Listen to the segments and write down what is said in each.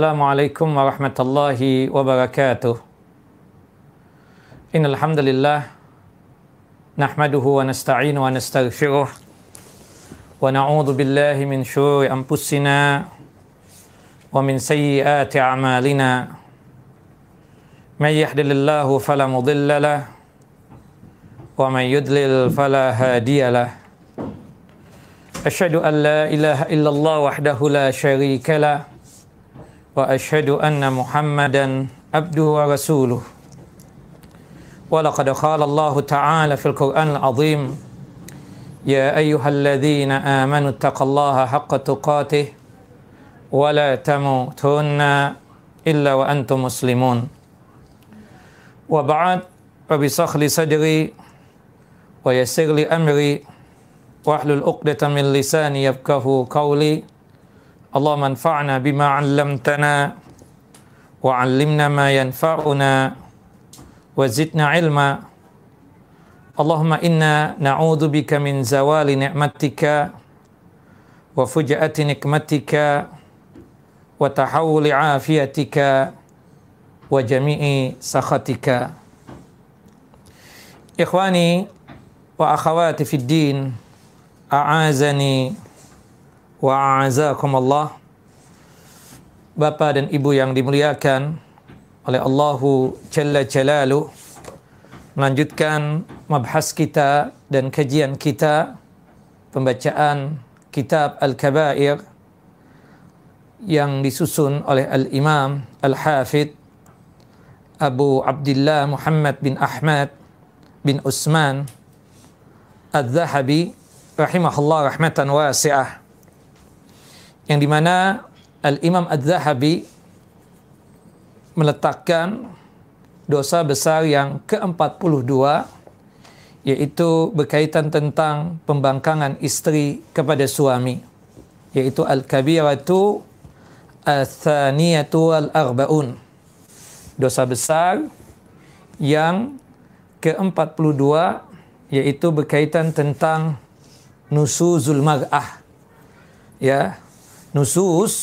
السلام عليكم ورحمة الله وبركاته. إن الحمد لله نحمده ونستعين ونستغفره ونعوذ بالله من شرور أنفسنا ومن سيئات أعمالنا. من يهدل الله فلا مضل له ومن يضلل فلا هادي له. أشهد أن لا إله إلا الله وحده لا شريك له وأشهد أن محمدا عبده ورسوله. ولقد قال الله تعالى في القرآن العظيم يا أيها الذين آمنوا اتقوا الله حق تقاته ولا تموتن إلا وأنتم مسلمون. وبعد رب لي صدري ويسر لي أمري واحلل عقدة من لساني يفقه قولي. اللهم انفعنا بما علمتنا وعلمنا ما ينفعنا وزدنا علما. اللهم إنا نعوذ بك من زوال نعمتك وفجأة نقمتك وتحول عافيتك وجميع سخطك. إخواني وأخواتي في الدين أعازني wa Bapak dan Ibu yang dimuliakan oleh Allahu Jalla Jalalu melanjutkan mabhas kita dan kajian kita pembacaan kitab Al-Kabair yang disusun oleh Al-Imam Al-Hafid Abu Abdullah Muhammad bin Ahmad bin Usman Al-Zahabi rahimahullah rahmatan wasi'ah yang di mana Al-Imam Al-Zahabi meletakkan dosa besar yang ke-42 yaitu berkaitan tentang pembangkangan istri kepada suami yaitu al-kabiratu al-thaniyatu al-arba'un. Dosa besar yang ke-42 yaitu berkaitan tentang nusuzul mar'ah ya nusus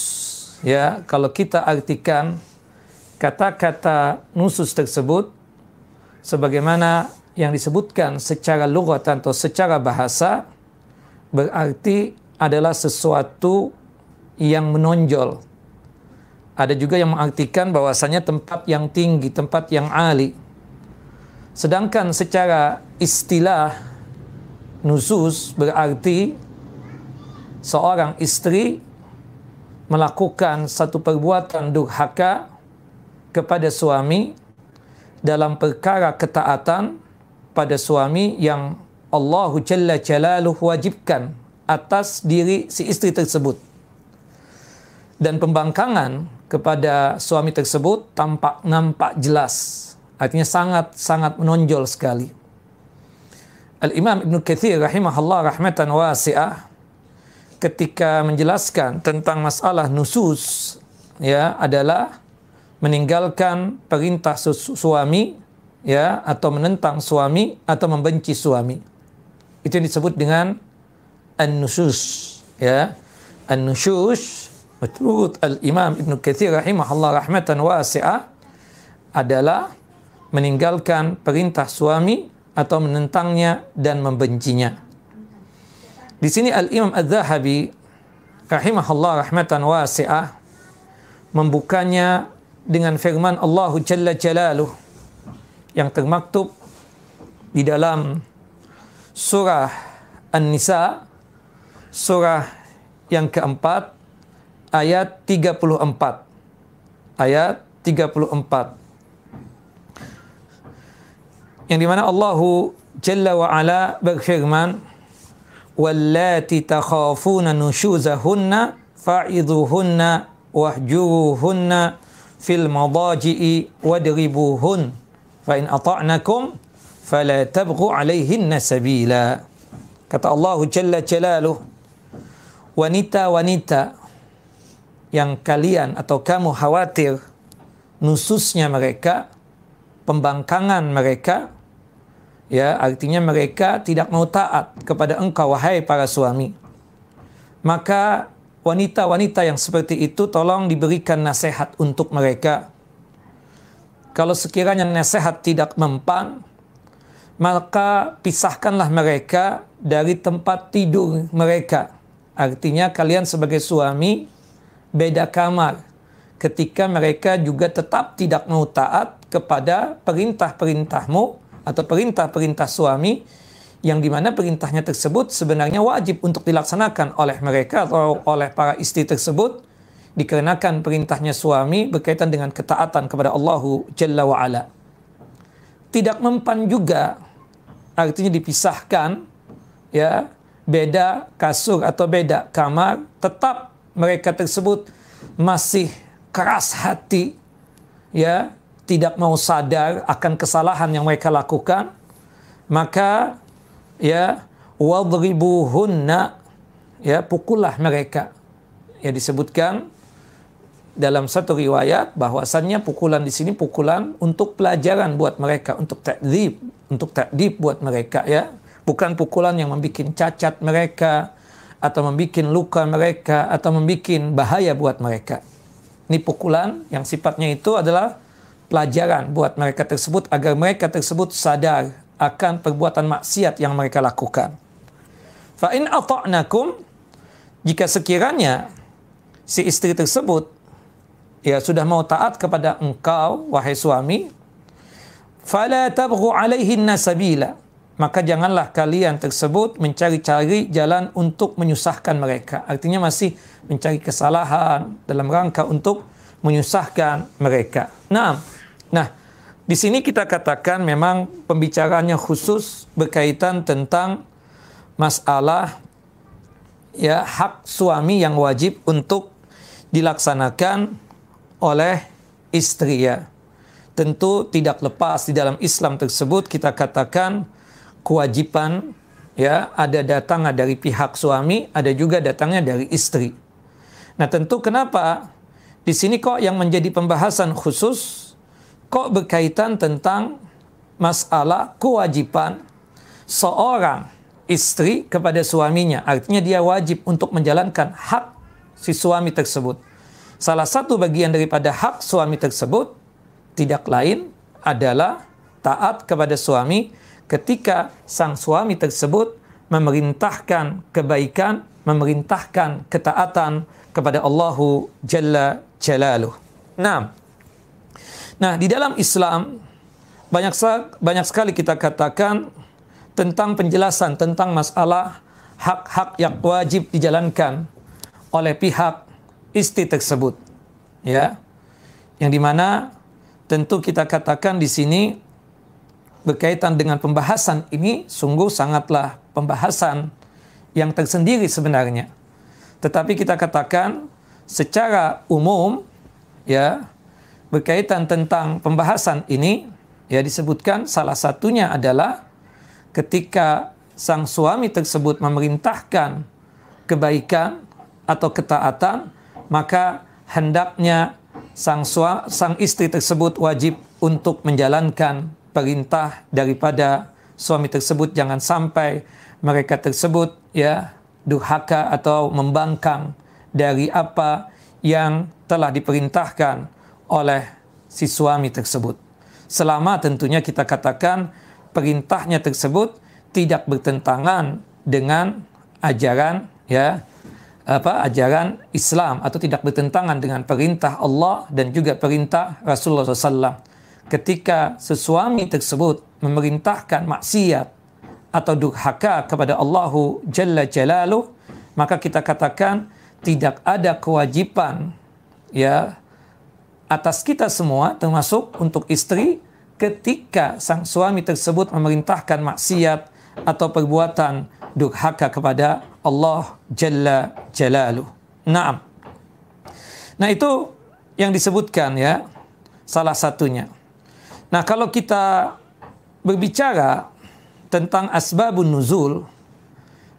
ya kalau kita artikan kata-kata nusus tersebut sebagaimana yang disebutkan secara lugatan atau secara bahasa berarti adalah sesuatu yang menonjol. Ada juga yang mengartikan bahwasanya tempat yang tinggi, tempat yang ali. Sedangkan secara istilah nusus berarti seorang istri melakukan satu perbuatan durhaka kepada suami dalam perkara ketaatan pada suami yang Allah Jalla Jalaluhu wajibkan atas diri si istri tersebut. Dan pembangkangan kepada suami tersebut tampak nampak jelas. Artinya sangat-sangat menonjol sekali. Al-Imam Ibn Kathir rahimahullah rahmatan wasi'ah ketika menjelaskan tentang masalah nusus ya adalah meninggalkan perintah suami ya atau menentang suami atau membenci suami. Itu yang disebut dengan an-nusus ya. An-nusus menurut Al-Imam Ibn Katsir rahimahullah rahmatan wasi'ah adalah meninggalkan perintah suami atau menentangnya dan membencinya. Di sini Al-Imam Az-Zahabi rahimahullah rahmatan wasi'ah membukanya dengan firman Allah Jalla Jalaluh yang termaktub di dalam surah An-Nisa surah yang keempat ayat 34 ayat 34 yang di mana Allah Jalla wa Ala berfirman wallati takhafuna nushuzahunna fa'idhuhunna wahjuruhunna fil madaji'i wadribuhun. Fa in fala tabghu alaihinna sabila. Kata Allah Jalla Jalaluh wanita-wanita yang kalian atau kamu khawatir nususnya mereka pembangkangan mereka ya artinya mereka tidak mau taat kepada engkau wahai para suami maka wanita-wanita yang seperti itu tolong diberikan nasihat untuk mereka. Kalau sekiranya nasihat tidak mempan, maka pisahkanlah mereka dari tempat tidur mereka. Artinya kalian sebagai suami beda kamar ketika mereka juga tetap tidak mau taat kepada perintah-perintahmu atau perintah-perintah suami yang di mana perintahnya tersebut sebenarnya wajib untuk dilaksanakan oleh mereka atau oleh para istri tersebut dikarenakan perintahnya suami berkaitan dengan ketaatan kepada Allahu Jalla wa'ala. Tidak mempan juga artinya dipisahkan ya beda kasur atau beda kamar tetap mereka tersebut masih keras hati ya tidak mau sadar akan kesalahan yang mereka lakukan maka ya wadribuhunna ya pukullah mereka. Ya disebutkan dalam satu riwayat bahwasannya pukulan di sini pukulan untuk pelajaran buat mereka untuk takdib untuk takdib buat mereka ya. Bukan pukulan yang membuat cacat mereka atau membuat luka mereka atau membuat bahaya buat mereka. Ini pukulan yang sifatnya itu adalah pelajaran buat mereka tersebut agar mereka tersebut sadar akan perbuatan maksiat yang mereka lakukan. Fa in ata'nakum jika sekiranya si istri tersebut ya sudah mau taat kepada engkau wahai suami fala tabghu alaihin nasabila maka janganlah kalian tersebut mencari-cari jalan untuk menyusahkan mereka. Artinya masih mencari kesalahan dalam rangka untuk menyusahkan mereka. Nah nah di sini kita katakan memang pembicaraannya khusus berkaitan tentang masalah ya hak suami yang wajib untuk dilaksanakan oleh istri ya. Tentu tidak lepas di dalam Islam tersebut kita katakan kewajiban ya ada datangnya dari pihak suami, ada juga datangnya dari istri. Nah, tentu kenapa di sini kok yang menjadi pembahasan khusus kok berkaitan tentang masalah kewajiban seorang istri kepada suaminya. Artinya dia wajib untuk menjalankan hak si suami tersebut. Salah satu bagian daripada hak suami tersebut tidak lain adalah taat kepada suami ketika sang suami tersebut memerintahkan kebaikan, memerintahkan ketaatan kepada Allahu Jalla Jalaluh. Nah, nah di dalam Islam banyak banyak sekali kita katakan tentang penjelasan tentang masalah hak-hak yang wajib dijalankan oleh pihak istri tersebut. Ya. Yang di mana tentu kita katakan di sini berkaitan dengan pembahasan ini sungguh sangatlah pembahasan yang tersendiri sebenarnya. Tetapi kita katakan secara umum ya berkaitan tentang pembahasan ini ya disebutkan salah satunya adalah ketika sang suami tersebut memerintahkan kebaikan atau ketaatan maka hendaknya sang sua, sang istri tersebut wajib untuk menjalankan perintah daripada suami tersebut. Jangan sampai mereka tersebut ya durhaka atau membangkang dari apa yang telah diperintahkan oleh si suami tersebut. Selama tentunya kita katakan perintahnya tersebut tidak bertentangan dengan ajaran ya apa ajaran Islam atau tidak bertentangan dengan perintah Allah dan juga perintah Rasulullah SAW. Ketika sesuami tersebut memerintahkan maksiat atau durhaka kepada Allahu Jalla Jalaluh, maka kita katakan tidak ada kewajiban ya atas kita semua termasuk untuk istri ketika sang suami tersebut memerintahkan maksiat atau perbuatan durhaka kepada Allah Jalla Jalaluh. Naam. Nah itu yang disebutkan ya salah satunya. Nah kalau kita berbicara tentang asbabun nuzul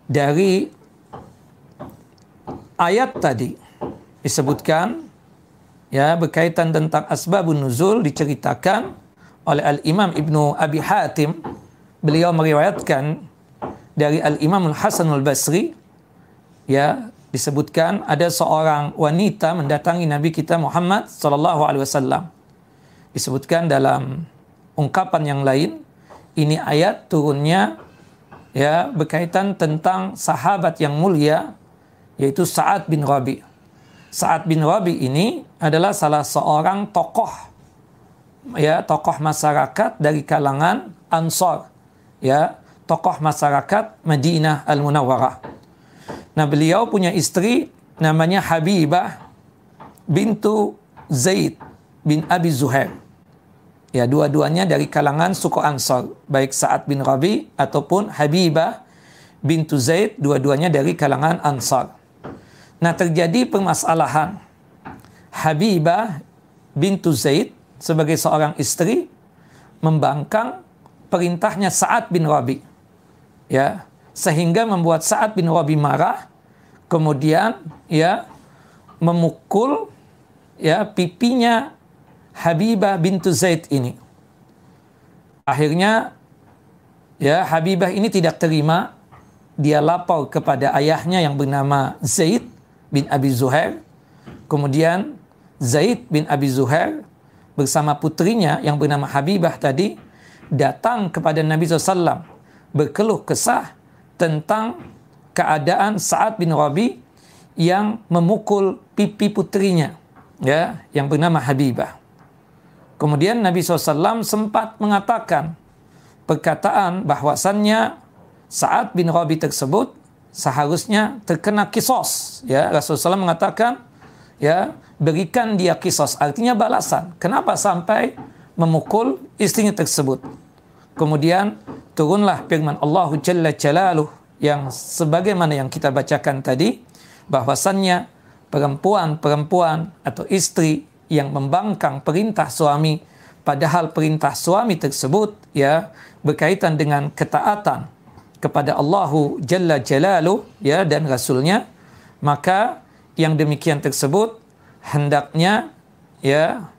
dari ayat tadi disebutkan ya berkaitan tentang asbabun nuzul diceritakan oleh Al Imam Ibnu Abi Hatim beliau meriwayatkan dari Al-Imam Al-Hasan Al-Basri ya disebutkan ada seorang wanita mendatangi Nabi kita Muhammad sallallahu alaihi wasallam. Disebutkan dalam ungkapan yang lain ini ayat turunnya ya berkaitan tentang sahabat yang mulia yaitu Sa'ad bin Rabi. Sa'ad bin Rabi ini adalah salah seorang tokoh ya tokoh masyarakat dari kalangan Ansar ya tokoh masyarakat Madinah Al Munawwarah Nah beliau punya istri namanya Habibah bintu Zaid bin Abi Zuhair. Ya, dua-duanya dari kalangan suku Ansar, baik Sa'ad bin Rabi ataupun Habibah bintu Zaid, dua-duanya dari kalangan Ansar. Nah, terjadi permasalahan. Habibah bintu Zaid sebagai seorang istri membangkang perintahnya Sa'ad bin Rabi. Ya, sehingga membuat Sa'ad bin Rabi marah kemudian ya memukul ya pipinya Habibah bintu Zaid ini akhirnya ya Habibah ini tidak terima dia lapor kepada ayahnya yang bernama Zaid bin Abi Zuhair kemudian Zaid bin Abi Zuhair bersama putrinya yang bernama Habibah tadi datang kepada Nabi SAW berkeluh kesah tentang keadaan Sa'ad bin Rabi yang memukul pipi putrinya ya yang bernama Habibah. Kemudian Nabi SAW sempat mengatakan perkataan bahwasannya Sa'ad bin Rabi tersebut seharusnya terkena kisos ya. Rasulullah SAW mengatakan ya berikan dia kisos. Artinya balasan. Kenapa sampai memukul istrinya tersebut? Kemudian turunlah firman Allah Jalla Jalaluh yang sebagaimana yang kita bacakan tadi bahwasannya perempuan-perempuan atau istri yang membangkang perintah suami padahal perintah suami tersebut ya berkaitan dengan ketaatan kepada Allahu Jalla Jalaluh ya dan Rasulnya maka yang demikian tersebut hendaknya ya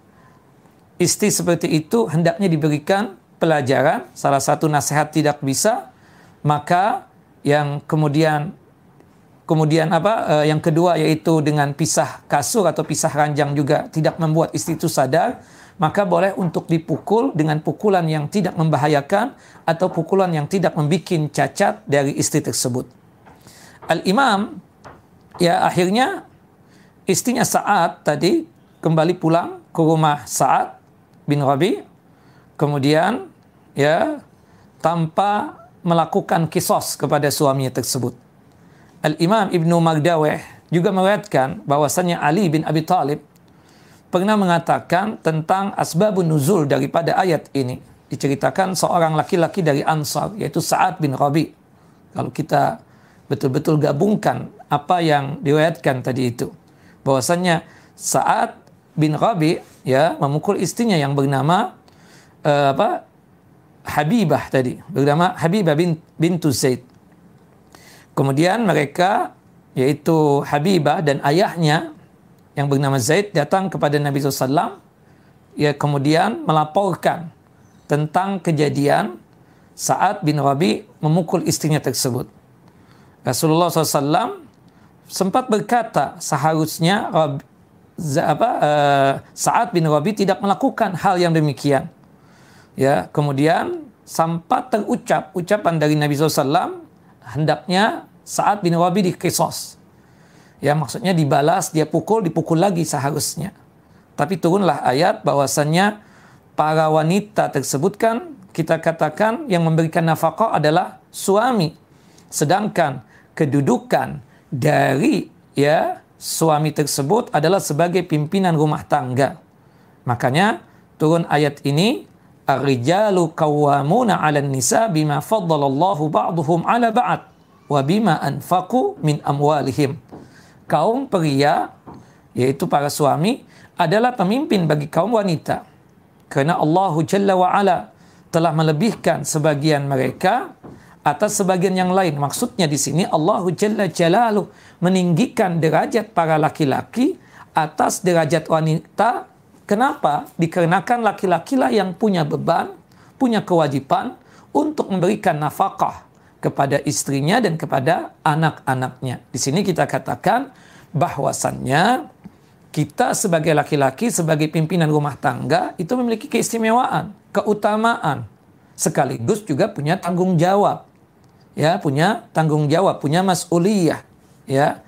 istri seperti itu hendaknya diberikan pelajaran, salah satu nasihat tidak bisa, maka yang kemudian kemudian apa uh, yang kedua yaitu dengan pisah kasur atau pisah ranjang juga tidak membuat istri itu sadar, maka boleh untuk dipukul dengan pukulan yang tidak membahayakan atau pukulan yang tidak membuat cacat dari istri tersebut. Al-Imam ya akhirnya istrinya saat tadi kembali pulang ke rumah Sa'ad bin Rabi kemudian ya tanpa melakukan kisos kepada suaminya tersebut. Al-Imam Ibnu Magdaweh juga meriwayatkan bahwasannya Ali bin Abi Talib pernah mengatakan tentang asbabun nuzul daripada ayat ini. Diceritakan seorang laki-laki dari Ansar yaitu Sa'ad bin Rabi. Kalau kita betul-betul gabungkan apa yang diriwayatkan tadi itu. Bahwasannya Sa'ad bin Rabi ya memukul istrinya yang bernama uh, apa Habibah tadi bernama Habibah bin, bintu Zaid. Kemudian mereka yaitu Habibah dan ayahnya yang bernama Zaid datang kepada Nabi SAW ya kemudian melaporkan tentang kejadian saat bin Rabi memukul istrinya tersebut. Rasulullah SAW sempat berkata seharusnya Rabi, apa, Sa'ad bin Rabi tidak melakukan hal yang demikian ya kemudian sempat terucap ucapan dari Nabi SAW hendaknya saat bin Wabi dikisos ya maksudnya dibalas dia pukul dipukul lagi seharusnya. Tapi turunlah ayat bahwasannya para wanita tersebut kan kita katakan yang memberikan nafkah adalah suami. Sedangkan kedudukan dari ya suami tersebut adalah sebagai pimpinan rumah tangga. Makanya turun ayat ini Ar-rijalu qawwamuna 'alan nisa bima faddalallahu ba'dhum 'ala ba'd wa bima anfaqu min amwalihim. Kaum pria yaitu para suami adalah pemimpin bagi kaum wanita. Karena Allah Jalla wa Ala telah melebihkan sebagian mereka atas sebagian yang lain. Maksudnya di sini Allah Jalla Jalaluh meninggikan derajat para laki-laki atas derajat wanita Kenapa? Dikarenakan laki-laki lah yang punya beban, punya kewajiban untuk memberikan nafkah kepada istrinya dan kepada anak-anaknya. Di sini kita katakan bahwasannya kita sebagai laki-laki, sebagai pimpinan rumah tangga itu memiliki keistimewaan, keutamaan, sekaligus juga punya tanggung jawab. Ya, punya tanggung jawab, punya mas'uliyah, ya.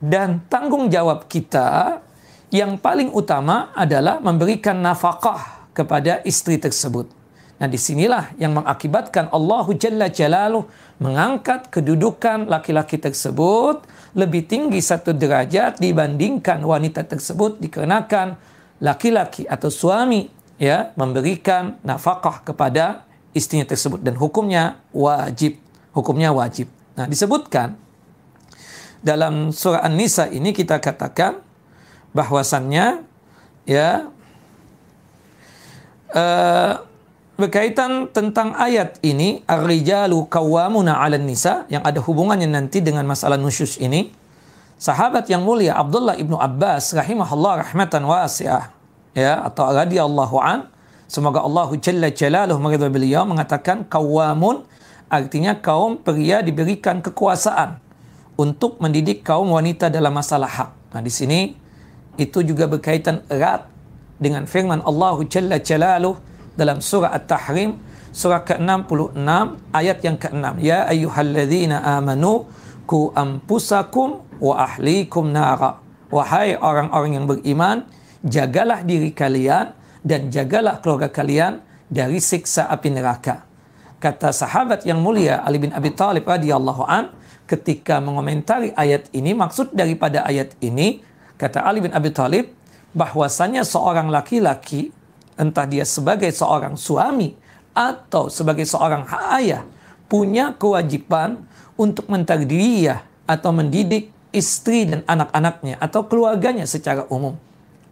Dan tanggung jawab kita yang paling utama adalah memberikan nafkah kepada istri tersebut. Nah di sinilah yang mengakibatkan Allahu Jalla Jalaluh mengangkat kedudukan laki-laki tersebut lebih tinggi satu derajat dibandingkan wanita tersebut dikarenakan laki-laki atau suami ya memberikan nafkah kepada istrinya tersebut dan hukumnya wajib hukumnya wajib. Nah disebutkan dalam surah An-Nisa ini kita katakan bahwasannya ya uh, berkaitan tentang ayat ini ar-rijalu qawwamuna 'alan nisa yang ada hubungannya nanti dengan masalah nusyus ini sahabat yang mulia Abdullah ibnu Abbas rahimahullah rahmatan wasi'ah ya atau radhiyallahu an semoga Allah jalla jalaluhu meridhai beliau mengatakan qawwamun artinya kaum pria diberikan kekuasaan untuk mendidik kaum wanita dalam masalah hak. Nah di sini itu juga berkaitan erat dengan firman Allah Jalla Jalaluh dalam surah At-Tahrim surah ke-66 ayat yang ke-6 ya ayyuhalladzina amanu ku ampusakum wa ahlikum nara. Wahai orang-orang yang beriman jagalah diri kalian dan jagalah keluarga kalian dari siksa api neraka. Kata sahabat yang mulia Ali bin Abi Thalib radhiyallahu an ketika mengomentari ayat ini maksud daripada ayat ini Kata Ali bin Abi Thalib bahwasanya seorang laki-laki entah dia sebagai seorang suami atau sebagai seorang ayah punya kewajiban untuk mentardiyah atau mendidik istri dan anak-anaknya atau keluarganya secara umum.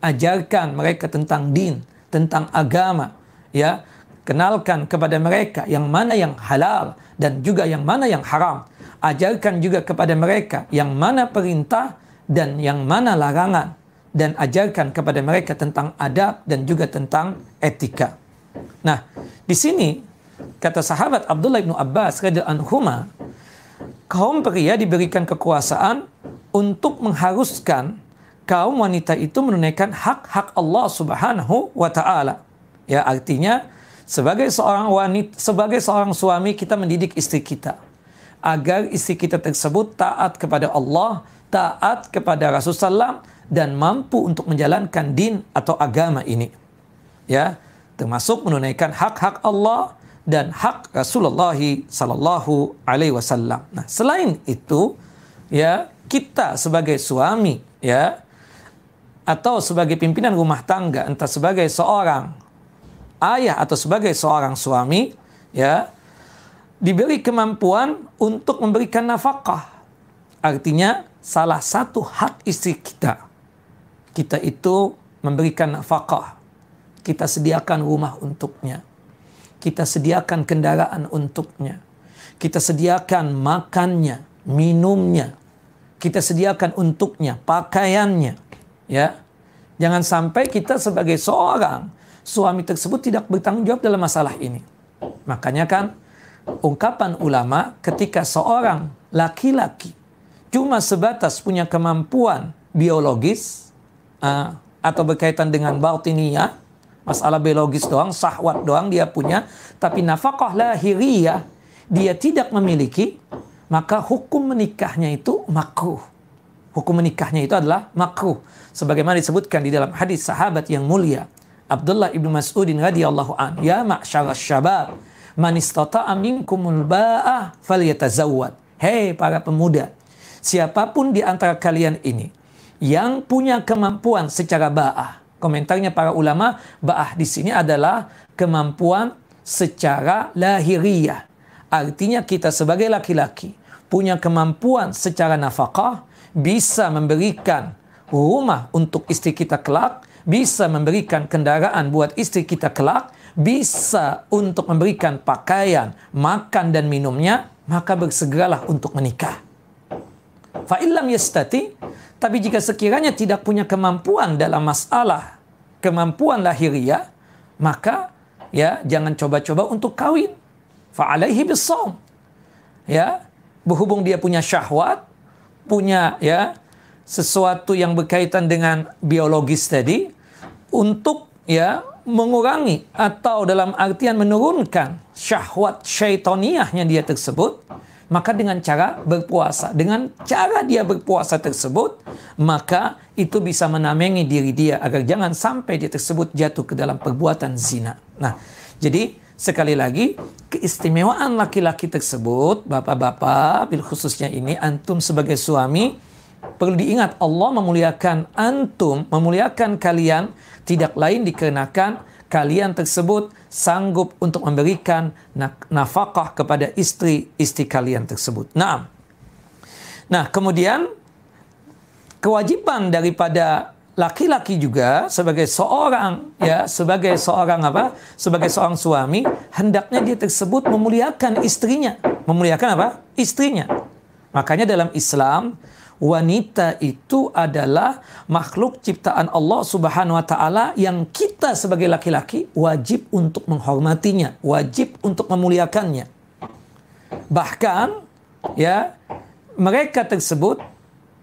Ajarkan mereka tentang din, tentang agama, ya. Kenalkan kepada mereka yang mana yang halal dan juga yang mana yang haram. Ajarkan juga kepada mereka yang mana perintah dan yang mana larangan dan ajarkan kepada mereka tentang adab dan juga tentang etika. Nah, di sini kata sahabat Abdullah bin Abbas radhiyallahu kaum pria diberikan kekuasaan untuk mengharuskan kaum wanita itu menunaikan hak-hak Allah Subhanahu wa taala. Ya, artinya sebagai seorang wanita, sebagai seorang suami kita mendidik istri kita agar istri kita tersebut taat kepada Allah taat kepada Rasulullah dan mampu untuk menjalankan din atau agama ini. Ya, termasuk menunaikan hak-hak Allah dan hak Rasulullah sallallahu alaihi wasallam. Nah, selain itu, ya, kita sebagai suami, ya, atau sebagai pimpinan rumah tangga, entah sebagai seorang ayah atau sebagai seorang suami, ya, diberi kemampuan untuk memberikan nafkah. Artinya salah satu hak istri kita. Kita itu memberikan nafkah. Kita sediakan rumah untuknya. Kita sediakan kendaraan untuknya. Kita sediakan makannya, minumnya. Kita sediakan untuknya pakaiannya. Ya. Jangan sampai kita sebagai seorang suami tersebut tidak bertanggung jawab dalam masalah ini. Makanya kan ungkapan ulama ketika seorang laki-laki cuma sebatas punya kemampuan biologis uh, atau berkaitan dengan batiniyah, masalah biologis doang, sahwat doang dia punya, tapi nafkah lahiriah dia tidak memiliki, maka hukum menikahnya itu makruh. Hukum menikahnya itu adalah makruh. Sebagaimana disebutkan di dalam hadis sahabat yang mulia, Abdullah ibnu Mas'udin radhiyallahu an, ya ma'syarasy syabab, man istata'a minkumul ba'ah falyatazawwad. Para pemuda, Siapa pun di antara kalian ini yang punya kemampuan secara ba'ah. Komentarnya para ulama, ba'ah di sini adalah kemampuan secara lahiriah. Artinya kita sebagai laki-laki punya kemampuan secara nafkah, bisa memberikan rumah untuk istri kita kelak, bisa memberikan kendaraan buat istri kita kelak, bisa untuk memberikan pakaian, makan dan minumnya, maka bersegeralah untuk menikah. Fa'ilam yastati, tapi jika sekiranya tidak punya kemampuan dalam masalah kemampuan lahiriah, maka ya jangan coba-coba untuk kawin. Fa'alaihi bisawm. ya berhubung dia punya syahwat, punya ya sesuatu yang berkaitan dengan biologis tadi untuk ya mengurangi atau dalam artian menurunkan syahwat syaitoniahnya dia tersebut maka dengan cara berpuasa dengan cara dia berpuasa tersebut maka itu bisa menamengi diri dia agar jangan sampai dia tersebut jatuh ke dalam perbuatan zina. Nah jadi sekali lagi keistimewaan laki-laki tersebut bapak-bapak bil khususnya ini antum sebagai suami perlu diingat Allah memuliakan antum memuliakan kalian tidak lain dikarenakan kalian tersebut sanggup untuk memberikan nafkah kepada istri-istri kalian tersebut. Nah, nah kemudian kewajiban daripada laki-laki juga sebagai seorang ya sebagai seorang apa? Sebagai seorang suami hendaknya dia tersebut memuliakan istrinya. Memuliakan apa? Istrinya. Makanya dalam Islam wanita itu adalah makhluk ciptaan Allah Subhanahu wa taala yang kita sebagai laki-laki wajib untuk menghormatinya, wajib untuk memuliakannya. Bahkan ya mereka tersebut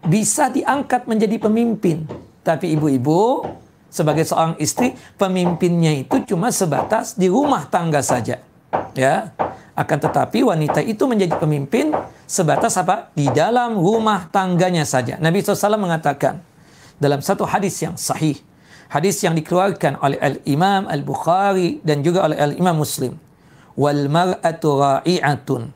bisa diangkat menjadi pemimpin. Tapi ibu-ibu sebagai seorang istri, pemimpinnya itu cuma sebatas di rumah tangga saja. Ya. Akan tetapi wanita itu menjadi pemimpin sebatas apa? Di dalam rumah tangganya saja. Nabi SAW mengatakan dalam satu hadis yang sahih. Hadis yang dikeluarkan oleh Al-Imam Al-Bukhari dan juga oleh Al-Imam Muslim. Wal mar'atu ra'i'atun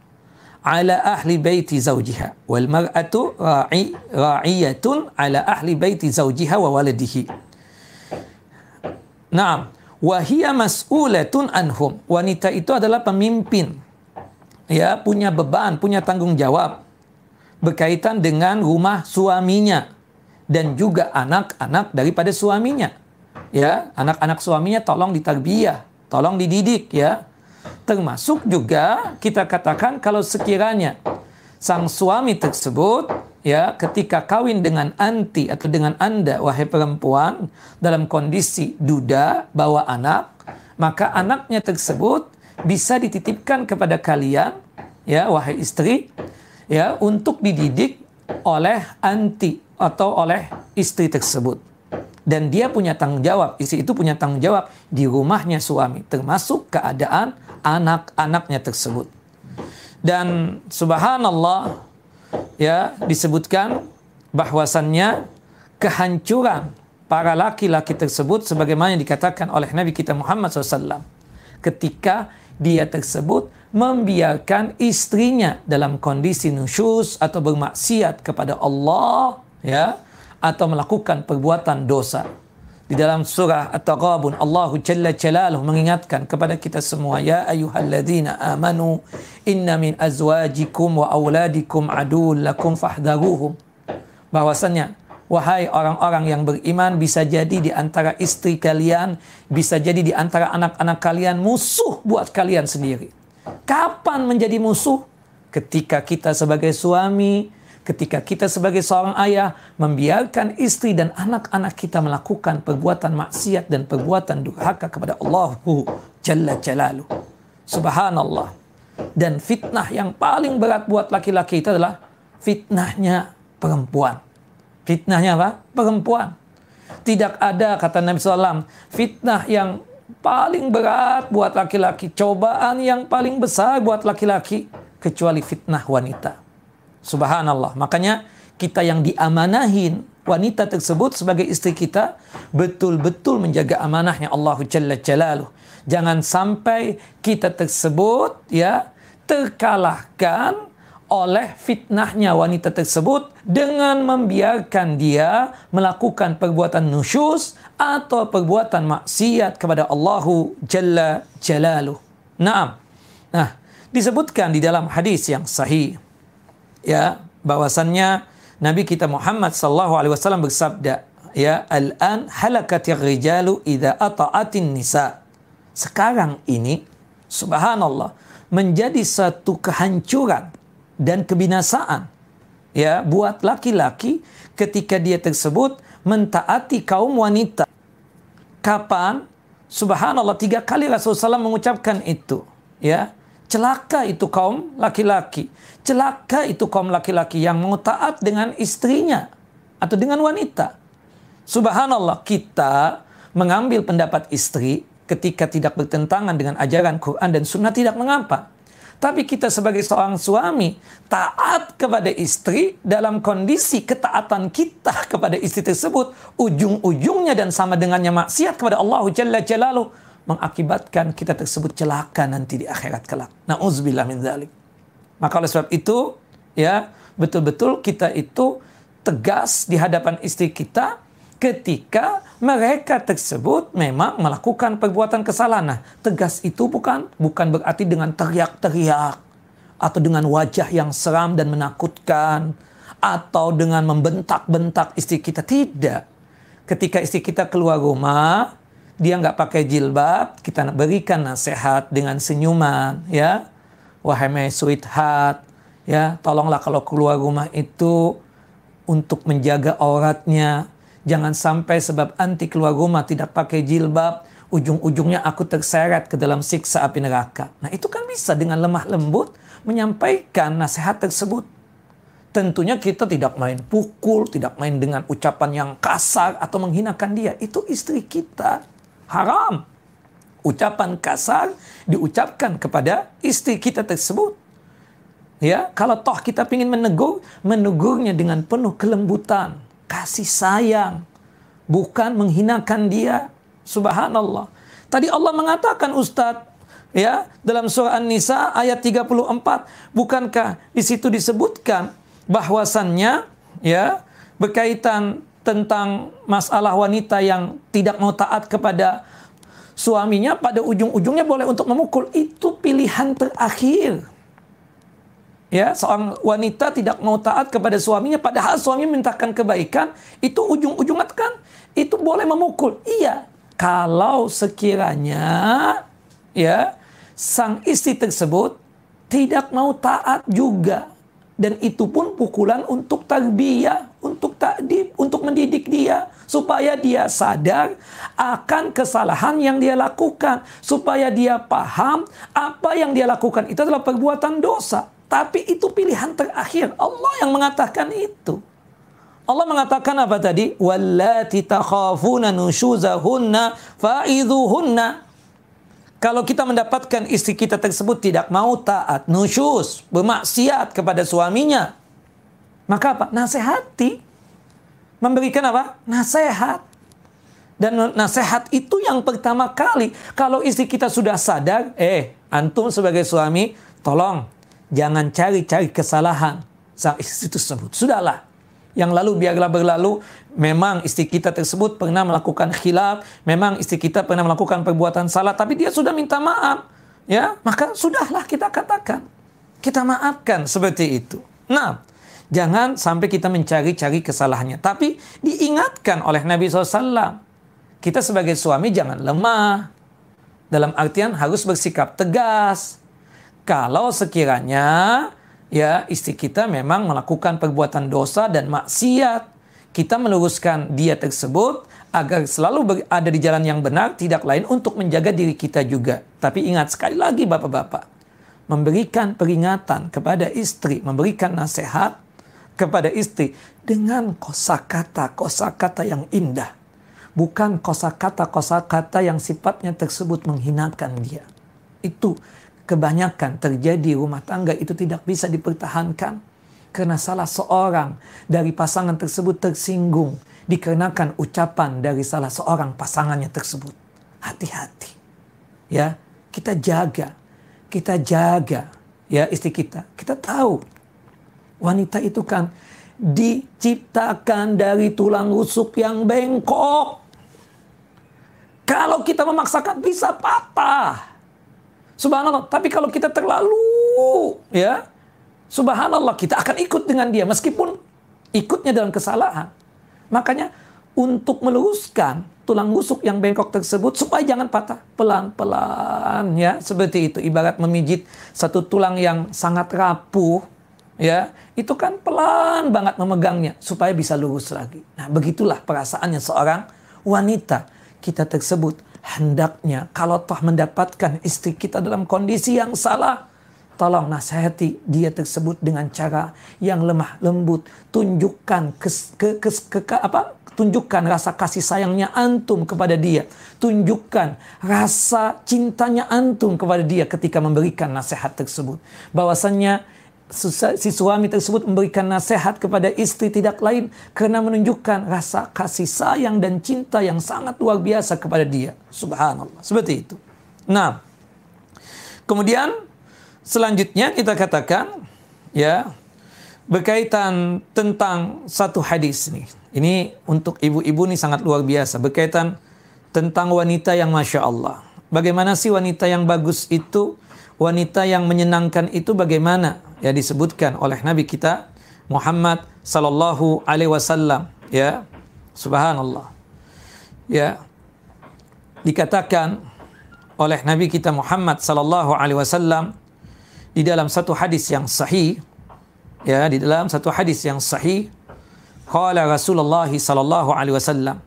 ala ahli baiti zawjiha. Wal mar'atu ra'i, ra'iyatun ala ahli baiti zawjiha wa waladihi. Naam. Wahia mas'ulatun anhum. Wanita itu adalah pemimpin ya punya beban, punya tanggung jawab berkaitan dengan rumah suaminya dan juga anak-anak daripada suaminya. Ya, anak-anak suaminya tolong ditarbiyah, tolong dididik ya. Termasuk juga kita katakan kalau sekiranya sang suami tersebut ya ketika kawin dengan anti atau dengan anda wahai perempuan dalam kondisi duda bawa anak maka anaknya tersebut bisa dititipkan kepada kalian ya wahai istri ya untuk dididik oleh anti atau oleh istri tersebut. Dan dia punya tanggung jawab istri itu punya tanggung jawab di rumahnya suami termasuk keadaan anak-anaknya tersebut. Dan subhanallah ya disebutkan bahwasannya kehancuran para laki-laki tersebut sebagaimana dikatakan oleh Nabi kita Muhammad SAW ketika dia tersebut membiarkan istrinya dalam kondisi nusyus atau bermaksiat kepada Allah ya atau melakukan perbuatan dosa. Di dalam surah At-Taghabun Allah Jalla Jalaluhu mengingatkan kepada kita semua ya ayyuhalladzina amanu inna min azwajikum wa auladikum adul lakum fahdharuhum bahwasanya Wahai orang-orang yang beriman, bisa jadi di antara istri kalian, bisa jadi di antara anak-anak kalian musuh buat kalian sendiri. Kapan menjadi musuh? Ketika kita sebagai suami, ketika kita sebagai seorang ayah membiarkan istri dan anak-anak kita melakukan perbuatan maksiat dan perbuatan durhaka kepada Allah Jalla Jalalu. Subhanallah. Dan fitnah yang paling berat buat laki-laki itu adalah fitnahnya perempuan. Fitnahnya apa? Perempuan. Tidak ada, kata Nabi SAW, fitnah yang paling berat buat laki-laki. Cobaan yang paling besar buat laki-laki. Kecuali fitnah wanita. Subhanallah. Makanya kita yang diamanahin wanita tersebut sebagai istri kita betul-betul menjaga amanahnya Allah Jalla Jalaluh. Jangan sampai kita tersebut ya terkalahkan oleh fitnahnya wanita tersebut dengan membiarkan dia melakukan perbuatan nusyus atau perbuatan maksiat kepada Allahu Jalla Jalaluh. Naam. Nah, disebutkan di dalam hadis yang sahih ya bahwasannya Nabi kita Muhammad sallallahu alaihi wasallam bersabda, ya al-an halakatir rijalu idza ata'atin nisa. Sekarang ini subhanallah menjadi satu kehancuran dan kebinasaan ya buat laki-laki ketika dia tersebut mentaati kaum wanita. Kapan? Subhanallah tiga kali Rasulullah SAW mengucapkan itu. Ya, Celaka itu kaum laki-laki. Celaka itu kaum laki-laki yang mau taat dengan istrinya atau dengan wanita. Subhanallah, kita mengambil pendapat istri ketika tidak bertentangan dengan ajaran Quran dan Sunnah tidak mengapa. Tapi kita sebagai seorang suami taat kepada istri dalam kondisi ketaatan kita kepada istri tersebut ujung-ujungnya dan sama dengannya maksiat kepada Allah Jalla Jalaluh mengakibatkan kita tersebut celaka nanti di akhirat kelak. Nauzubillah min dzalik. Maka oleh sebab itu ya betul-betul kita itu tegas di hadapan istri kita ketika mereka tersebut memang melakukan perbuatan kesalahan. Nah, tegas itu bukan bukan berarti dengan teriak-teriak atau dengan wajah yang seram dan menakutkan atau dengan membentak-bentak istri kita tidak. Ketika istri kita keluar rumah, dia nggak pakai jilbab, kita berikan nasihat dengan senyuman, ya. Wahai my sweetheart, ya, tolonglah kalau keluar rumah itu untuk menjaga auratnya, Jangan sampai sebab anti keluar rumah tidak pakai jilbab, ujung-ujungnya aku terseret ke dalam siksa api neraka. Nah itu kan bisa dengan lemah lembut menyampaikan nasihat tersebut. Tentunya kita tidak main pukul, tidak main dengan ucapan yang kasar atau menghinakan dia. Itu istri kita. Haram. Ucapan kasar diucapkan kepada istri kita tersebut. Ya, kalau toh kita ingin menegur, menegurnya dengan penuh kelembutan kasih sayang, bukan menghinakan dia. Subhanallah. Tadi Allah mengatakan Ustadz, ya, dalam surah An-Nisa ayat 34, bukankah di situ disebutkan bahwasannya ya, berkaitan tentang masalah wanita yang tidak mau taat kepada suaminya pada ujung-ujungnya boleh untuk memukul itu pilihan terakhir ya seorang wanita tidak mau taat kepada suaminya padahal suami mintakan kebaikan itu ujung-ujungnya kan? Itu boleh memukul. Iya kalau sekiranya ya sang istri tersebut tidak mau taat juga. Dan itu pun pukulan untuk tarbiyah, untuk takdib, untuk mendidik dia supaya dia sadar akan kesalahan yang dia lakukan, supaya dia paham apa yang dia lakukan. Itu adalah perbuatan dosa. Tapi itu pilihan terakhir. Allah yang mengatakan itu. Allah mengatakan apa tadi? Wallati takhafuna nushuzahunna fa'idhuhunna. Kalau kita mendapatkan istri kita tersebut tidak mau taat, nusyuz, bermaksiat kepada suaminya, maka apa? Nasihati. Memberikan apa? Nasihat. Dan nasihat itu yang pertama kali. Kalau istri kita sudah sadar, eh, antum sebagai suami, tolong Jangan cari-cari kesalahan sang istri tersebut. Sudahlah. Yang lalu biarlah berlalu. Memang istri kita tersebut pernah melakukan khilaf. Memang istri kita pernah melakukan perbuatan salah. Tapi dia sudah minta maaf. Ya, maka sudahlah kita katakan. Kita maafkan seperti itu. Nah, jangan sampai kita mencari-cari kesalahannya. Tapi diingatkan oleh Nabi SAW. Kita sebagai suami jangan lemah. Dalam artian harus bersikap tegas kalau sekiranya ya istri kita memang melakukan perbuatan dosa dan maksiat, kita meluruskan dia tersebut agar selalu berada di jalan yang benar, tidak lain untuk menjaga diri kita juga. Tapi ingat sekali lagi Bapak-bapak, memberikan peringatan kepada istri, memberikan nasihat kepada istri dengan kosakata-kosakata yang indah. Bukan kosakata-kosakata yang sifatnya tersebut menghinakan dia. Itu kebanyakan terjadi rumah tangga itu tidak bisa dipertahankan karena salah seorang dari pasangan tersebut tersinggung dikarenakan ucapan dari salah seorang pasangannya tersebut. Hati-hati. Ya, kita jaga. Kita jaga ya istri kita. Kita tahu wanita itu kan diciptakan dari tulang rusuk yang bengkok. Kalau kita memaksakan bisa patah. Subhanallah. Tapi kalau kita terlalu ya, subhanallah kita akan ikut dengan dia. Meskipun ikutnya dalam kesalahan. Makanya untuk meluruskan tulang rusuk yang bengkok tersebut supaya jangan patah. Pelan-pelan ya seperti itu. Ibarat memijit satu tulang yang sangat rapuh ya itu kan pelan banget memegangnya supaya bisa lurus lagi. Nah begitulah perasaannya seorang wanita. Kita tersebut hendaknya kalau toh mendapatkan istri kita dalam kondisi yang salah, Tolong nasihati dia tersebut dengan cara yang lemah lembut. Tunjukkan ke, ke, ke, ke, ke apa? Tunjukkan rasa kasih sayangnya antum kepada dia. Tunjukkan rasa cintanya antum kepada dia ketika memberikan nasihat tersebut. Bahwasannya si suami tersebut memberikan nasihat kepada istri tidak lain karena menunjukkan rasa kasih sayang dan cinta yang sangat luar biasa kepada dia. Subhanallah. Seperti itu. Nah, kemudian Selanjutnya kita katakan ya berkaitan tentang satu hadis nih. Ini untuk ibu-ibu nih sangat luar biasa berkaitan tentang wanita yang masya Allah. Bagaimana sih wanita yang bagus itu? Wanita yang menyenangkan itu bagaimana? Ya disebutkan oleh Nabi kita Muhammad sallallahu alaihi wasallam ya. Subhanallah. Ya. Dikatakan oleh Nabi kita Muhammad sallallahu alaihi wasallam di dalam satu hadis yang sahih ya di dalam satu hadis yang sahih qala Rasulullah sallallahu alaihi wasallam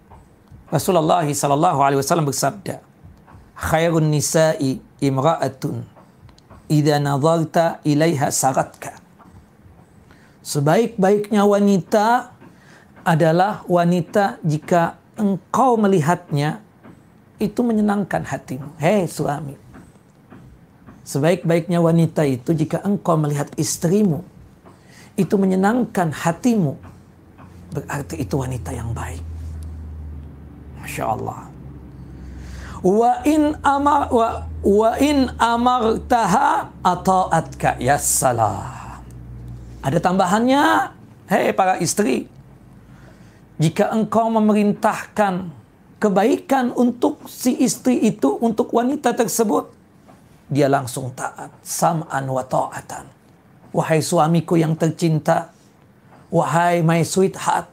Rasulullah sallallahu alaihi wasallam bersabda khairun nisa'i imra'atun idza nadharta ilaiha saratka sebaik-baiknya wanita adalah wanita jika engkau melihatnya itu menyenangkan hatimu hei suami Sebaik-baiknya wanita itu jika engkau melihat istrimu itu menyenangkan hatimu, berarti itu wanita yang baik. Masya Allah. Wa in amar wa, wa in amartaha ata'atka ya salah. Ada tambahannya, hei para istri, jika engkau memerintahkan kebaikan untuk si istri itu, untuk wanita tersebut, dia langsung taat. Sam'an wa ta'atan. Wahai suamiku yang tercinta, wahai my sweetheart,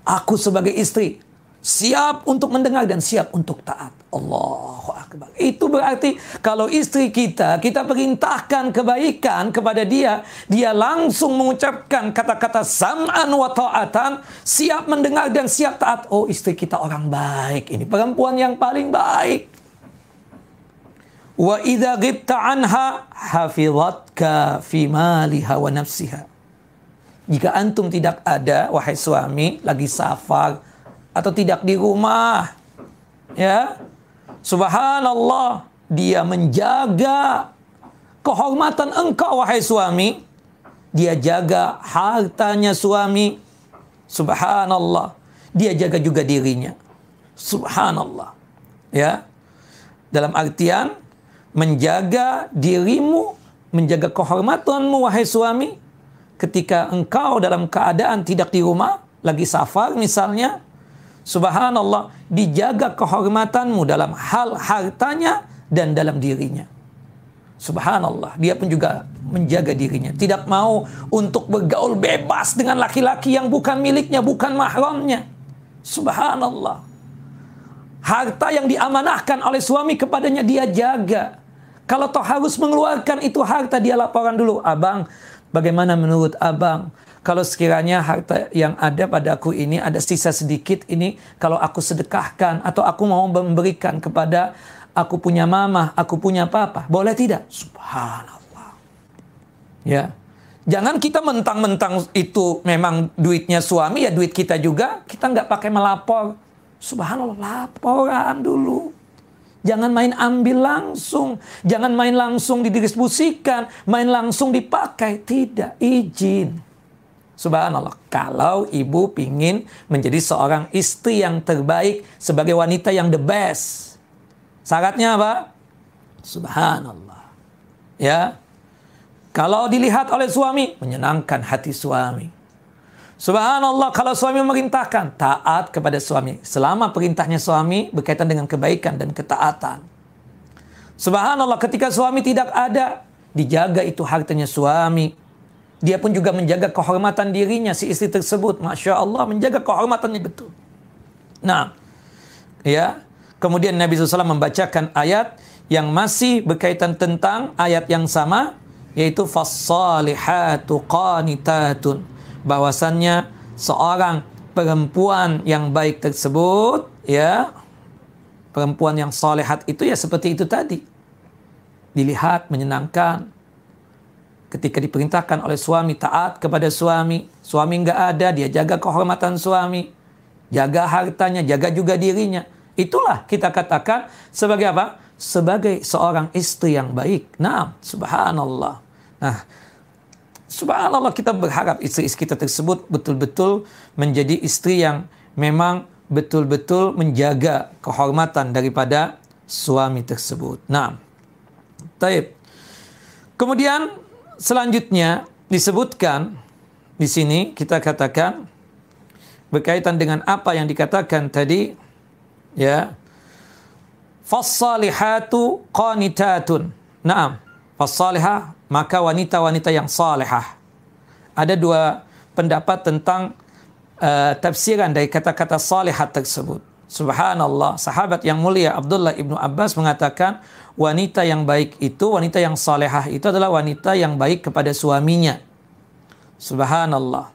aku sebagai istri siap untuk mendengar dan siap untuk taat. Allahu Akbar. Itu berarti kalau istri kita, kita perintahkan kebaikan kepada dia, dia langsung mengucapkan kata-kata sam'an wa ta'atan, siap mendengar dan siap taat. Oh istri kita orang baik, ini perempuan yang paling baik. Wa idza ghibta anha hafizatka fi maliha wa nafsiha. Jika antum tidak ada wahai suami lagi safar atau tidak di rumah ya. Subhanallah dia menjaga kehormatan engkau wahai suami. Dia jaga hartanya suami. Subhanallah dia jaga juga dirinya. Subhanallah ya. Dalam artian menjaga dirimu, menjaga kehormatanmu wahai suami. Ketika engkau dalam keadaan tidak di rumah, lagi safar misalnya, subhanallah, dijaga kehormatanmu dalam hal hartanya dan dalam dirinya. Subhanallah, dia pun juga menjaga dirinya. Tidak mau untuk bergaul bebas dengan laki-laki yang bukan miliknya, bukan mahramnya. Subhanallah. Harta yang diamanahkan oleh suami kepadanya dia jaga. Kalau toh harus mengeluarkan itu harta, dia laporan dulu. Abang, bagaimana menurut abang? Kalau sekiranya harta yang ada padaku ini ada sisa sedikit ini, kalau aku sedekahkan atau aku mau memberikan kepada aku punya mama, aku punya papa, boleh tidak? Subhanallah. Ya. Jangan kita mentang-mentang itu memang duitnya suami, ya duit kita juga. Kita nggak pakai melapor. Subhanallah, laporan dulu. Jangan main ambil langsung. Jangan main langsung didistribusikan. Main langsung dipakai. Tidak. Izin. Subhanallah. Kalau ibu ingin menjadi seorang istri yang terbaik sebagai wanita yang the best. Syaratnya apa? Subhanallah. Ya. Kalau dilihat oleh suami, menyenangkan hati suami. Subhanallah kalau suami memerintahkan, taat kepada suami. Selama perintahnya suami berkaitan dengan kebaikan dan ketaatan. Subhanallah ketika suami tidak ada, dijaga itu hartanya suami. Dia pun juga menjaga kehormatan dirinya si istri tersebut. Masya Allah menjaga kehormatannya betul. Nah, ya. Kemudian Nabi SAW membacakan ayat yang masih berkaitan tentang ayat yang sama, yaitu fassalihatu qanitatun bahwasannya seorang perempuan yang baik tersebut ya perempuan yang solehat itu ya seperti itu tadi dilihat menyenangkan ketika diperintahkan oleh suami taat kepada suami, suami nggak ada, dia jaga kehormatan suami, jaga hartanya, jaga juga dirinya. Itulah kita katakan sebagai apa? Sebagai seorang istri yang baik. Nah, subhanallah. Nah, subhanallah kita berharap istri-istri kita tersebut betul-betul menjadi istri yang memang betul-betul menjaga kehormatan daripada suami tersebut. Nah, taib. Kemudian selanjutnya disebutkan di sini kita katakan berkaitan dengan apa yang dikatakan tadi ya. Fassalihatu qanitatun. Naam fassalihah maka wanita-wanita yang salihah. Ada dua pendapat tentang uh, tafsiran dari kata-kata salihat tersebut. Subhanallah. Sahabat yang mulia Abdullah ibnu Abbas mengatakan wanita yang baik itu, wanita yang salehah itu adalah wanita yang baik kepada suaminya. Subhanallah.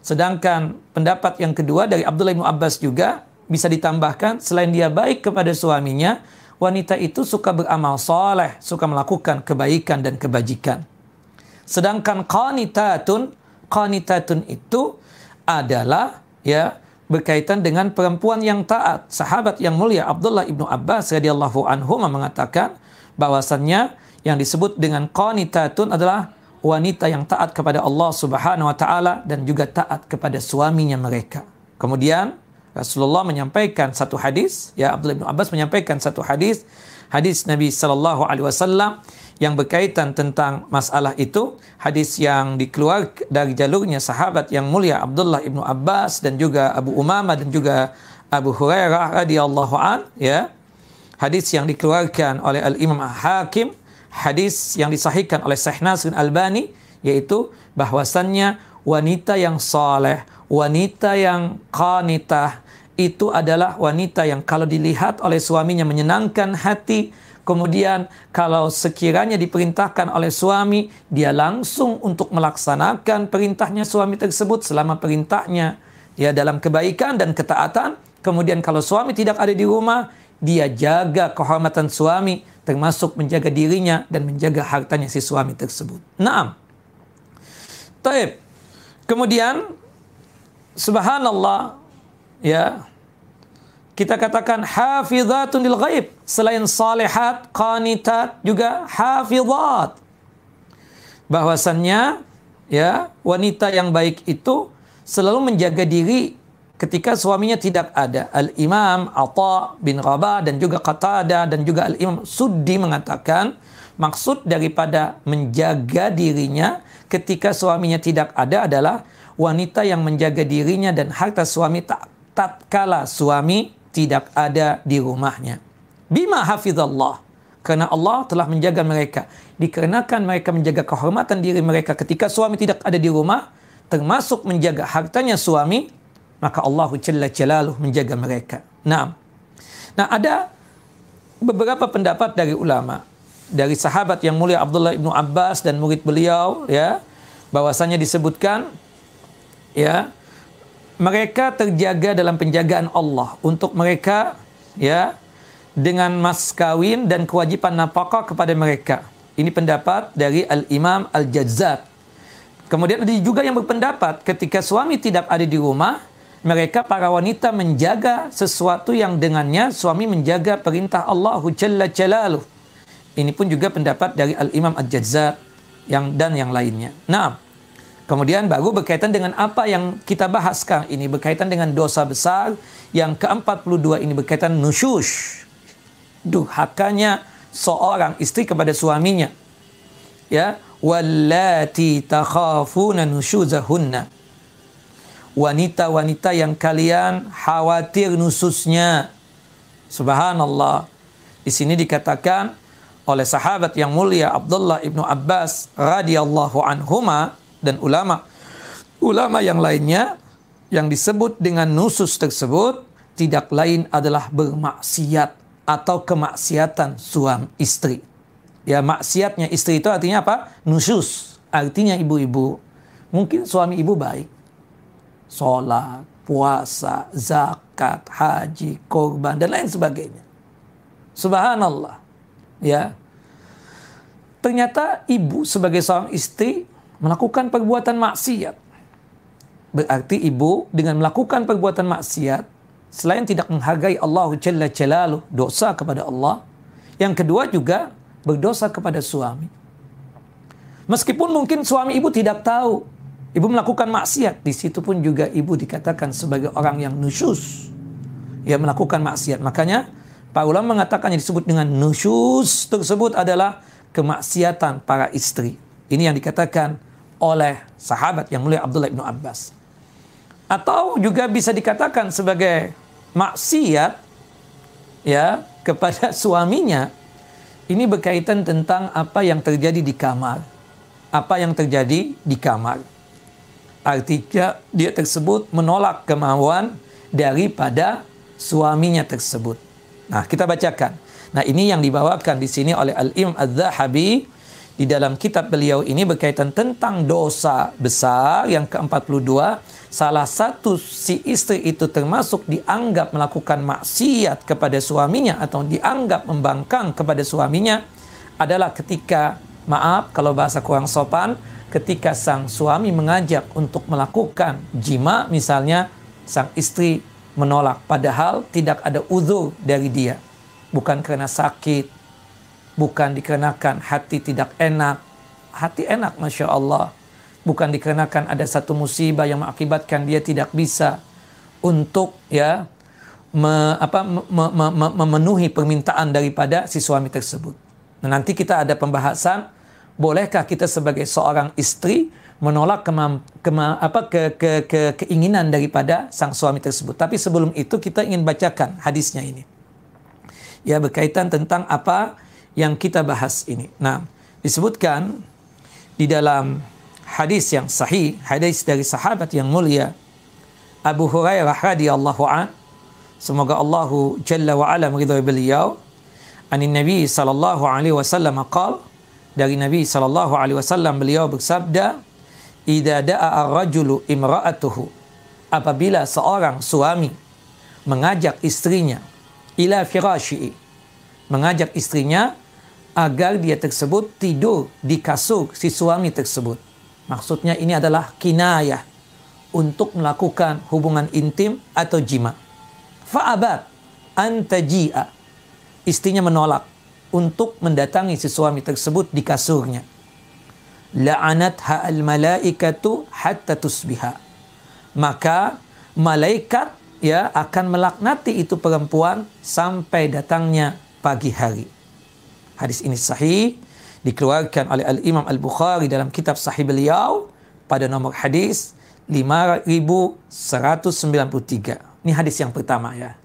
Sedangkan pendapat yang kedua dari Abdullah bin Abbas juga bisa ditambahkan selain dia baik kepada suaminya, wanita itu suka beramal soleh, suka melakukan kebaikan dan kebajikan. Sedangkan qanitatun, qanitatun itu adalah ya berkaitan dengan perempuan yang taat. Sahabat yang mulia Abdullah ibnu Abbas radhiyallahu anhu mengatakan bahwasannya yang disebut dengan qanitatun adalah wanita yang taat kepada Allah Subhanahu wa taala dan juga taat kepada suaminya mereka. Kemudian Rasulullah menyampaikan satu hadis, ya Abdullah bin Abbas menyampaikan satu hadis, hadis Nabi sallallahu alaihi wasallam yang berkaitan tentang masalah itu, hadis yang dikeluarkan dari jalurnya sahabat yang mulia Abdullah ibnu Abbas dan juga Abu Umamah dan juga Abu Hurairah radhiyallahu an, ya hadis yang dikeluarkan oleh Al-Imam Hakim, hadis yang disahihkan oleh Syekh Nasir Albani, yaitu bahwasannya wanita yang saleh, wanita yang qanitah, itu adalah wanita yang kalau dilihat oleh suaminya menyenangkan hati, kemudian kalau sekiranya diperintahkan oleh suami, dia langsung untuk melaksanakan perintahnya suami tersebut selama perintahnya ya dalam kebaikan dan ketaatan. Kemudian kalau suami tidak ada di rumah, dia jaga kehormatan suami termasuk menjaga dirinya dan menjaga hartanya si suami tersebut. Naam. Taib. Kemudian subhanallah ya kita katakan hafizatun lil ghaib selain salihat qanitat juga hafizat bahwasannya ya wanita yang baik itu selalu menjaga diri ketika suaminya tidak ada. Al-Imam Atha bin Rabah dan juga Qatada dan juga Al-Imam Suddi mengatakan maksud daripada menjaga dirinya ketika suaminya tidak ada adalah wanita yang menjaga dirinya dan harta suami tak tatkala suami tidak ada di rumahnya. Bima hafizallah. Karena Allah telah menjaga mereka. Dikarenakan mereka menjaga kehormatan diri mereka ketika suami tidak ada di rumah, termasuk menjaga hartanya suami, maka Allah Jalla Jalaluh menjaga mereka. Nah, nah ada beberapa pendapat dari ulama, dari sahabat yang mulia Abdullah ibnu Abbas dan murid beliau, ya, bahwasanya disebutkan, ya, mereka terjaga dalam penjagaan Allah untuk mereka, ya, dengan mas kawin dan kewajiban nafkah kepada mereka. Ini pendapat dari Al Imam Al Jazzat. Kemudian ada juga yang berpendapat ketika suami tidak ada di rumah, mereka para wanita menjaga sesuatu yang dengannya suami menjaga perintah Allah Jalla Jalaluh. Ini pun juga pendapat dari Al-Imam Al-Jazzar yang dan yang lainnya. Nah, kemudian baru berkaitan dengan apa yang kita bahas sekarang ini berkaitan dengan dosa besar yang ke-42 ini berkaitan nusyush. Duhakanya seorang istri kepada suaminya. Ya, wallati takhafuna nusyuzahunna wanita-wanita yang kalian khawatir nususnya. Subhanallah. Di sini dikatakan oleh sahabat yang mulia Abdullah ibnu Abbas radhiyallahu anhuma dan ulama ulama yang lainnya yang disebut dengan nusus tersebut tidak lain adalah bermaksiat atau kemaksiatan suami istri. Ya maksiatnya istri itu artinya apa? Nusus. Artinya ibu-ibu. Mungkin suami ibu baik sholat, puasa, zakat, haji, korban, dan lain sebagainya. Subhanallah. Ya. ternyata ibu sebagai seorang istri melakukan perbuatan maksiat. Berarti ibu dengan melakukan perbuatan maksiat selain tidak menghargai Allah Jalla Jalaluh, dosa kepada Allah, yang kedua juga berdosa kepada suami. Meskipun mungkin suami ibu tidak tahu, ibu melakukan maksiat, di situ pun juga ibu dikatakan sebagai orang yang nusyus. Ya melakukan maksiat. Makanya para ulama mengatakan yang disebut dengan nusyus tersebut adalah kemaksiatan para istri. Ini yang dikatakan oleh sahabat yang mulia Abdullah bin Abbas. Atau juga bisa dikatakan sebagai maksiat ya kepada suaminya. Ini berkaitan tentang apa yang terjadi di kamar. Apa yang terjadi di kamar. Artinya dia tersebut menolak kemauan daripada suaminya tersebut. Nah, kita bacakan. Nah, ini yang dibawakan di sini oleh Al-Imam Az-Zahabi di dalam kitab beliau ini berkaitan tentang dosa besar yang ke-42 salah satu si istri itu termasuk dianggap melakukan maksiat kepada suaminya atau dianggap membangkang kepada suaminya adalah ketika maaf kalau bahasa kurang sopan ketika sang suami mengajak untuk melakukan jima misalnya sang istri menolak padahal tidak ada uzur dari dia bukan karena sakit bukan dikarenakan hati tidak enak. Hati enak, Masya Allah. Bukan dikarenakan ada satu musibah yang mengakibatkan dia tidak bisa untuk ya me, apa, me, me, me, memenuhi permintaan daripada si suami tersebut. Nah, nanti kita ada pembahasan, bolehkah kita sebagai seorang istri menolak kemam, kema, apa, ke, ke, ke, keinginan daripada sang suami tersebut. Tapi sebelum itu kita ingin bacakan hadisnya ini. Ya berkaitan tentang apa yang kita bahas ini. Nah, disebutkan di dalam hadis yang sahih, hadis dari sahabat yang mulia Abu Hurairah radhiyallahu an, semoga Allah jalla wa ala meridhai beliau, anin Nabi sallallahu alaihi wasallam qal dari Nabi sallallahu alaihi wasallam beliau bersabda, "Idza da'a ar-rajulu imra'atuhu" apabila seorang suami mengajak istrinya ila firasyi mengajak istrinya agar dia tersebut tidur di kasur si suami tersebut. Maksudnya ini adalah kinayah untuk melakukan hubungan intim atau jima. Fa'abat antaji'a. Istrinya menolak untuk mendatangi si suami tersebut di kasurnya. La'anat ha'al malaikatu hatta tusbiha. Maka malaikat ya akan melaknati itu perempuan sampai datangnya pagi hari. Hadis ini sahih dikeluarkan oleh Al-Imam Al-Bukhari dalam kitab sahih beliau pada nomor hadis 5193. Ini hadis yang pertama ya.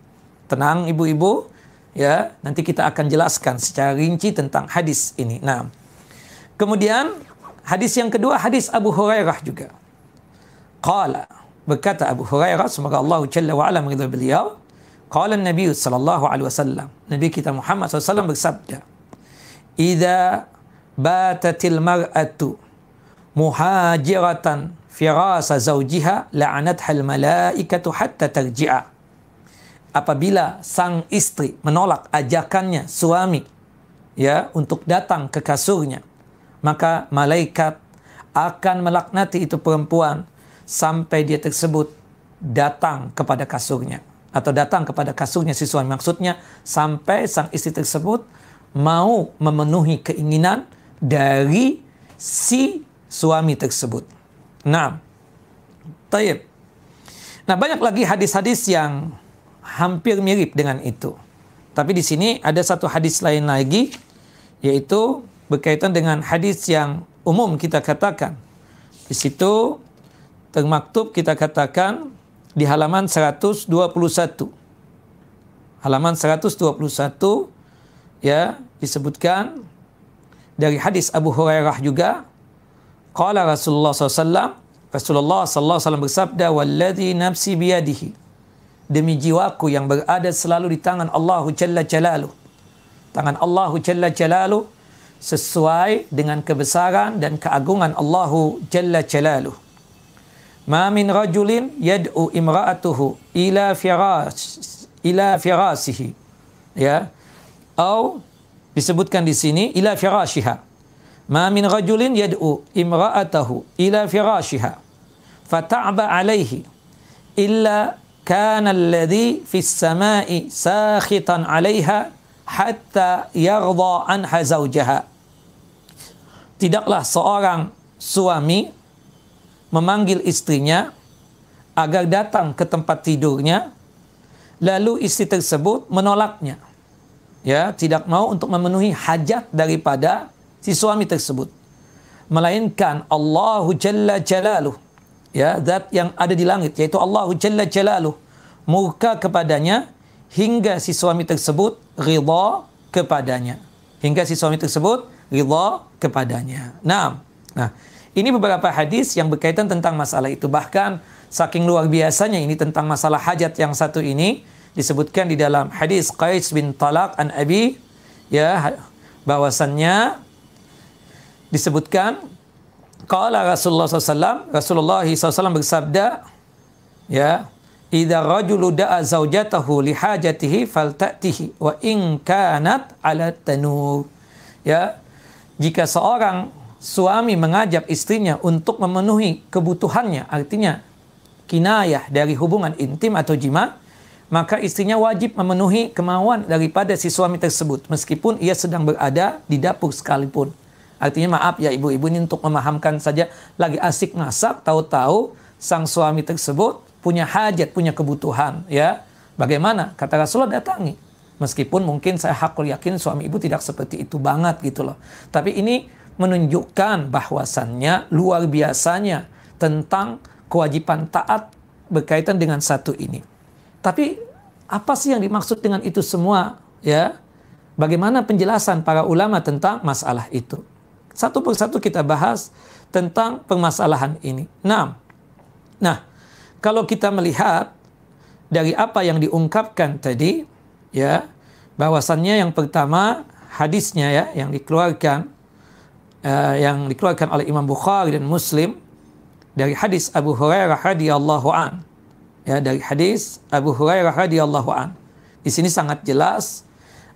Tenang ibu-ibu ya, nanti kita akan jelaskan secara rinci tentang hadis ini. Nah, kemudian hadis yang kedua hadis Abu Hurairah juga. Qala berkata Abu Hurairah semoga Allah Jalla wa ala meridhai beliau Qala Nabi sallallahu alaihi wasallam Nabi kita Muhammad SAW bersabda idza batatil mar'atu muhajiratan firasa zawjiha la'anatha al malaikatu hatta tarji'a apabila sang istri menolak ajakannya suami ya untuk datang ke kasurnya maka malaikat akan melaknati itu perempuan sampai dia tersebut datang kepada kasurnya atau datang kepada kasurnya si suami maksudnya sampai sang istri tersebut mau memenuhi keinginan dari si suami tersebut. Nah, taib. Nah, banyak lagi hadis-hadis yang hampir mirip dengan itu. Tapi di sini ada satu hadis lain lagi, yaitu berkaitan dengan hadis yang umum kita katakan. Di situ termaktub kita katakan di halaman 121. Halaman 121 ya disebutkan dari hadis Abu Hurairah juga qala Rasulullah SAW Rasulullah SAW bersabda walladhi nafsi biyadihi demi jiwaku yang berada selalu di tangan Allah Jalla Jalalu. Tangan Allah Jalla Jalalu sesuai dengan kebesaran dan keagungan Allah Jalla Jalalu. Ma min rajulin yad'u imra'atuhu ila firas ila firasihi. Ya. Atau disebutkan di sini ila firashiha. Ma min rajulin yad'u imra'atahu ila firashiha. Fata'ba alaihi illa fis sama'i sakhitan 'alaiha hatta yarda anha zawjaha. Tidaklah seorang suami memanggil istrinya agar datang ke tempat tidurnya lalu istri tersebut menolaknya. Ya tidak mau untuk memenuhi hajat daripada si suami tersebut melainkan Allahu Jalla Jalaluh ya zat yang ada di langit yaitu Allahu Jalla Jalaluh murka kepadanya hingga si suami tersebut ridha kepadanya. Hingga si suami tersebut ridha kepadanya. Nah nah ini beberapa hadis yang berkaitan tentang masalah itu. Bahkan saking luar biasanya ini tentang masalah hajat yang satu ini disebutkan di dalam hadis Qais bin Talak an Abi ya bahwasannya disebutkan qala Rasulullah SAW Rasulullah SAW bersabda ya idza rajulu da'a zaujatahu li hajatihi faltatihi wa in kanat ala tanur ya jika seorang suami mengajak istrinya untuk memenuhi kebutuhannya artinya kinayah dari hubungan intim atau jima maka istrinya wajib memenuhi kemauan daripada si suami tersebut meskipun ia sedang berada di dapur sekalipun. Artinya maaf ya ibu-ibu ini untuk memahamkan saja lagi asik masak tahu-tahu sang suami tersebut punya hajat, punya kebutuhan ya. Bagaimana? Kata Rasulullah datangi. Meskipun mungkin saya hakul yakin suami ibu tidak seperti itu banget gitu loh. Tapi ini menunjukkan bahwasannya luar biasanya tentang kewajiban taat berkaitan dengan satu ini. Tapi apa sih yang dimaksud dengan itu semua? Ya, bagaimana penjelasan para ulama tentang masalah itu? Satu persatu kita bahas tentang permasalahan ini. Nah, nah kalau kita melihat dari apa yang diungkapkan tadi, ya, bahwasannya yang pertama hadisnya ya yang dikeluarkan uh, yang dikeluarkan oleh Imam Bukhari dan Muslim dari hadis Abu Hurairah radhiyallahu an ya dari hadis Abu Hurairah radhiyallahu an. Di sini sangat jelas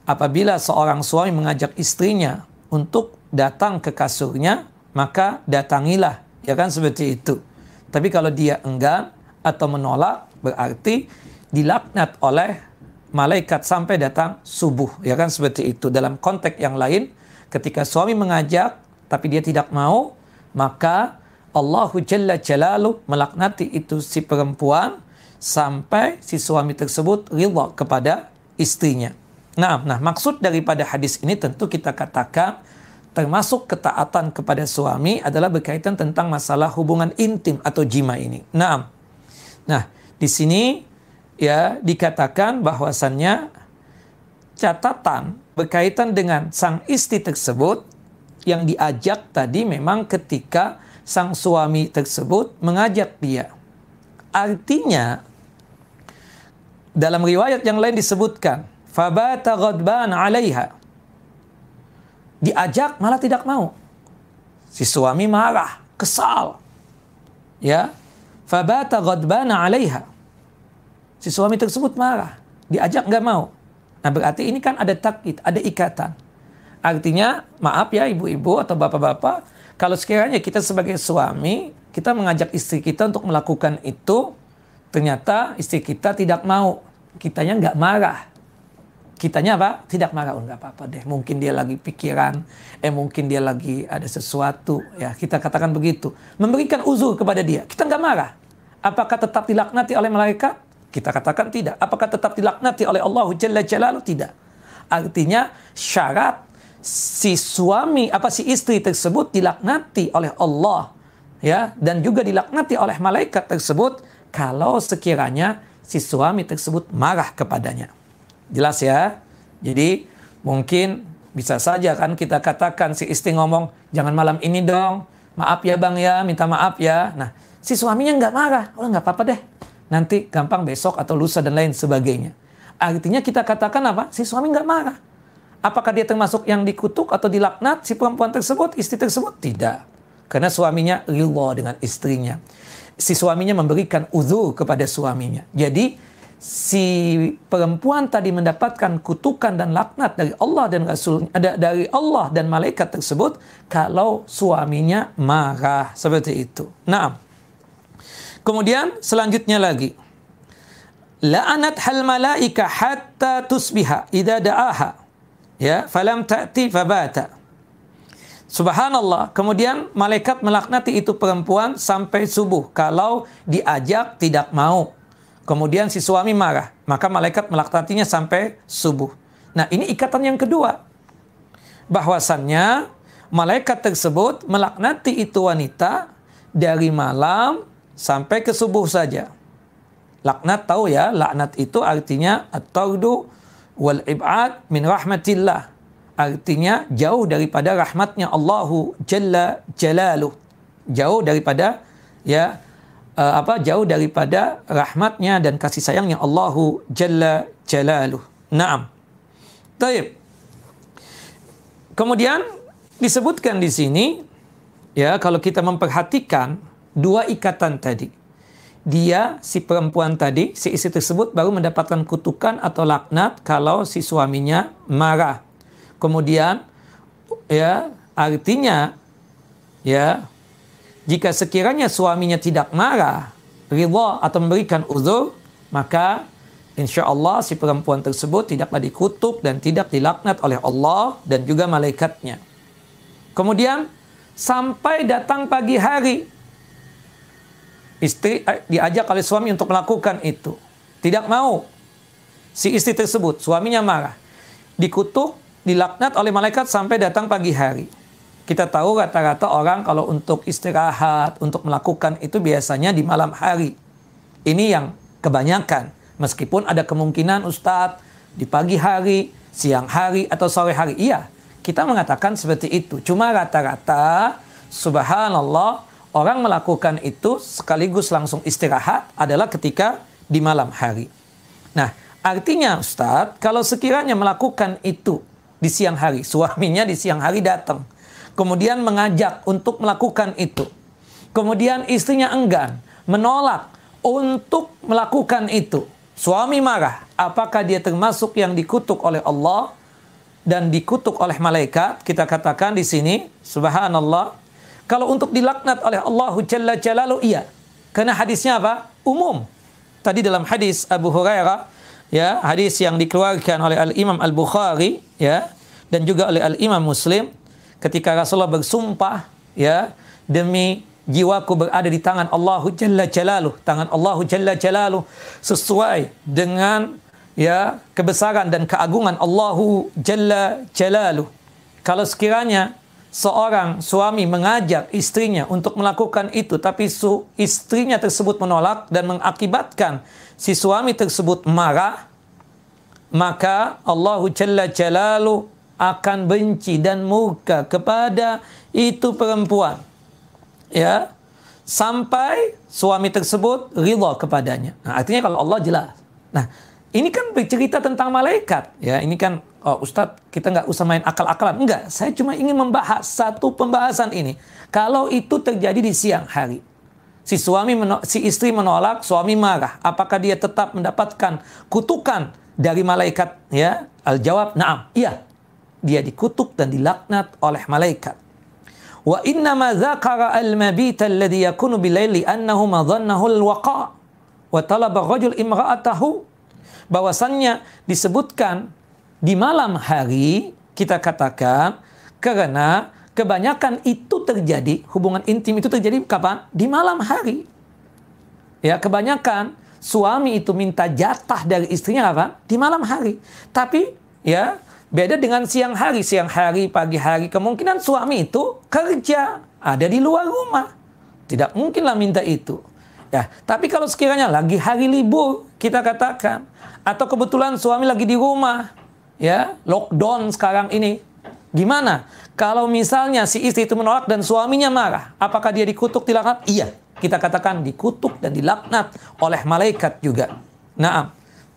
apabila seorang suami mengajak istrinya untuk datang ke kasurnya, maka datangilah, ya kan seperti itu. Tapi kalau dia enggan atau menolak, berarti dilaknat oleh malaikat sampai datang subuh, ya kan seperti itu. Dalam konteks yang lain, ketika suami mengajak tapi dia tidak mau, maka Allahu Jalla Jalalu melaknati itu si perempuan sampai si suami tersebut ridha kepada istrinya. Nah, nah maksud daripada hadis ini tentu kita katakan termasuk ketaatan kepada suami adalah berkaitan tentang masalah hubungan intim atau jima ini. Nah, nah di sini ya dikatakan bahwasannya catatan berkaitan dengan sang istri tersebut yang diajak tadi memang ketika sang suami tersebut mengajak dia. Artinya dalam riwayat yang lain disebutkan, fabata ghadban 'alaiha. Diajak malah tidak mau. Si suami marah, kesal. Ya. Fabata ghadban 'alaiha. Si suami tersebut marah, diajak nggak mau. Nah, berarti ini kan ada takkit, ada ikatan. Artinya, maaf ya ibu-ibu atau bapak-bapak, kalau sekiranya kita sebagai suami, kita mengajak istri kita untuk melakukan itu, ternyata istri kita tidak mau kitanya nggak marah kitanya apa tidak marah. Oh nggak apa-apa deh mungkin dia lagi pikiran eh mungkin dia lagi ada sesuatu. Ya kita katakan begitu. Memberikan uzur kepada dia kita nggak marah. Apakah tetap dilaknati oleh malaikat? Kita katakan tidak. Apakah tetap dilaknati oleh Allah Jalla Jalaluh? Tidak. Artinya syarat si suami apa si istri tersebut dilaknati oleh Allah ya dan juga dilaknati oleh malaikat tersebut kalau sekiranya si suami tersebut marah kepadanya. Jelas ya? Jadi mungkin bisa saja kan kita katakan si istri ngomong, jangan malam ini dong, maaf ya bang ya, minta maaf ya. Nah, si suaminya nggak marah, oh nggak apa-apa deh, nanti gampang besok atau lusa dan lain sebagainya. Artinya kita katakan apa? Si suami nggak marah. Apakah dia termasuk yang dikutuk atau dilaknat si perempuan tersebut, istri tersebut? Tidak. Karena suaminya ridho dengan istrinya si suaminya memberikan uzur kepada suaminya. Jadi si perempuan tadi mendapatkan kutukan dan laknat dari Allah dan Rasul dari Allah dan malaikat tersebut kalau suaminya marah seperti itu. Nah, kemudian selanjutnya lagi la'anat hal malaika hatta tusbiha idza da'aha ya falam ta'ti fabata Subhanallah. Kemudian malaikat melaknati itu perempuan sampai subuh. Kalau diajak tidak mau. Kemudian si suami marah, maka malaikat melaknatinya sampai subuh. Nah, ini ikatan yang kedua. Bahwasannya malaikat tersebut melaknati itu wanita dari malam sampai ke subuh saja. Laknat tahu ya, laknat itu artinya at-tardu wal ib'ad min rahmatillah. Artinya jauh daripada rahmatnya Allahu Jalla Jalaluh. Jauh daripada ya uh, apa jauh daripada rahmatnya dan kasih sayangnya Allahu Jalla Jalaluh. Naam. Taib. Kemudian disebutkan di sini ya kalau kita memperhatikan dua ikatan tadi. Dia si perempuan tadi, si istri tersebut baru mendapatkan kutukan atau laknat kalau si suaminya marah. Kemudian ya artinya ya jika sekiranya suaminya tidak marah, ridha atau memberikan uzur, maka insya Allah si perempuan tersebut tidaklah dikutuk dan tidak dilaknat oleh Allah dan juga malaikatnya. Kemudian sampai datang pagi hari, istri eh, diajak oleh suami untuk melakukan itu. Tidak mau. Si istri tersebut, suaminya marah. Dikutuk, dilaknat oleh malaikat sampai datang pagi hari. Kita tahu rata-rata orang kalau untuk istirahat, untuk melakukan itu biasanya di malam hari. Ini yang kebanyakan. Meskipun ada kemungkinan Ustadz di pagi hari, siang hari, atau sore hari. Iya, kita mengatakan seperti itu. Cuma rata-rata, subhanallah, orang melakukan itu sekaligus langsung istirahat adalah ketika di malam hari. Nah, artinya Ustadz, kalau sekiranya melakukan itu di siang hari, suaminya di siang hari datang kemudian mengajak untuk melakukan itu. Kemudian istrinya enggan, menolak untuk melakukan itu. Suami marah, apakah dia termasuk yang dikutuk oleh Allah dan dikutuk oleh malaikat? Kita katakan di sini, subhanallah. Kalau untuk dilaknat oleh Allah Jalla Jalalu, iya. Karena hadisnya apa? Umum. Tadi dalam hadis Abu Hurairah, ya, hadis yang dikeluarkan oleh Al-Imam Al-Bukhari, ya, dan juga oleh Al-Imam Muslim, ketika Rasulullah bersumpah ya demi jiwaku berada di tangan Allahu Jalla Jalaluh, tangan Allahu Jalla Jalaluh sesuai dengan ya kebesaran dan keagungan Allahu Jalla Jalaluh. Kalau sekiranya seorang suami mengajak istrinya untuk melakukan itu tapi su istrinya tersebut menolak dan mengakibatkan si suami tersebut marah maka Allahu Jalla Jalaluh akan benci dan murka kepada itu perempuan. Ya. Sampai suami tersebut ridha kepadanya. Nah, artinya kalau Allah jelas. Nah, ini kan bercerita tentang malaikat. Ya, ini kan oh Ustadz, kita nggak usah main akal-akalan. Enggak, saya cuma ingin membahas satu pembahasan ini. Kalau itu terjadi di siang hari. Si suami si istri menolak, suami marah. Apakah dia tetap mendapatkan kutukan dari malaikat? Ya, al jawab, "Na'am." Iya, dia dikutuk dan dilaknat oleh malaikat. Wa inna ma dzakara al-mabit alladhi yakunu bilaili annahu madhannahu al-waqa wa talaba rajul imra'atahu bahwasannya disebutkan di malam hari kita katakan karena kebanyakan itu terjadi hubungan intim itu terjadi kapan? Di malam hari. Ya, kebanyakan suami itu minta jatah dari istrinya apa? Di malam hari. Tapi ya Beda dengan siang hari, siang hari, pagi hari, kemungkinan suami itu kerja, ada di luar rumah. Tidak mungkinlah minta itu. Ya, tapi kalau sekiranya lagi hari libur, kita katakan, atau kebetulan suami lagi di rumah, ya, lockdown sekarang ini, gimana? Kalau misalnya si istri itu menolak dan suaminya marah, apakah dia dikutuk, dilaknat? Iya, kita katakan dikutuk dan dilaknat oleh malaikat juga. Nah,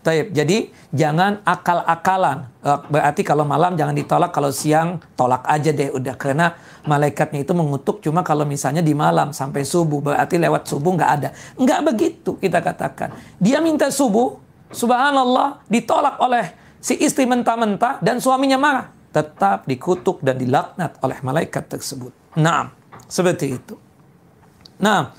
Taib. Jadi jangan akal-akalan. Eh, berarti kalau malam jangan ditolak, kalau siang tolak aja deh udah. Karena malaikatnya itu mengutuk cuma kalau misalnya di malam sampai subuh. Berarti lewat subuh nggak ada. Nggak begitu kita katakan. Dia minta subuh, subhanallah ditolak oleh si istri mentah-mentah dan suaminya marah. Tetap dikutuk dan dilaknat oleh malaikat tersebut. Nah, seperti itu. Nah,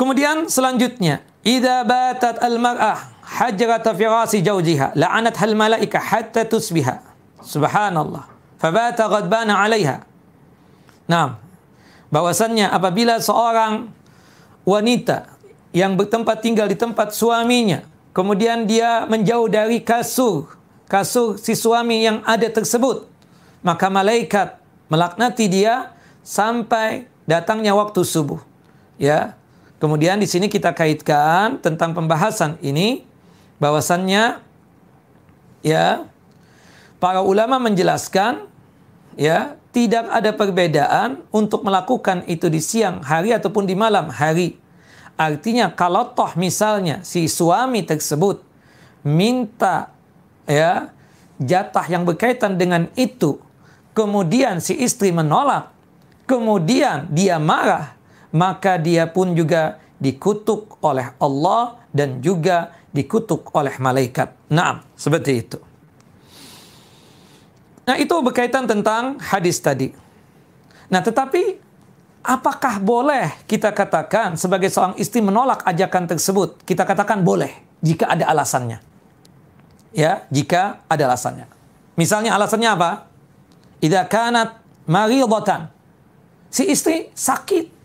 kemudian selanjutnya, idza batat al-mar'ah hajrat firasi jawjiha la'anat hal malaika hatta tusbiha. Subhanallah. Fabata ghadbana 'alaiha. Nah, bahwasannya apabila seorang wanita yang bertempat tinggal di tempat suaminya Kemudian dia menjauh dari kasur, kasur si suami yang ada tersebut. Maka malaikat melaknati dia sampai datangnya waktu subuh. Ya. Kemudian di sini kita kaitkan tentang pembahasan ini bahwasannya ya para ulama menjelaskan ya tidak ada perbedaan untuk melakukan itu di siang hari ataupun di malam hari. Artinya kalau toh misalnya si suami tersebut minta ya jatah yang berkaitan dengan itu, kemudian si istri menolak, kemudian dia marah, maka dia pun juga dikutuk oleh Allah dan juga dikutuk oleh malaikat. Nah, seperti itu. Nah, itu berkaitan tentang hadis tadi. Nah, tetapi Apakah boleh kita katakan sebagai seorang istri menolak ajakan tersebut? Kita katakan boleh jika ada alasannya. Ya, jika ada alasannya. Misalnya alasannya apa? Idza kanat maridatan. Si istri sakit.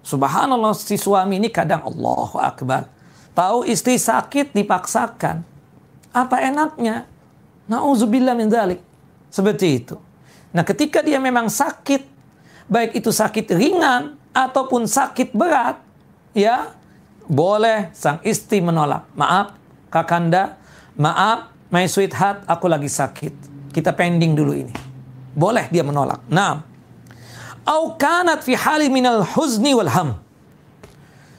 Subhanallah si suami ini kadang Allahu akbar. Tahu istri sakit dipaksakan. Apa enaknya? Nauzubillah min dzalik. Seperti itu. Nah, ketika dia memang sakit baik itu sakit ringan ataupun sakit berat, ya boleh sang istri menolak. Maaf, kakanda, maaf, my sweetheart, aku lagi sakit. Kita pending dulu ini. Boleh dia menolak. Nah, au kanat fi hali minal huzni wal ham.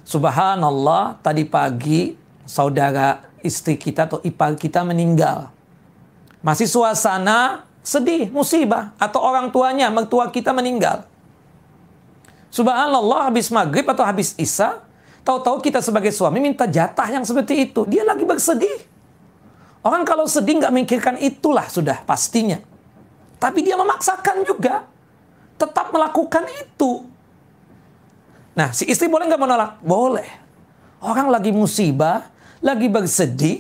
Subhanallah, tadi pagi saudara istri kita atau ipar kita meninggal. Masih suasana sedih, musibah. Atau orang tuanya, mertua kita meninggal. Subhanallah habis maghrib atau habis isya, tahu-tahu kita sebagai suami minta jatah yang seperti itu. Dia lagi bersedih. Orang kalau sedih nggak mikirkan itulah sudah pastinya. Tapi dia memaksakan juga. Tetap melakukan itu. Nah, si istri boleh nggak menolak? Boleh. Orang lagi musibah, lagi bersedih,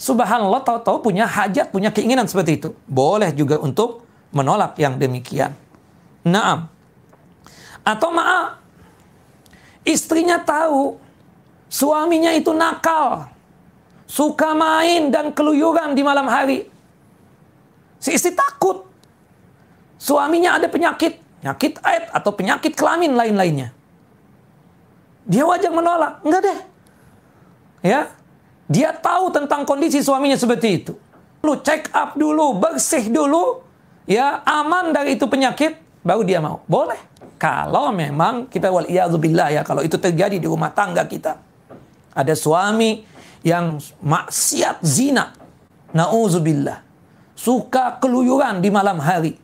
subhanallah tahu-tahu punya hajat, punya keinginan seperti itu. Boleh juga untuk menolak yang demikian. Naam. Atau maaf, istrinya tahu suaminya itu nakal, suka main dan keluyuran di malam hari. Si istri takut suaminya ada penyakit, penyakit aid atau penyakit kelamin lain-lainnya. Dia wajar menolak, enggak deh. Ya, dia tahu tentang kondisi suaminya seperti itu. Lu check up dulu, bersih dulu, ya aman dari itu penyakit, baru dia mau. Boleh. Kalau memang kita wal billah ya, kalau itu terjadi di rumah tangga kita. Ada suami yang maksiat zina. Nauzubillah. Suka keluyuran di malam hari.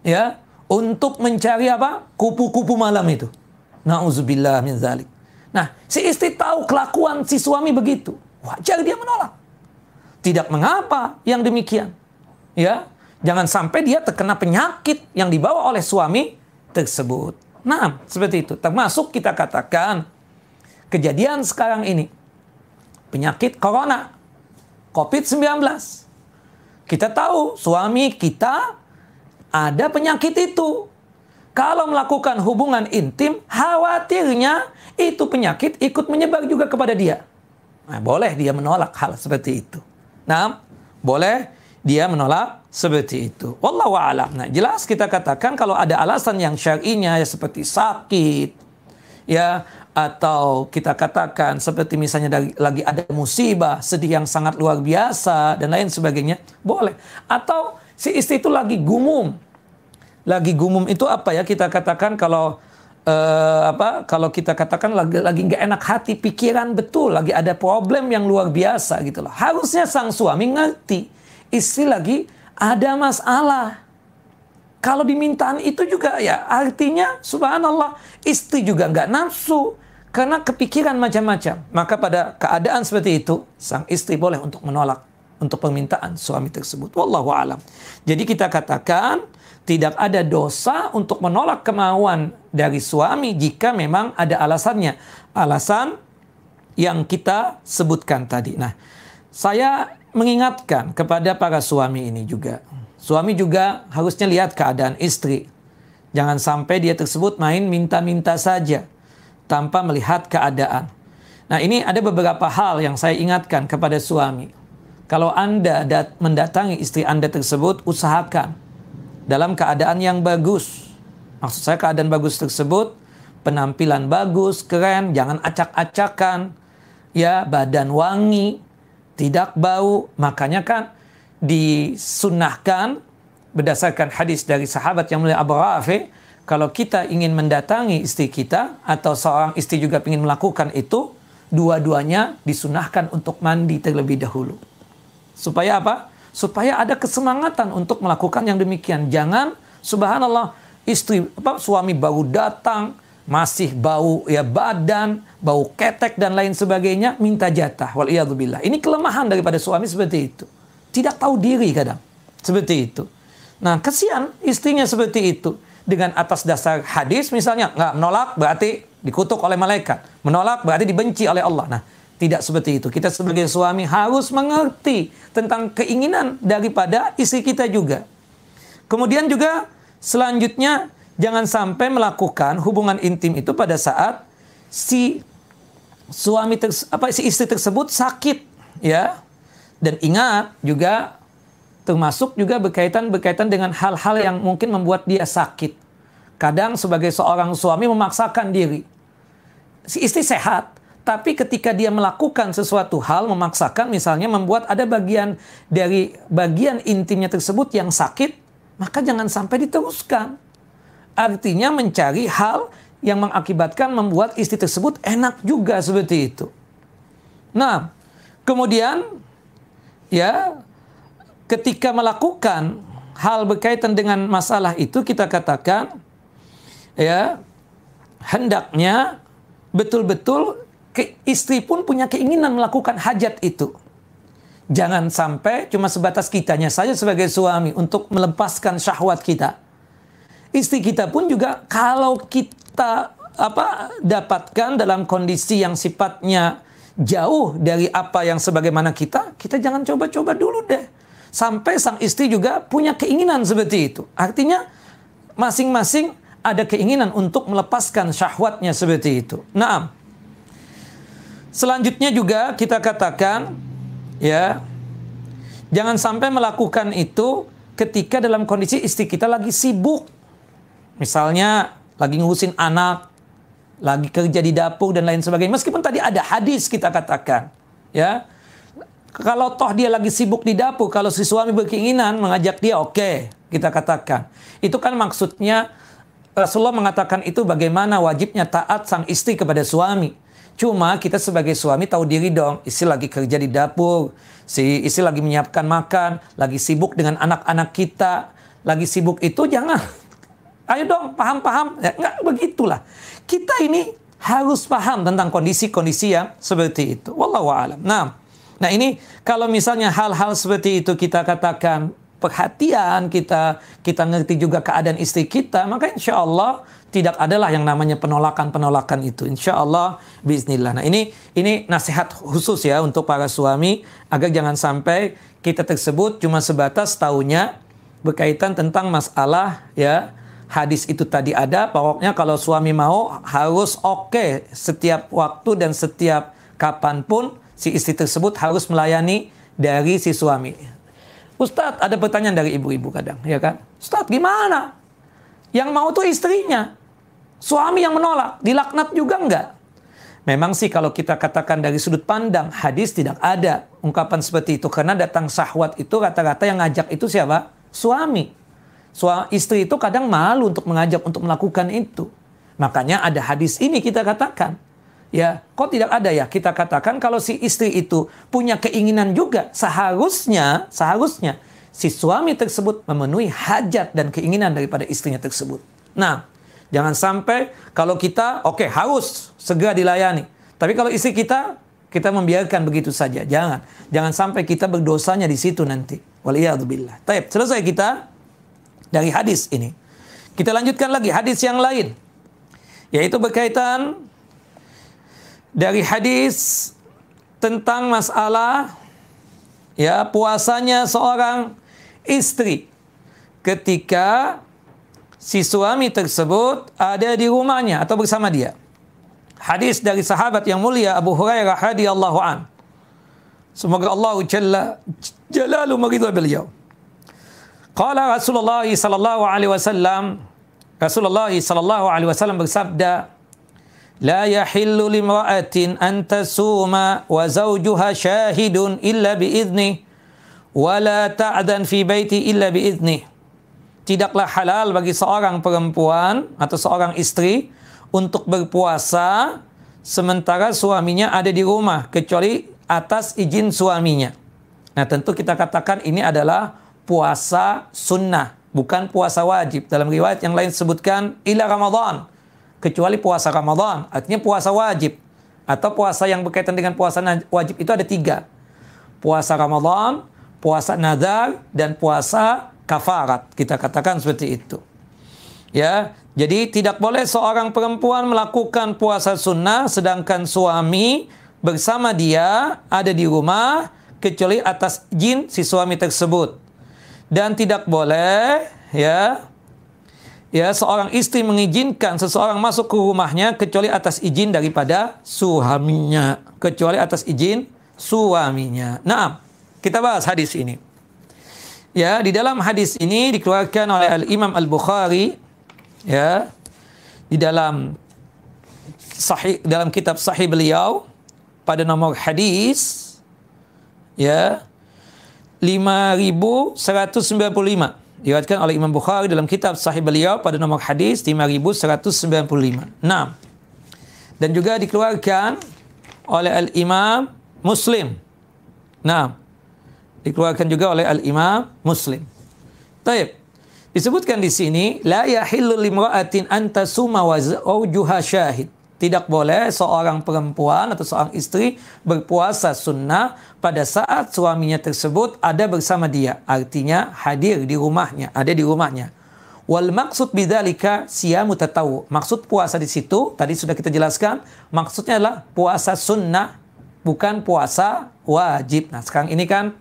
Ya, untuk mencari apa? Kupu-kupu malam itu. Nauzubillah min zalik. Nah, si istri tahu kelakuan si suami begitu. Wajar dia menolak. Tidak mengapa yang demikian. Ya, Jangan sampai dia terkena penyakit yang dibawa oleh suami tersebut. Nah, seperti itu. Termasuk kita katakan kejadian sekarang ini. Penyakit corona. COVID-19. Kita tahu suami kita ada penyakit itu. Kalau melakukan hubungan intim, khawatirnya itu penyakit ikut menyebar juga kepada dia. Nah, boleh dia menolak hal seperti itu. Nah, boleh dia menolak seperti itu. Wallahu a'lam. Nah, jelas kita katakan kalau ada alasan yang syar'inya ya seperti sakit ya atau kita katakan seperti misalnya dari, lagi ada musibah, sedih yang sangat luar biasa dan lain sebagainya, boleh. Atau si istri itu lagi gumum. Lagi gumum itu apa ya? Kita katakan kalau uh, apa? Kalau kita katakan lagi lagi nggak enak hati, pikiran betul, lagi ada problem yang luar biasa gitu loh. Harusnya sang suami ngerti istri lagi ada masalah. Kalau dimintaan itu juga ya artinya subhanallah istri juga nggak nafsu. Karena kepikiran macam-macam. Maka pada keadaan seperti itu, sang istri boleh untuk menolak untuk permintaan suami tersebut. Wallahu alam. Jadi kita katakan tidak ada dosa untuk menolak kemauan dari suami jika memang ada alasannya. Alasan yang kita sebutkan tadi. Nah, saya mengingatkan kepada para suami ini juga. Suami juga harusnya lihat keadaan istri. Jangan sampai dia tersebut main minta-minta saja tanpa melihat keadaan. Nah, ini ada beberapa hal yang saya ingatkan kepada suami. Kalau Anda mendatangi istri Anda tersebut, usahakan dalam keadaan yang bagus. Maksud saya keadaan bagus tersebut, penampilan bagus, keren, jangan acak-acakan, ya badan wangi, tidak bau. Makanya kan disunahkan berdasarkan hadis dari sahabat yang mulia Abu Rafi, kalau kita ingin mendatangi istri kita atau seorang istri juga ingin melakukan itu, dua-duanya disunahkan untuk mandi terlebih dahulu. Supaya apa? Supaya ada kesemangatan untuk melakukan yang demikian. Jangan subhanallah istri apa suami baru datang masih bau ya badan, bau ketek dan lain sebagainya minta jatah. Wal Ini kelemahan daripada suami seperti itu. Tidak tahu diri kadang. Seperti itu. Nah, kesian istrinya seperti itu dengan atas dasar hadis misalnya nggak menolak berarti dikutuk oleh malaikat menolak berarti dibenci oleh Allah nah tidak seperti itu kita sebagai suami harus mengerti tentang keinginan daripada istri kita juga kemudian juga selanjutnya jangan sampai melakukan hubungan intim itu pada saat si suami ters, apa si istri tersebut sakit ya dan ingat juga termasuk juga berkaitan berkaitan dengan hal-hal yang mungkin membuat dia sakit. Kadang sebagai seorang suami memaksakan diri. Si istri sehat, tapi ketika dia melakukan sesuatu hal memaksakan misalnya membuat ada bagian dari bagian intimnya tersebut yang sakit, maka jangan sampai diteruskan. Artinya mencari hal yang mengakibatkan membuat istri tersebut enak juga seperti itu. Nah, kemudian ya ketika melakukan hal berkaitan dengan masalah itu kita katakan ya hendaknya betul-betul ke, istri pun punya keinginan melakukan hajat itu. Jangan sampai cuma sebatas kitanya saja sebagai suami untuk melepaskan syahwat kita. Istri kita pun juga kalau kita apa dapatkan dalam kondisi yang sifatnya jauh dari apa yang sebagaimana kita, kita jangan coba-coba dulu deh Sampai sang istri juga punya keinginan seperti itu. Artinya masing-masing ada keinginan untuk melepaskan syahwatnya seperti itu. Nah, selanjutnya juga kita katakan ya jangan sampai melakukan itu ketika dalam kondisi istri kita lagi sibuk. Misalnya lagi ngurusin anak, lagi kerja di dapur dan lain sebagainya. Meskipun tadi ada hadis kita katakan, ya kalau toh dia lagi sibuk di dapur, kalau si suami berkeinginan mengajak dia, oke, okay, kita katakan. Itu kan maksudnya Rasulullah mengatakan itu bagaimana wajibnya taat sang istri kepada suami. Cuma kita sebagai suami tahu diri dong, istri lagi kerja di dapur, si istri lagi menyiapkan makan, lagi sibuk dengan anak-anak kita, lagi sibuk itu jangan. Ayo dong, paham-paham. Ya, enggak begitulah. Kita ini harus paham tentang kondisi-kondisi yang seperti itu. Wallahu a'lam. Nah, Nah ini kalau misalnya hal-hal seperti itu kita katakan perhatian kita kita ngerti juga keadaan istri kita maka insya Allah tidak adalah yang namanya penolakan-penolakan itu. Insya Allah Bismillah nah ini ini nasihat khusus ya untuk para suami agar jangan sampai kita tersebut cuma sebatas tahunya berkaitan tentang masalah ya hadis itu tadi ada. Pokoknya kalau suami mau harus oke okay setiap waktu dan setiap kapan pun si istri tersebut harus melayani dari si suami. Ustadz, ada pertanyaan dari ibu-ibu kadang, ya kan? Ustadz, gimana? Yang mau tuh istrinya. Suami yang menolak, dilaknat juga enggak? Memang sih kalau kita katakan dari sudut pandang hadis tidak ada ungkapan seperti itu karena datang syahwat itu rata-rata yang ngajak itu siapa? Suami. Suami istri itu kadang malu untuk mengajak untuk melakukan itu. Makanya ada hadis ini kita katakan Ya, kok tidak ada ya? Kita katakan kalau si istri itu punya keinginan juga, seharusnya, seharusnya si suami tersebut memenuhi hajat dan keinginan daripada istrinya tersebut. Nah, Jangan sampai kalau kita oke okay, harus segera dilayani. Tapi kalau istri kita kita membiarkan begitu saja. Jangan. Jangan sampai kita berdosanya di situ nanti. Waliyadzubillah. Taib. Selesai kita dari hadis ini. Kita lanjutkan lagi hadis yang lain. Yaitu berkaitan dari hadis tentang masalah ya puasanya seorang istri ketika si suami tersebut ada di rumahnya atau bersama dia. Hadis dari sahabat yang mulia Abu Hurairah radhiyallahu an. Semoga Allah Jalla Jalalu meridha beliau. Qala Rasulullah sallallahu alaihi wasallam Rasulullah sallallahu alaihi wasallam bersabda لا يحل لمرأة أن تسوم وزوجها شاهد إلا بإذنه ولا تعدا في بيت إلا بإذنه. Tidaklah halal bagi seorang perempuan atau seorang istri untuk berpuasa sementara suaminya ada di rumah kecuali atas izin suaminya. Nah, tentu kita katakan ini adalah puasa sunnah, bukan puasa wajib. Dalam riwayat yang lain sebutkan ila Ramadan kecuali puasa Ramadan, artinya puasa wajib. Atau puasa yang berkaitan dengan puasa wajib itu ada tiga. Puasa Ramadan, puasa nazar, dan puasa kafarat. Kita katakan seperti itu. Ya, jadi tidak boleh seorang perempuan melakukan puasa sunnah sedangkan suami bersama dia ada di rumah kecuali atas izin si suami tersebut. Dan tidak boleh ya ya seorang istri mengizinkan seseorang masuk ke rumahnya kecuali atas izin daripada suaminya, kecuali atas izin suaminya. Nah, kita bahas hadis ini. Ya, di dalam hadis ini dikeluarkan oleh Al Imam Al Bukhari ya di dalam sahih dalam kitab sahih beliau pada nomor hadis ya 5195 diriwayatkan oleh Imam Bukhari dalam kitab sahih beliau pada nomor hadis 5195. Nah, dan juga dikeluarkan oleh Al-Imam Muslim. Nah, dikeluarkan juga oleh Al-Imam Muslim. Taib. Disebutkan di sini la yahillu limra'atin antasuma wa zawjuha syahid. Tidak boleh seorang perempuan atau seorang istri berpuasa sunnah pada saat suaminya tersebut ada bersama dia. Artinya hadir di rumahnya, ada di rumahnya. Wal maksud bidzalika siyamu tatawu. Maksud puasa di situ tadi sudah kita jelaskan, maksudnya adalah puasa sunnah bukan puasa wajib. Nah, sekarang ini kan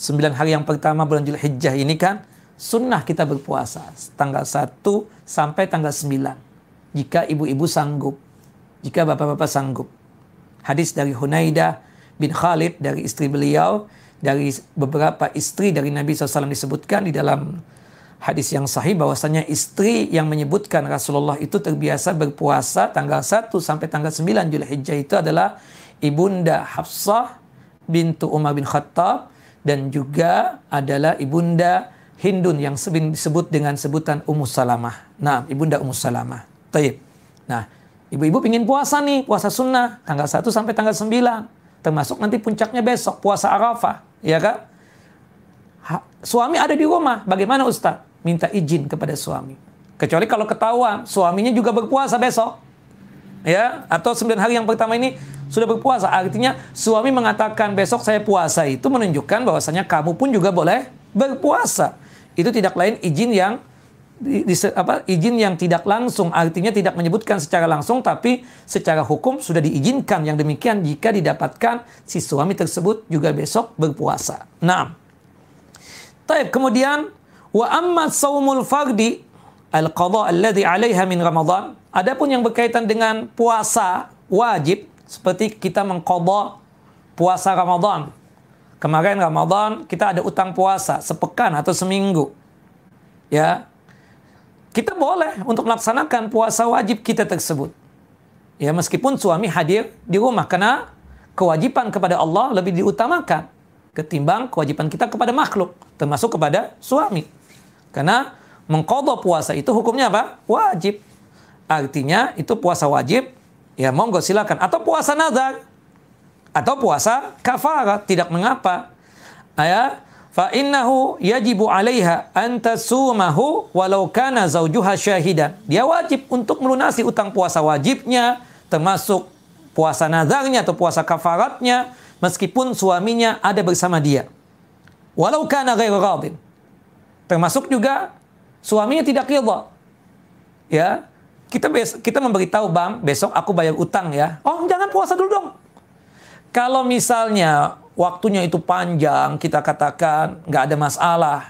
sembilan hari yang pertama bulan Zulhijjah ini kan sunnah kita berpuasa tanggal 1 sampai tanggal 9 jika ibu-ibu sanggup jika bapak-bapak sanggup. Hadis dari Hunaidah bin Khalid dari istri beliau, dari beberapa istri dari Nabi SAW disebutkan di dalam hadis yang sahih bahwasanya istri yang menyebutkan Rasulullah itu terbiasa berpuasa tanggal 1 sampai tanggal 9 Zulhijjah itu adalah Ibunda Hafsah bintu Umar bin Khattab dan juga adalah Ibunda Hindun yang disebut dengan sebutan Ummu Salamah. Nah, Ibunda Ummu Salamah. Taib. Nah, Ibu-ibu ingin puasa nih, puasa sunnah, tanggal 1 sampai tanggal 9. Termasuk nanti puncaknya besok, puasa Arafah. Ya kan? Ha, suami ada di rumah, bagaimana Ustaz? Minta izin kepada suami. Kecuali kalau ketahuan, suaminya juga berpuasa besok. Ya, atau 9 hari yang pertama ini sudah berpuasa. Artinya suami mengatakan besok saya puasa itu menunjukkan bahwasanya kamu pun juga boleh berpuasa. Itu tidak lain izin yang di, di, apa, izin yang tidak langsung artinya tidak menyebutkan secara langsung tapi secara hukum sudah diizinkan yang demikian jika didapatkan si suami tersebut juga besok berpuasa. Nah, Taib kemudian wa amma saumul fardi al qadha alladhi 'alaiha min Ramadan. Adapun yang berkaitan dengan puasa wajib seperti kita mengqadha puasa Ramadan. Kemarin Ramadan kita ada utang puasa sepekan atau seminggu. Ya, kita boleh untuk melaksanakan puasa wajib kita tersebut. Ya, meskipun suami hadir di rumah karena kewajiban kepada Allah lebih diutamakan ketimbang kewajiban kita kepada makhluk, termasuk kepada suami. Karena mengkodok puasa itu hukumnya apa? Wajib. Artinya itu puasa wajib, ya monggo silakan. Atau puasa nazar, atau puasa kafarat, tidak mengapa. Ya, fa innahu yajibu 'alaiha an tasumahu walau kana zaujuha syahidan. Dia wajib untuk melunasi utang puasa wajibnya termasuk puasa nazarnya atau puasa kafaratnya meskipun suaminya ada bersama dia. Walau kana ghairu radin. Termasuk juga suaminya tidak ridha. Ya. Kita kita memberitahu Bang, besok aku bayar utang ya. Oh, jangan puasa dulu dong. Kalau misalnya waktunya itu panjang, kita katakan nggak ada masalah.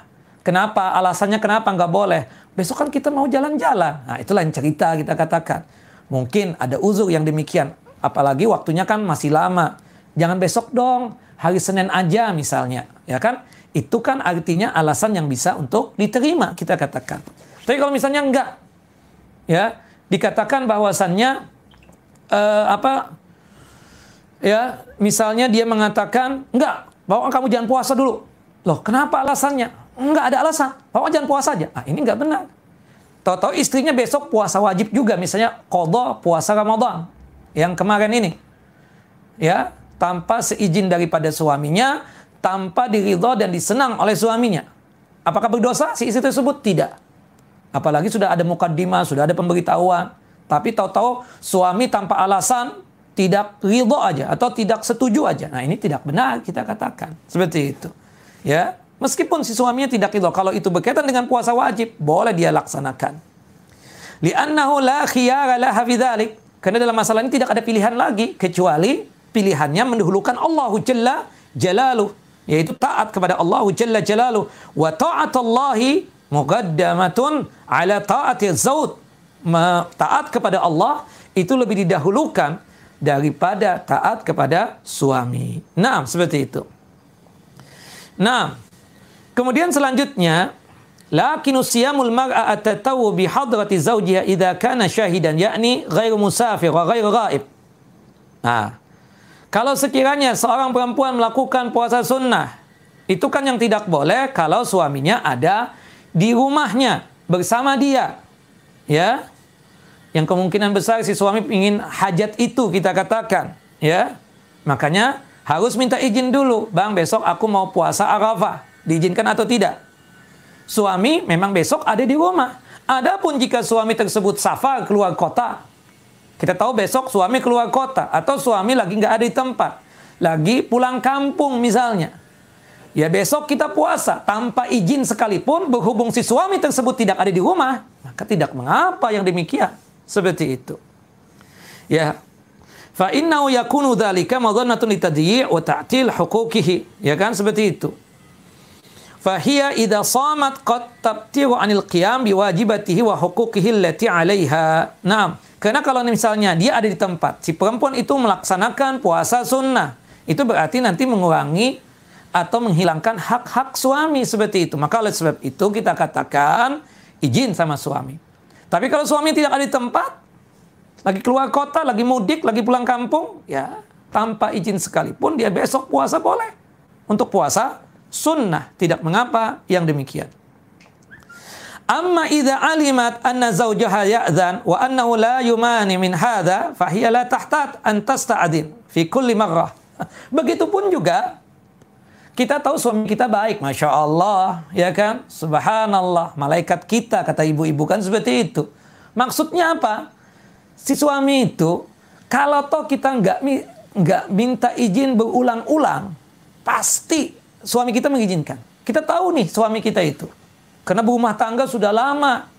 Kenapa? Alasannya kenapa nggak boleh? Besok kan kita mau jalan-jalan. Nah, itulah yang cerita kita katakan. Mungkin ada uzur yang demikian. Apalagi waktunya kan masih lama. Jangan besok dong, hari Senin aja misalnya. Ya kan? Itu kan artinya alasan yang bisa untuk diterima, kita katakan. Tapi kalau misalnya enggak, ya dikatakan bahwasannya uh, apa ya misalnya dia mengatakan enggak bahwa kamu jangan puasa dulu. Loh kenapa alasannya? Enggak ada alasan. Bahwa jangan puasa aja. Ah ini enggak benar. Tahu-tahu istrinya besok puasa wajib juga misalnya kodok puasa Ramadan. Yang kemarin ini. Ya tanpa seizin daripada suaminya tanpa diridho dan disenang oleh suaminya. Apakah berdosa si istri tersebut? Tidak. Apalagi sudah ada mukaddimah sudah ada pemberitahuan. Tapi tahu-tahu suami tanpa alasan tidak ridho aja atau tidak setuju aja. Nah, ini tidak benar kita katakan. Seperti itu. Ya, meskipun si suaminya tidak ridho, kalau itu berkaitan dengan puasa wajib, boleh dia laksanakan. Li'annahu la khiyara laha bidzalik. Karena dalam masalah ini tidak ada pilihan lagi kecuali pilihannya mendahulukan Allahu Jalla Jalaluh, yaitu taat kepada Allahu Jalla Jalaluh wa ta'atullahi muqaddamatun ala ta'ati zaud. Taat kepada Allah itu lebih didahulukan daripada taat kepada suami. Nah, seperti itu. Nah, kemudian selanjutnya, lakin siyamul mar'a atatawu bi hadrati zawjiha idza kana syahidan yakni ghairu musafir wa ghairu ghaib. Nah, kalau sekiranya seorang perempuan melakukan puasa sunnah, itu kan yang tidak boleh kalau suaminya ada di rumahnya bersama dia. Ya, yang kemungkinan besar si suami ingin hajat itu kita katakan, ya. Makanya harus minta izin dulu, Bang, besok aku mau puasa Arafah. Diizinkan atau tidak? Suami memang besok ada di rumah. Adapun jika suami tersebut safar keluar kota, kita tahu besok suami keluar kota atau suami lagi nggak ada di tempat, lagi pulang kampung misalnya. Ya besok kita puasa tanpa izin sekalipun berhubung si suami tersebut tidak ada di rumah, maka tidak mengapa yang demikian. Seperti itu. Ya. Fa innahu yakunu dzalika madhannatun litadyi' wa ta'til huquqihi. Ya kan seperti itu. Fahiya idza samat qad tabtiru 'anil qiyam biwajibatihi wa huquqihi allati 'alaiha. Naam. Karena kalau misalnya dia ada di tempat, si perempuan itu melaksanakan puasa sunnah, itu berarti nanti mengurangi atau menghilangkan hak-hak suami seperti itu. Maka oleh sebab itu kita katakan izin sama suami. Tapi kalau suami tidak ada di tempat, lagi keluar kota, lagi mudik, lagi pulang kampung, ya tanpa izin sekalipun dia besok puasa boleh. Untuk puasa sunnah, tidak mengapa yang demikian. Amma idza alimat anna zawjaha ya'zan wa annahu la yumani min hadha fahiya la tahtat an tasta'din fi kulli marrah. Begitupun juga kita tahu suami kita baik, masya Allah, ya kan? Subhanallah, malaikat kita kata ibu-ibu kan seperti itu. Maksudnya apa? Si suami itu kalau toh kita nggak nggak minta izin berulang-ulang, pasti suami kita mengizinkan. Kita tahu nih suami kita itu, karena berumah tangga sudah lama.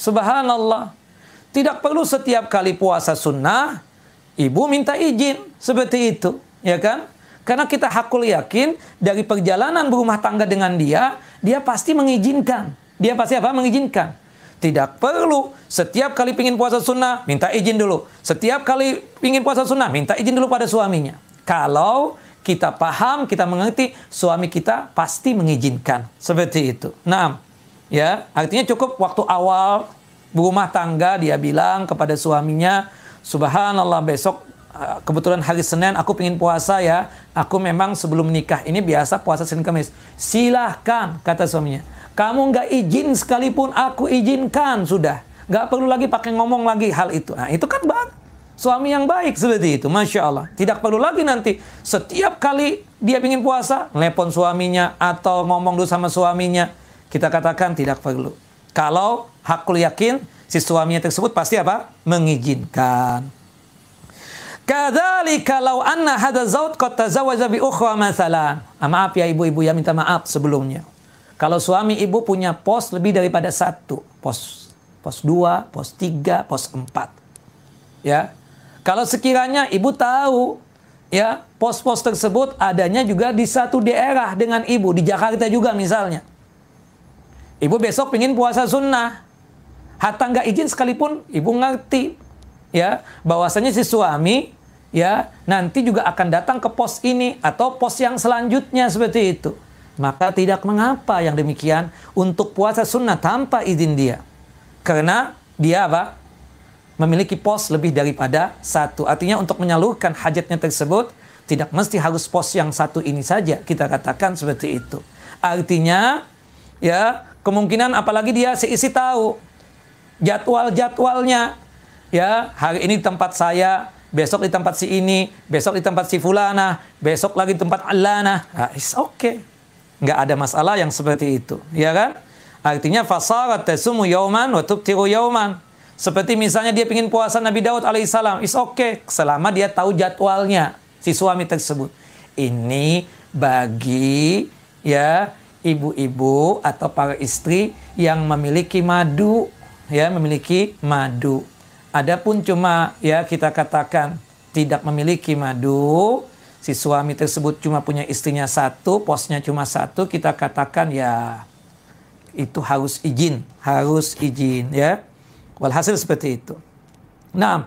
Subhanallah, tidak perlu setiap kali puasa sunnah, ibu minta izin seperti itu, ya kan? Karena kita hakul yakin dari perjalanan berumah tangga dengan dia, dia pasti mengizinkan. Dia pasti apa? Mengizinkan. Tidak perlu setiap kali pingin puasa sunnah, minta izin dulu. Setiap kali pingin puasa sunnah, minta izin dulu pada suaminya. Kalau kita paham, kita mengerti, suami kita pasti mengizinkan. Seperti itu. Nah, ya, artinya cukup waktu awal berumah tangga dia bilang kepada suaminya, Subhanallah besok kebetulan hari Senin aku ingin puasa ya. Aku memang sebelum nikah ini biasa puasa Senin Kamis. Silahkan, kata suaminya. Kamu nggak izin sekalipun aku izinkan sudah. Nggak perlu lagi pakai ngomong lagi hal itu. Nah itu kan bang. Suami yang baik seperti itu, Masya Allah. Tidak perlu lagi nanti setiap kali dia ingin puasa, telepon suaminya atau ngomong dulu sama suaminya. Kita katakan tidak perlu. Kalau hakul yakin, si suaminya tersebut pasti apa? Mengizinkan. Kadzalika kalau anna hadza zaud qad tazawaja bi ukhra masalan. Ah, maaf ya ibu-ibu ya minta maaf sebelumnya. Kalau suami ibu punya pos lebih daripada satu, pos pos dua, pos tiga, pos empat. Ya. Kalau sekiranya ibu tahu ya pos-pos tersebut adanya juga di satu daerah dengan ibu di Jakarta juga misalnya. Ibu besok ingin puasa sunnah. Hatta nggak izin sekalipun ibu ngerti ya bahwasanya si suami ya nanti juga akan datang ke pos ini atau pos yang selanjutnya seperti itu. Maka tidak mengapa yang demikian untuk puasa sunnah tanpa izin dia. Karena dia apa? Memiliki pos lebih daripada satu. Artinya untuk menyalurkan hajatnya tersebut tidak mesti harus pos yang satu ini saja. Kita katakan seperti itu. Artinya ya kemungkinan apalagi dia seisi tahu jadwal-jadwalnya. Ya, hari ini tempat saya besok di tempat si ini, besok di tempat si fulana, besok lagi di tempat alana. Nah, it's okay. Nggak ada masalah yang seperti itu. Ya kan? Artinya fasarat tasumu yauman wa tubtiru yauman. Seperti misalnya dia ingin puasa Nabi Daud alaihissalam. It's okay. Selama dia tahu jadwalnya si suami tersebut. Ini bagi ya ibu-ibu atau para istri yang memiliki madu ya memiliki madu Adapun cuma ya kita katakan tidak memiliki madu, si suami tersebut cuma punya istrinya satu, posnya cuma satu, kita katakan ya itu harus izin, harus izin ya. Walhasil seperti itu. Nah,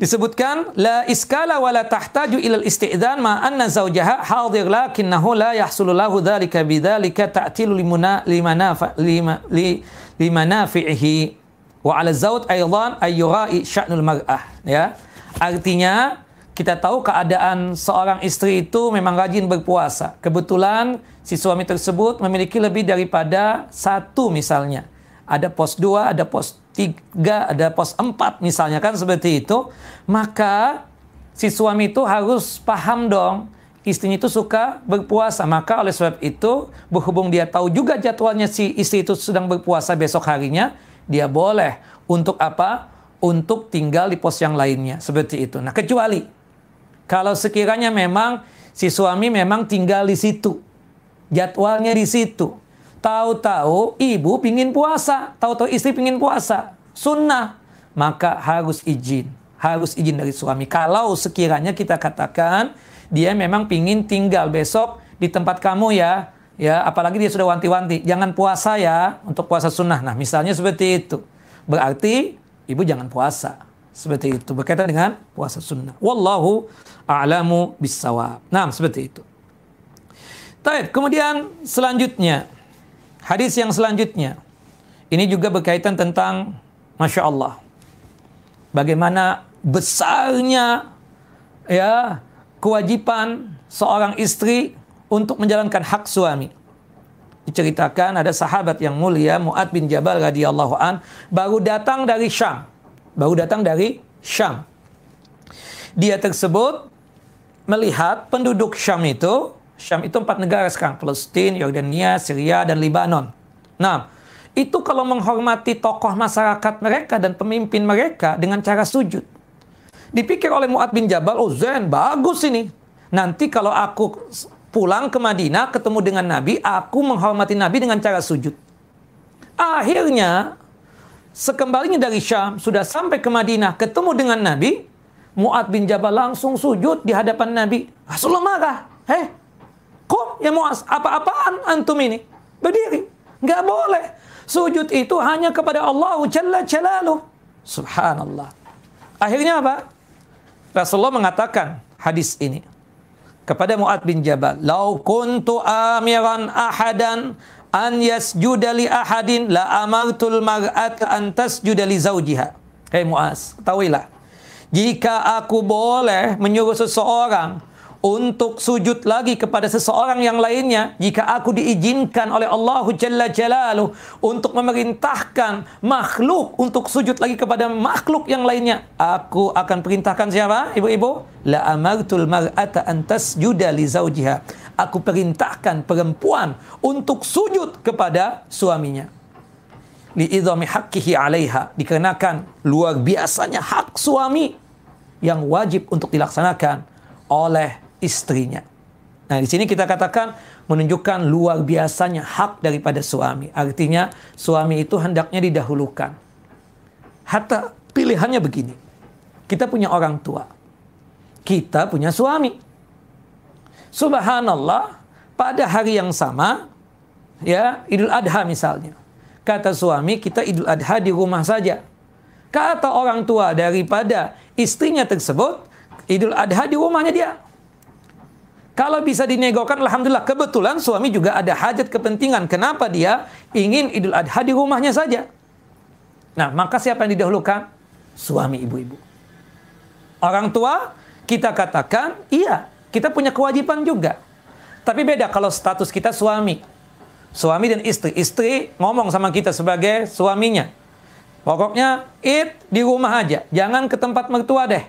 disebutkan la iskala wala tahtaju ilal isti'dan ma anna zawjaha hadir lakinnahu la yahsulu lahu dhalika bidzalika ta'tilu limana limanafihi Wa ala zaud aydan ayyurai sya'nul mar'ah ya. Artinya kita tahu keadaan seorang istri itu memang rajin berpuasa. Kebetulan si suami tersebut memiliki lebih daripada satu misalnya. Ada pos dua, ada pos tiga, ada pos empat misalnya kan seperti itu. Maka si suami itu harus paham dong istrinya itu suka berpuasa. Maka oleh sebab itu, berhubung dia tahu juga jadwalnya si istri itu sedang berpuasa besok harinya, dia boleh untuk apa? Untuk tinggal di pos yang lainnya. Seperti itu. Nah, kecuali kalau sekiranya memang si suami memang tinggal di situ. Jadwalnya di situ. Tahu-tahu ibu pingin puasa. Tahu-tahu istri pingin puasa. Sunnah. Maka harus izin. Harus izin dari suami. Kalau sekiranya kita katakan dia memang pingin tinggal besok di tempat kamu ya ya apalagi dia sudah wanti-wanti. Jangan puasa ya untuk puasa sunnah. Nah misalnya seperti itu. Berarti ibu jangan puasa. Seperti itu. Berkaitan dengan puasa sunnah. Wallahu a'lamu bisawab nah seperti itu. Taib. kemudian selanjutnya. Hadis yang selanjutnya. Ini juga berkaitan tentang masya Allah bagaimana besarnya ya kewajiban seorang istri untuk menjalankan hak suami. Diceritakan ada sahabat yang mulia Mu'ad bin Jabal radhiyallahu an baru datang dari Syam. Baru datang dari Syam. Dia tersebut melihat penduduk Syam itu, Syam itu empat negara sekarang, Palestina, Yordania, Syria, dan Libanon. Nah, itu kalau menghormati tokoh masyarakat mereka dan pemimpin mereka dengan cara sujud. Dipikir oleh Mu'ad bin Jabal, oh Zen, bagus ini. Nanti kalau aku pulang ke Madinah ketemu dengan Nabi, aku menghormati Nabi dengan cara sujud. Akhirnya, sekembalinya dari Syam, sudah sampai ke Madinah, ketemu dengan Nabi, Mu'ad bin Jabal langsung sujud di hadapan Nabi. Rasulullah marah. Hei, kok ya Mu'az, apa-apaan antum ini? Berdiri. Nggak boleh. Sujud itu hanya kepada Allah Jalla Jalaluh. Subhanallah. Akhirnya apa? Rasulullah mengatakan hadis ini kepada Mu'ad bin Jabal, "Lau kuntu amiran ahadan an yasjuda li ahadin la amartul mar'ata an tasjuda li zawjiha." Hei Mu'az, ketahuilah. Jika aku boleh menyuruh seseorang untuk sujud lagi kepada seseorang yang lainnya jika aku diizinkan oleh Allah Jalla Jalaluh untuk memerintahkan makhluk untuk sujud lagi kepada makhluk yang lainnya aku akan perintahkan siapa ibu-ibu? La amartul mar'ata an tasjuda li zawjiha. Aku perintahkan perempuan untuk sujud kepada suaminya. Li idhami haqqihi 'alaiha. Dikarenakan luar biasanya hak suami yang wajib untuk dilaksanakan oleh istrinya. Nah, di sini kita katakan menunjukkan luar biasanya hak daripada suami. Artinya suami itu hendaknya didahulukan. Hatta pilihannya begini. Kita punya orang tua. Kita punya suami. Subhanallah, pada hari yang sama, ya Idul Adha misalnya. Kata suami, kita Idul Adha di rumah saja. Kata orang tua daripada istrinya tersebut, Idul Adha di rumahnya dia. Kalau bisa dinegokan, Alhamdulillah. Kebetulan suami juga ada hajat kepentingan. Kenapa dia ingin Idul Adha di rumahnya saja? Nah, maka siapa yang didahulukan? Suami ibu-ibu. Orang tua, kita katakan, iya, kita punya kewajiban juga. Tapi beda kalau status kita suami. Suami dan istri. Istri ngomong sama kita sebagai suaminya. Pokoknya, it di rumah aja. Jangan ke tempat mertua deh.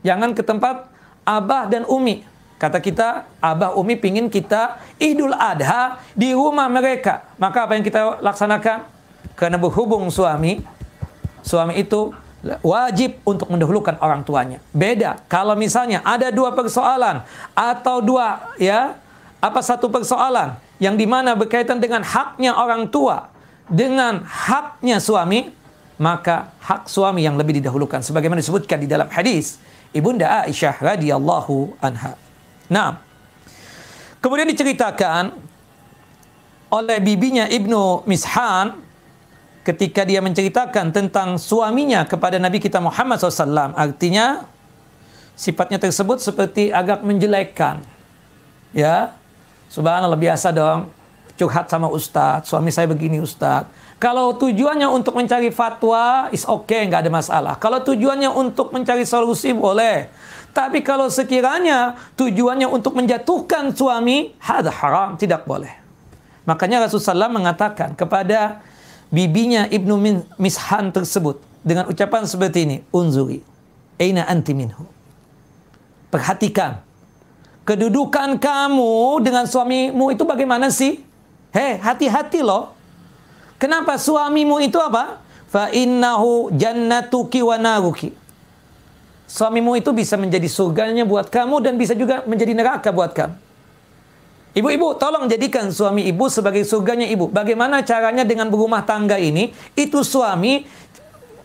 Jangan ke tempat abah dan umi Kata kita, Abah Umi pingin kita Idul Adha di rumah mereka. Maka apa yang kita laksanakan? Karena berhubung suami, suami itu wajib untuk mendahulukan orang tuanya. Beda kalau misalnya ada dua persoalan atau dua ya apa satu persoalan yang di mana berkaitan dengan haknya orang tua dengan haknya suami, maka hak suami yang lebih didahulukan. Sebagaimana disebutkan di dalam hadis Ibunda Aisyah radhiyallahu anha. Nah, kemudian diceritakan oleh bibinya Ibnu Mishan ketika dia menceritakan tentang suaminya kepada Nabi kita Muhammad SAW. Artinya, sifatnya tersebut seperti agak menjelekkan. Ya, subhanallah biasa dong, curhat sama ustadz, suami saya begini ustadz. Kalau tujuannya untuk mencari fatwa, is okay, nggak ada masalah. Kalau tujuannya untuk mencari solusi, boleh. Tapi kalau sekiranya tujuannya untuk menjatuhkan suami, ada haram, tidak boleh. Makanya Rasulullah mengatakan kepada bibinya Ibnu Mishan tersebut dengan ucapan seperti ini, unzuri, aina anti minhu. Perhatikan, kedudukan kamu dengan suamimu itu bagaimana sih? Hei, hati-hati loh. Kenapa suamimu itu apa? Fa innahu jannatuki wa naruki suamimu itu bisa menjadi surganya buat kamu dan bisa juga menjadi neraka buat kamu. Ibu-ibu, tolong jadikan suami ibu sebagai surganya ibu. Bagaimana caranya dengan berumah tangga ini? Itu suami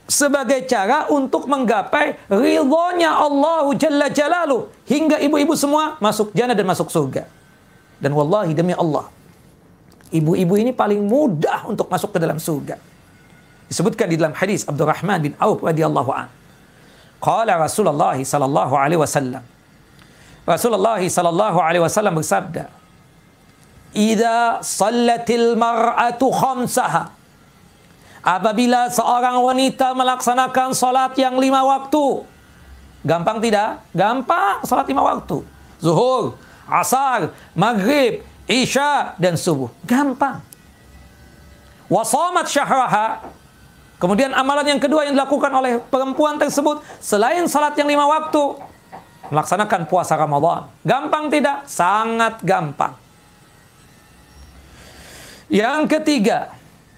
sebagai cara untuk menggapai ridhonya Allah Jalla Jalalu. Hingga ibu-ibu semua masuk jannah dan masuk surga. Dan wallahi demi Allah, ibu-ibu ini paling mudah untuk masuk ke dalam surga. Disebutkan di dalam hadis Abdurrahman bin Auf radhiyallahu anhu. Qala Rasulullah sallallahu alaihi wasallam. Rasulullah sallallahu alaihi wasallam bersabda, "Idza sallatil mar'atu khamsaha" Apabila seorang wanita melaksanakan salat yang lima waktu. Gampang tidak? Gampang salat lima waktu. Zuhur, asar, maghrib, isya, dan subuh. Gampang. Wasamat syahraha Kemudian amalan yang kedua yang dilakukan oleh perempuan tersebut selain salat yang lima waktu melaksanakan puasa Ramadan. Gampang tidak? Sangat gampang. Yang ketiga,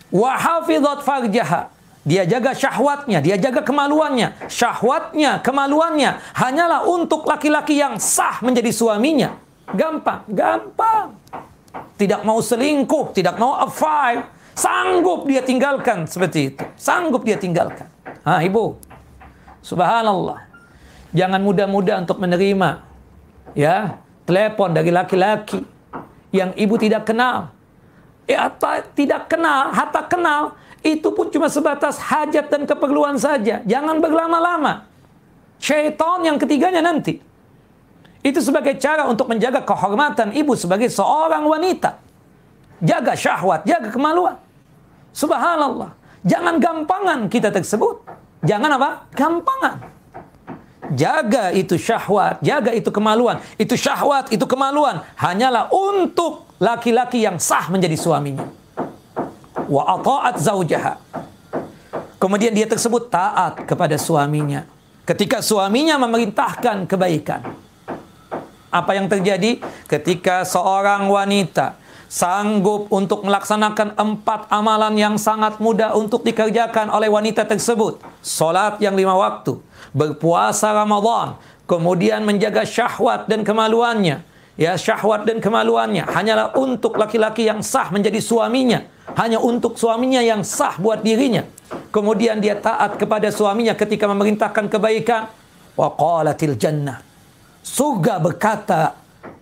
wahafidhat farjaha. Dia jaga syahwatnya, dia jaga kemaluannya. Syahwatnya, kemaluannya hanyalah untuk laki-laki yang sah menjadi suaminya. Gampang, gampang. Tidak mau selingkuh, tidak mau affair, Sanggup dia tinggalkan seperti itu. Sanggup dia tinggalkan. Ah, ibu. Subhanallah. Jangan mudah-mudah untuk menerima ya, telepon dari laki-laki yang ibu tidak kenal. Ya, tidak kenal, hatta kenal, itu pun cuma sebatas hajat dan keperluan saja. Jangan berlama-lama. Syaitan yang ketiganya nanti. Itu sebagai cara untuk menjaga kehormatan ibu sebagai seorang wanita. Jaga syahwat, jaga kemaluan. Subhanallah. Jangan gampangan kita tersebut. Jangan apa? Gampangan. jaga itu syahwat, jaga itu kemaluan. Itu syahwat, itu kemaluan hanyalah untuk laki-laki yang sah menjadi suaminya. Wa ata'at zaujaha. Kemudian dia tersebut taat kepada suaminya. Ketika suaminya memerintahkan kebaikan. Apa yang terjadi ketika seorang wanita sanggup untuk melaksanakan empat amalan yang sangat mudah untuk dikerjakan oleh wanita tersebut. Solat yang lima waktu, berpuasa Ramadan, kemudian menjaga syahwat dan kemaluannya. Ya, syahwat dan kemaluannya hanyalah untuk laki-laki yang sah menjadi suaminya. Hanya untuk suaminya yang sah buat dirinya. Kemudian dia taat kepada suaminya ketika memerintahkan kebaikan. Wa qalatil jannah. Surga berkata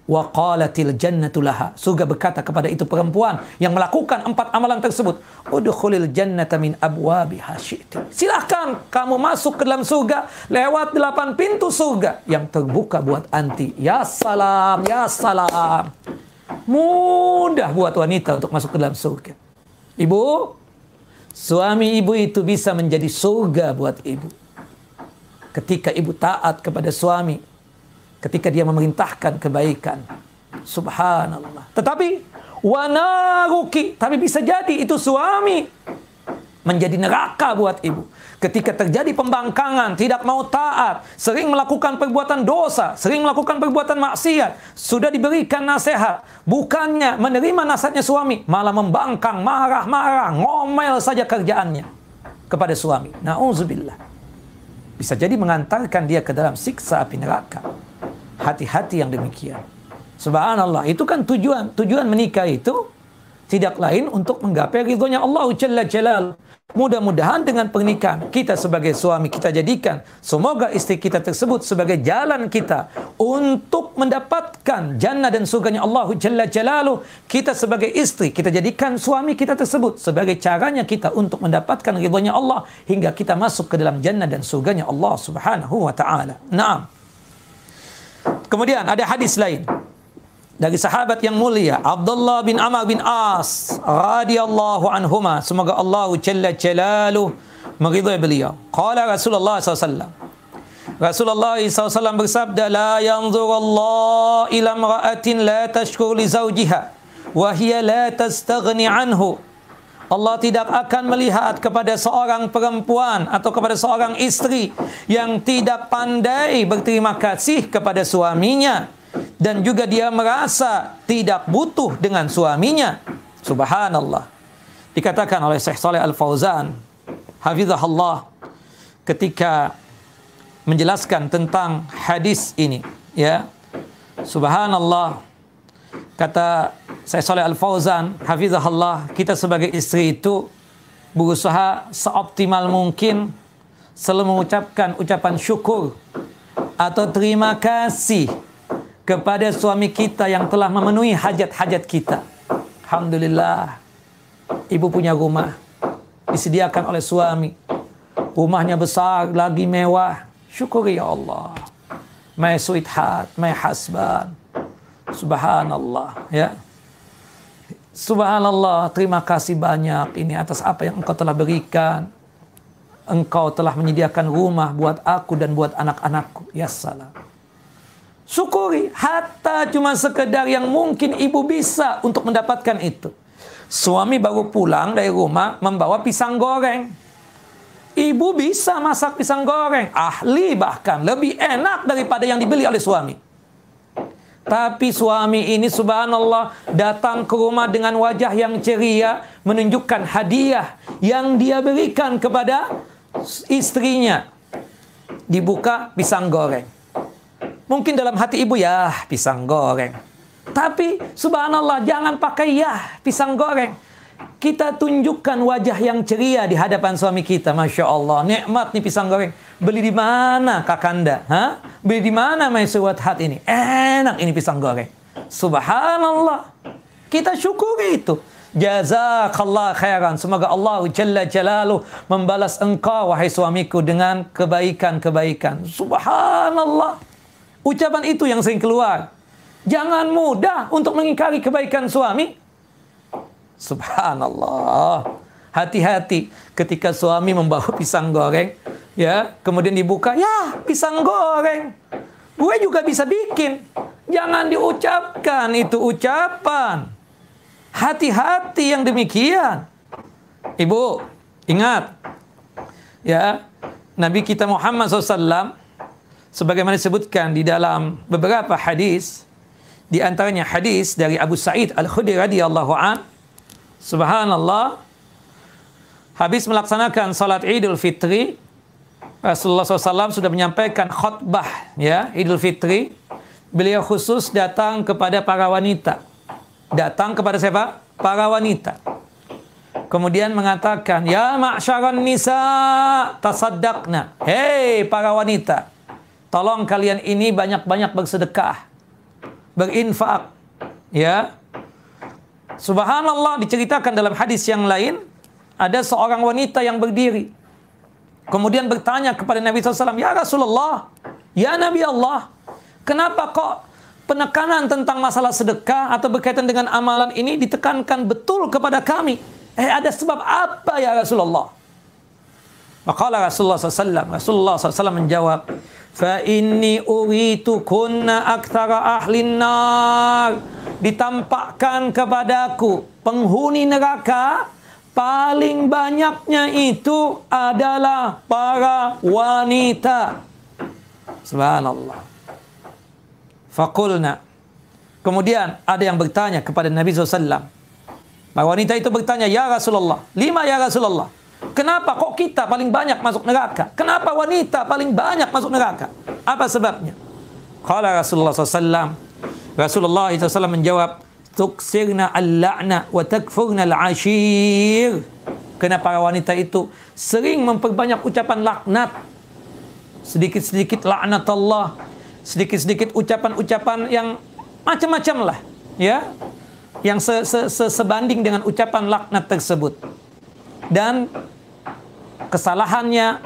wa qalatil jannatu laha. Surga berkata kepada itu perempuan yang melakukan empat amalan tersebut, udkhulil jannata min abwabiha syi'ti. Silakan kamu masuk ke dalam surga lewat delapan pintu surga yang terbuka buat anti. Ya salam, ya salam. Mudah buat wanita untuk masuk ke dalam surga. Ibu, suami ibu itu bisa menjadi surga buat ibu. Ketika ibu taat kepada suami, ketika dia memerintahkan kebaikan. Subhanallah. Tetapi wanaruki, tapi bisa jadi itu suami menjadi neraka buat ibu. Ketika terjadi pembangkangan, tidak mau taat, sering melakukan perbuatan dosa, sering melakukan perbuatan maksiat, sudah diberikan nasihat, bukannya menerima nasihatnya suami, malah membangkang, marah-marah, ngomel saja kerjaannya kepada suami. Nauzubillah. Bisa jadi mengantarkan dia ke dalam siksa api neraka. Hati-hati yang demikian. Subhanallah, itu kan tujuan. Tujuan menikah itu tidak lain untuk menggapai ridhonya Allah Jalla Jalal. Mudah-mudahan dengan pernikahan kita sebagai suami kita jadikan semoga istri kita tersebut sebagai jalan kita untuk mendapatkan jannah dan surganya Allah Jalla Jalalu. Kita sebagai istri kita jadikan suami kita tersebut sebagai caranya kita untuk mendapatkan ridhonya Allah hingga kita masuk ke dalam jannah dan surganya Allah Subhanahu wa taala. Naam. Kemudian ada hadis lain. Dari sahabat yang mulia Abdullah bin Amr bin As radhiyallahu anhuma. Semoga Allah jalla jalaluhu meridai beliau. Qala Rasulullah SAW Rasulullah SAW bersabda la yanzur Allah ila imra'atin la tashkur li zawjiha wa hiya la tastaghni anhu Allah tidak akan melihat kepada seorang perempuan atau kepada seorang istri yang tidak pandai berterima kasih kepada suaminya dan juga dia merasa tidak butuh dengan suaminya. Subhanallah. Dikatakan oleh Syekh Saleh Al-Fauzan, hafizahullah ketika menjelaskan tentang hadis ini, ya. Subhanallah. Kata Syekh Saleh Al-Fauzan, hafizahullah, kita sebagai istri itu berusaha seoptimal mungkin selalu mengucapkan ucapan syukur atau terima kasih kepada suami kita yang telah memenuhi hajat-hajat kita. Alhamdulillah, ibu punya rumah, disediakan oleh suami. Rumahnya besar, lagi mewah. Syukuri ya Allah. My sweetheart, my husband. Subhanallah, ya. Subhanallah, terima kasih banyak ini atas apa yang engkau telah berikan. Engkau telah menyediakan rumah buat aku dan buat anak-anakku. Ya salam. Syukuri hatta cuma sekedar yang mungkin ibu bisa untuk mendapatkan itu. Suami baru pulang dari rumah membawa pisang goreng. Ibu bisa masak pisang goreng, ahli bahkan lebih enak daripada yang dibeli oleh suami. Tapi suami ini subhanallah datang ke rumah dengan wajah yang ceria menunjukkan hadiah yang dia berikan kepada istrinya. Dibuka pisang goreng. Mungkin dalam hati ibu ya pisang goreng. Tapi subhanallah jangan pakai ya pisang goreng. Kita tunjukkan wajah yang ceria di hadapan suami kita. Masya Allah, nikmat nih pisang goreng. Beli di mana kakanda? Hah? Beli di mana suat hat ini? Enak ini pisang goreng. Subhanallah. Kita syukuri itu. Jazakallah khairan. Semoga Allah Jalla Jalaluh membalas engkau, wahai suamiku, dengan kebaikan-kebaikan. Subhanallah. Ucapan itu yang sering keluar. Jangan mudah untuk mengingkari kebaikan suami. Subhanallah. Hati-hati ketika suami membawa pisang goreng, Ya, kemudian dibuka, ya pisang goreng. Gue juga bisa bikin. Jangan diucapkan itu ucapan. Hati-hati yang demikian. Ibu, ingat. Ya, Nabi kita Muhammad SAW sebagaimana disebutkan di dalam beberapa hadis di antaranya hadis dari Abu Sa'id Al-Khudri radhiyallahu an subhanallah habis melaksanakan salat Idul Fitri Rasulullah SAW sudah menyampaikan khutbah ya Idul Fitri. Beliau khusus datang kepada para wanita. Datang kepada siapa? Para wanita. Kemudian mengatakan, Ya ma'syaran nisa tasaddaqna. Hei para wanita, tolong kalian ini banyak-banyak bersedekah. Berinfak. Ya. Subhanallah diceritakan dalam hadis yang lain, ada seorang wanita yang berdiri Kemudian bertanya kepada Nabi SAW, Ya Rasulullah, Ya Nabi Allah, kenapa kok penekanan tentang masalah sedekah atau berkaitan dengan amalan ini ditekankan betul kepada kami? Eh ada sebab apa ya Rasulullah? Maka Rasulullah SAW, Rasulullah SAW menjawab, Fa inni uritu kunna akthara ahlin nar. Ditampakkan kepadaku penghuni neraka paling banyaknya itu adalah para wanita. Subhanallah. Fakulna. Kemudian ada yang bertanya kepada Nabi SAW. Para wanita itu bertanya, Ya Rasulullah, lima ya Rasulullah. Kenapa kok kita paling banyak masuk neraka? Kenapa wanita paling banyak masuk neraka? Apa sebabnya? Kala Rasulullah SAW. Rasulullah SAW menjawab, tuksirna al-la'na wa takfurna al-ashir. Kerana para wanita itu sering memperbanyak ucapan laknat. Sedikit-sedikit laknat Allah. Sedikit-sedikit ucapan-ucapan yang macam-macam lah. Ya. Yang se -se -se sebanding dengan ucapan laknat tersebut. Dan kesalahannya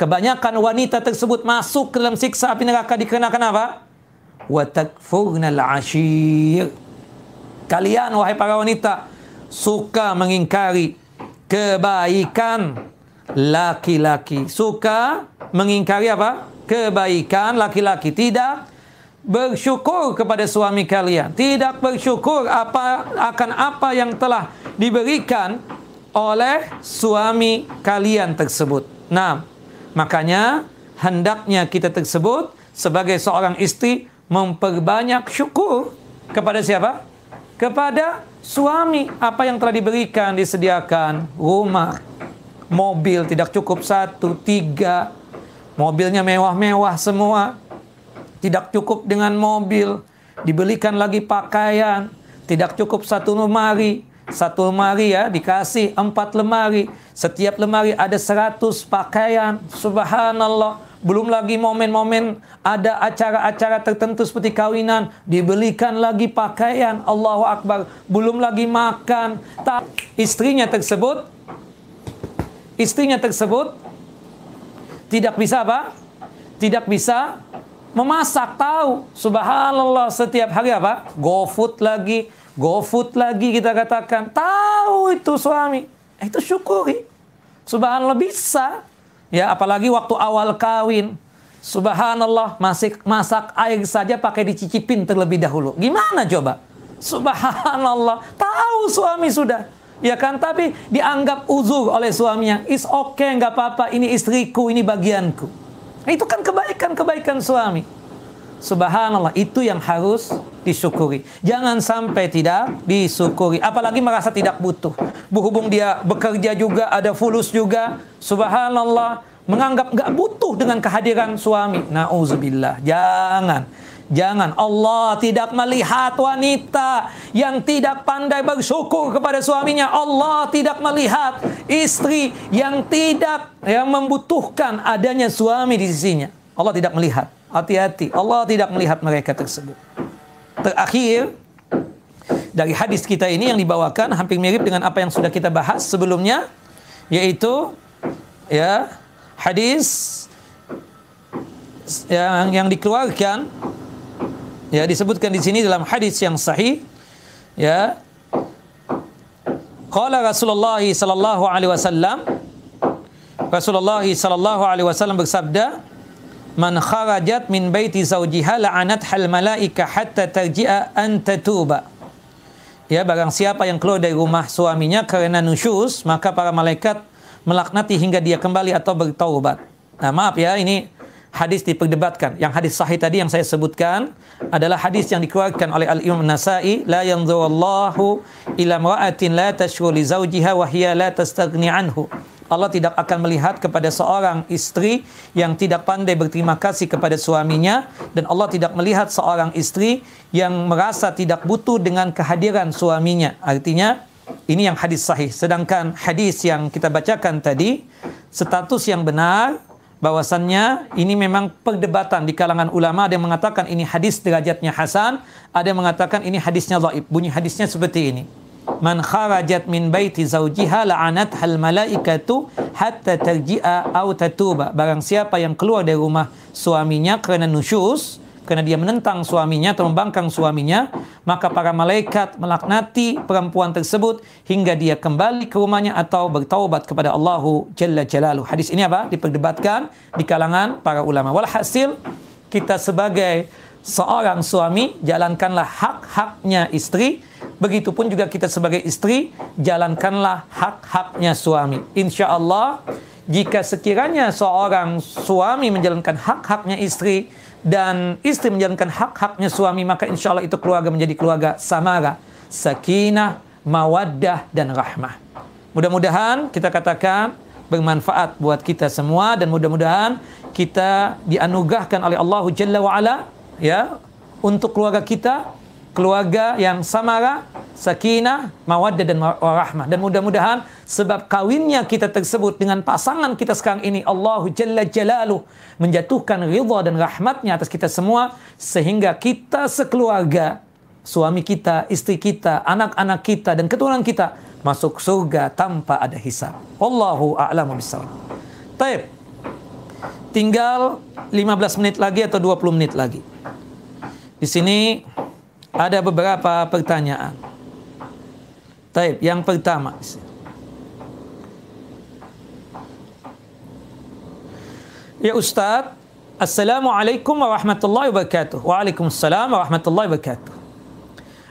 kebanyakan wanita tersebut masuk ke dalam siksa api neraka dikarenakan apa? Wa takfurna al-ashir. Kalian wahai para wanita suka mengingkari kebaikan laki-laki. Suka mengingkari apa? Kebaikan laki-laki. Tidak bersyukur kepada suami kalian. Tidak bersyukur apa akan apa yang telah diberikan oleh suami kalian tersebut. Nah, makanya hendaknya kita tersebut sebagai seorang istri memperbanyak syukur kepada siapa? kepada suami. Apa yang telah diberikan disediakan. Rumah mobil tidak cukup satu tiga. Mobilnya mewah-mewah semua. Tidak cukup dengan mobil. Dibelikan lagi pakaian. Tidak cukup satu lemari satu lemari ya dikasih empat lemari setiap lemari ada seratus pakaian subhanallah belum lagi momen-momen ada acara-acara tertentu seperti kawinan, dibelikan lagi pakaian, Allahu Akbar. Belum lagi makan. Tak, istrinya tersebut, istrinya tersebut tidak bisa apa? Tidak bisa memasak tahu. Subhanallah setiap hari apa? GoFood lagi, GoFood lagi kita katakan. Tahu itu suami. Itu syukuri. Subhanallah bisa. Ya, apalagi waktu awal kawin. Subhanallah, masih masak air saja pakai dicicipin terlebih dahulu. Gimana coba? Subhanallah, tahu suami sudah. Ya kan, tapi dianggap uzur oleh suaminya. Is okay, nggak apa-apa, ini istriku, ini bagianku. Itu kan kebaikan-kebaikan suami. Subhanallah, itu yang harus disyukuri. Jangan sampai tidak disyukuri. Apalagi merasa tidak butuh. Berhubung dia bekerja juga, ada fulus juga. Subhanallah, menganggap nggak butuh dengan kehadiran suami. Nauzubillah. Jangan. Jangan. Allah tidak melihat wanita yang tidak pandai bersyukur kepada suaminya. Allah tidak melihat istri yang tidak yang membutuhkan adanya suami di sisinya. Allah tidak melihat. Hati-hati. Allah tidak melihat mereka tersebut. Terakhir, dari hadis kita ini yang dibawakan hampir mirip dengan apa yang sudah kita bahas sebelumnya yaitu ya hadis yang yang dikeluarkan ya disebutkan di sini dalam hadis yang sahih ya qala Rasulullah sallallahu alaihi wasallam Rasulullah sallallahu alaihi wasallam bersabda, "Man kharajat min baiti zawjiha la'anat hal malaika hatta tarji'a an tatuba." Ya, barang siapa yang keluar dari rumah suaminya karena nusyus, maka para malaikat melaknati hingga dia kembali atau bertaubat. Nah, maaf ya, ini hadis diperdebatkan. Yang hadis sahih tadi yang saya sebutkan adalah hadis yang dikeluarkan oleh Al-Imam Nasai, la yanzurullahu ila mra'atin la tashru li zawjiha wa hiya la tastaghni anhu. Allah tidak akan melihat kepada seorang istri yang tidak pandai berterima kasih kepada suaminya dan Allah tidak melihat seorang istri yang merasa tidak butuh dengan kehadiran suaminya. Artinya ini yang hadis sahih. Sedangkan hadis yang kita bacakan tadi status yang benar bahwasannya ini memang perdebatan di kalangan ulama ada yang mengatakan ini hadis derajatnya hasan, ada yang mengatakan ini hadisnya dhaif. Bunyi hadisnya seperti ini man kharajat min baiti zawjiha la'anat hal malaikatu hatta tarji'a aw tatuba barang siapa yang keluar dari rumah suaminya karena nusyus karena dia menentang suaminya atau membangkang suaminya, maka para malaikat melaknati perempuan tersebut hingga dia kembali ke rumahnya atau bertaubat kepada Allahu Jalla Jalaluh. Hadis ini apa? Diperdebatkan di kalangan para ulama. Walhasil kita sebagai seorang suami jalankanlah hak-haknya istri Begitupun juga kita sebagai istri, jalankanlah hak-haknya suami. Insya Allah, jika sekiranya seorang suami menjalankan hak-haknya istri, dan istri menjalankan hak-haknya suami, maka insya Allah itu keluarga menjadi keluarga samara, sakinah, mawaddah, dan rahmah. Mudah-mudahan kita katakan bermanfaat buat kita semua dan mudah-mudahan kita dianugerahkan oleh Allah Jalla wa'ala ya untuk keluarga kita keluarga yang samara, sakinah, mawaddah dan warahmah. Dan mudah-mudahan sebab kawinnya kita tersebut dengan pasangan kita sekarang ini Allahu Jalla Jalalu menjatuhkan ridha dan rahmatnya atas kita semua sehingga kita sekeluarga suami kita, istri kita, anak-anak kita dan keturunan kita masuk surga tanpa ada hisab. Wallahu a'lamu bishawab. Taib. Tinggal 15 menit lagi atau 20 menit lagi. Di sini ada beberapa pertanyaan. Taib, yang pertama. Ya Ustaz, Assalamualaikum warahmatullahi wabarakatuh. Waalaikumsalam warahmatullahi wabarakatuh.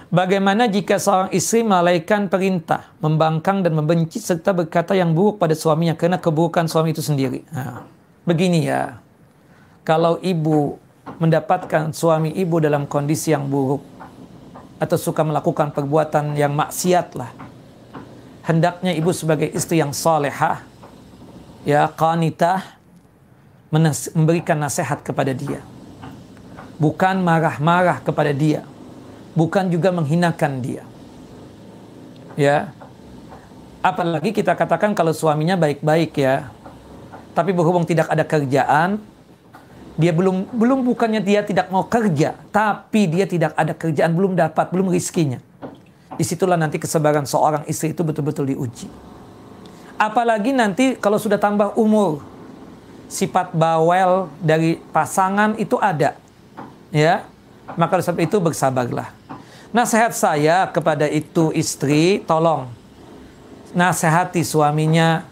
Bagaimana jika seorang istri melalaikan perintah, membangkang dan membenci serta berkata yang buruk pada suaminya karena keburukan suami itu sendiri? Nah, begini ya, kalau ibu mendapatkan suami ibu dalam kondisi yang buruk, atau suka melakukan perbuatan yang maksiat lah. Hendaknya ibu sebagai istri yang salehah, ya qanitah, memberikan nasihat kepada dia. Bukan marah-marah kepada dia. Bukan juga menghinakan dia. Ya. Apalagi kita katakan kalau suaminya baik-baik ya. Tapi berhubung tidak ada kerjaan, dia belum belum bukannya dia tidak mau kerja, tapi dia tidak ada kerjaan, belum dapat, belum rizkinya. Di situlah nanti kesabaran seorang istri itu betul-betul diuji. Apalagi nanti kalau sudah tambah umur, sifat bawel dari pasangan itu ada, ya. Maka sebab itu bersabarlah. Nasihat saya kepada itu istri, tolong nasihati suaminya,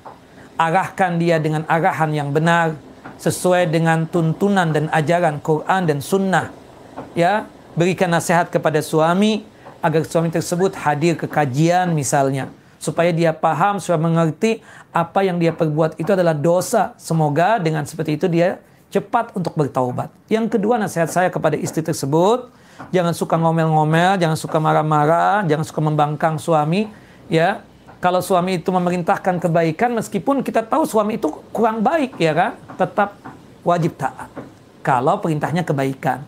arahkan dia dengan arahan yang benar, sesuai dengan tuntunan dan ajaran Quran dan Sunnah. Ya, berikan nasihat kepada suami agar suami tersebut hadir ke kajian misalnya supaya dia paham, supaya mengerti apa yang dia perbuat itu adalah dosa. Semoga dengan seperti itu dia cepat untuk bertaubat. Yang kedua nasihat saya kepada istri tersebut, jangan suka ngomel-ngomel, jangan suka marah-marah, jangan suka membangkang suami, ya kalau suami itu memerintahkan kebaikan meskipun kita tahu suami itu kurang baik ya kan? Tetap wajib taat. Kalau perintahnya kebaikan.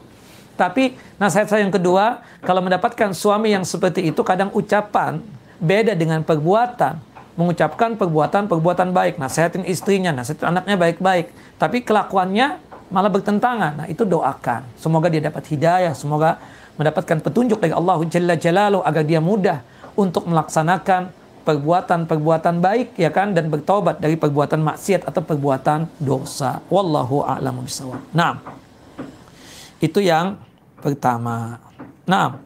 Tapi nasihat saya yang kedua kalau mendapatkan suami yang seperti itu kadang ucapan beda dengan perbuatan. Mengucapkan perbuatan-perbuatan baik. Nasihatin istrinya nasihatin anaknya baik-baik. Tapi kelakuannya malah bertentangan. Nah itu doakan. Semoga dia dapat hidayah. Semoga mendapatkan petunjuk dari Allah Jalla Jalaluhu agar dia mudah untuk melaksanakan perbuatan-perbuatan baik ya kan dan bertobat dari perbuatan maksiat atau perbuatan dosa. Wallahu a'lamu bishawab. Nah, itu yang pertama. Nah,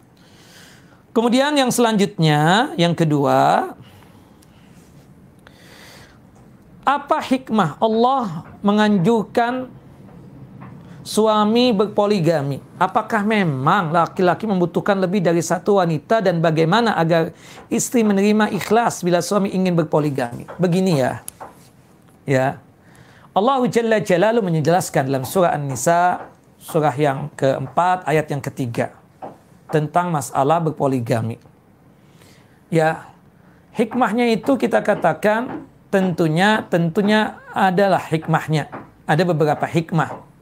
kemudian yang selanjutnya, yang kedua, Apa hikmah Allah menganjurkan suami berpoligami? Apakah memang laki-laki membutuhkan lebih dari satu wanita dan bagaimana agar istri menerima ikhlas bila suami ingin berpoligami? Begini ya. Ya. Allah Jalla Jalalu menjelaskan dalam surah An-Nisa surah yang keempat ayat yang ketiga tentang masalah berpoligami. Ya, hikmahnya itu kita katakan tentunya tentunya adalah hikmahnya. Ada beberapa hikmah.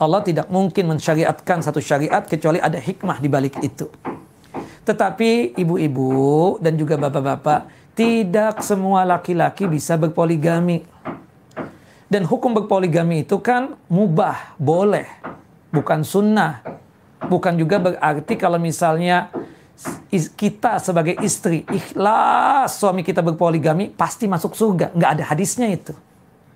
Allah tidak mungkin mensyariatkan satu syariat kecuali ada hikmah di balik itu. Tetapi ibu-ibu dan juga bapak-bapak, tidak semua laki-laki bisa berpoligami. Dan hukum berpoligami itu kan mubah, boleh, bukan sunnah. Bukan juga berarti kalau misalnya kita sebagai istri ikhlas suami kita berpoligami pasti masuk surga. Nggak ada hadisnya itu.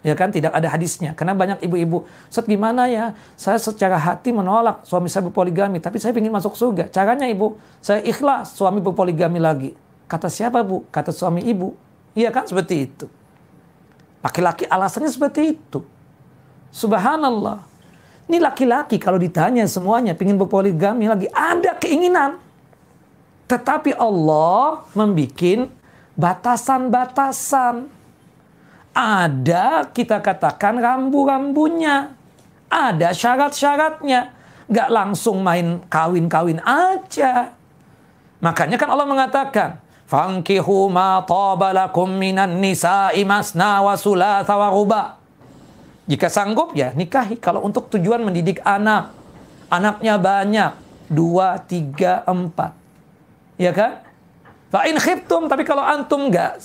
Ya kan tidak ada hadisnya. Karena banyak ibu-ibu, Ustaz gimana ya? Saya secara hati menolak suami saya berpoligami, tapi saya ingin masuk surga. Caranya ibu, saya ikhlas suami berpoligami lagi. Kata siapa bu? Kata suami ibu. Iya kan seperti itu. Laki-laki alasannya seperti itu. Subhanallah. Ini laki-laki kalau ditanya semuanya ingin berpoligami lagi ada keinginan. Tetapi Allah membuat batasan-batasan. Ada kita katakan rambu-rambunya. Ada syarat-syaratnya. Gak langsung main kawin-kawin aja. Makanya kan Allah mengatakan, Fankihu ma tabalakum minan nisa'i masna wa sulatha wa ruba. Jika sanggup ya nikahi. Kalau untuk tujuan mendidik anak. Anaknya banyak. Dua, tiga, empat Ya kan? Fa in khiftum, tapi kalau antum enggak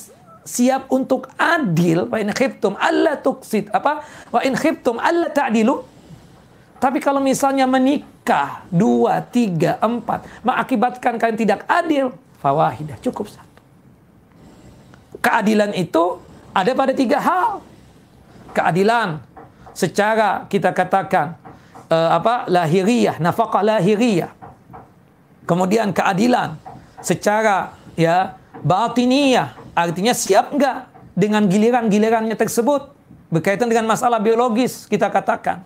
siap untuk adil, fa in khiftum alla tuksid apa? Wa in khiftum alla ta'dilu. Tapi kalau misalnya menikah dua, tiga, empat, mengakibatkan kalian tidak adil, fawahidah cukup satu. Keadilan itu ada pada tiga hal. Keadilan secara kita katakan uh, apa lahiriah, nafkah lahiriah. Kemudian keadilan secara ya batiniyah artinya siap enggak dengan giliran-gilirannya tersebut? Berkaitan dengan masalah biologis kita katakan.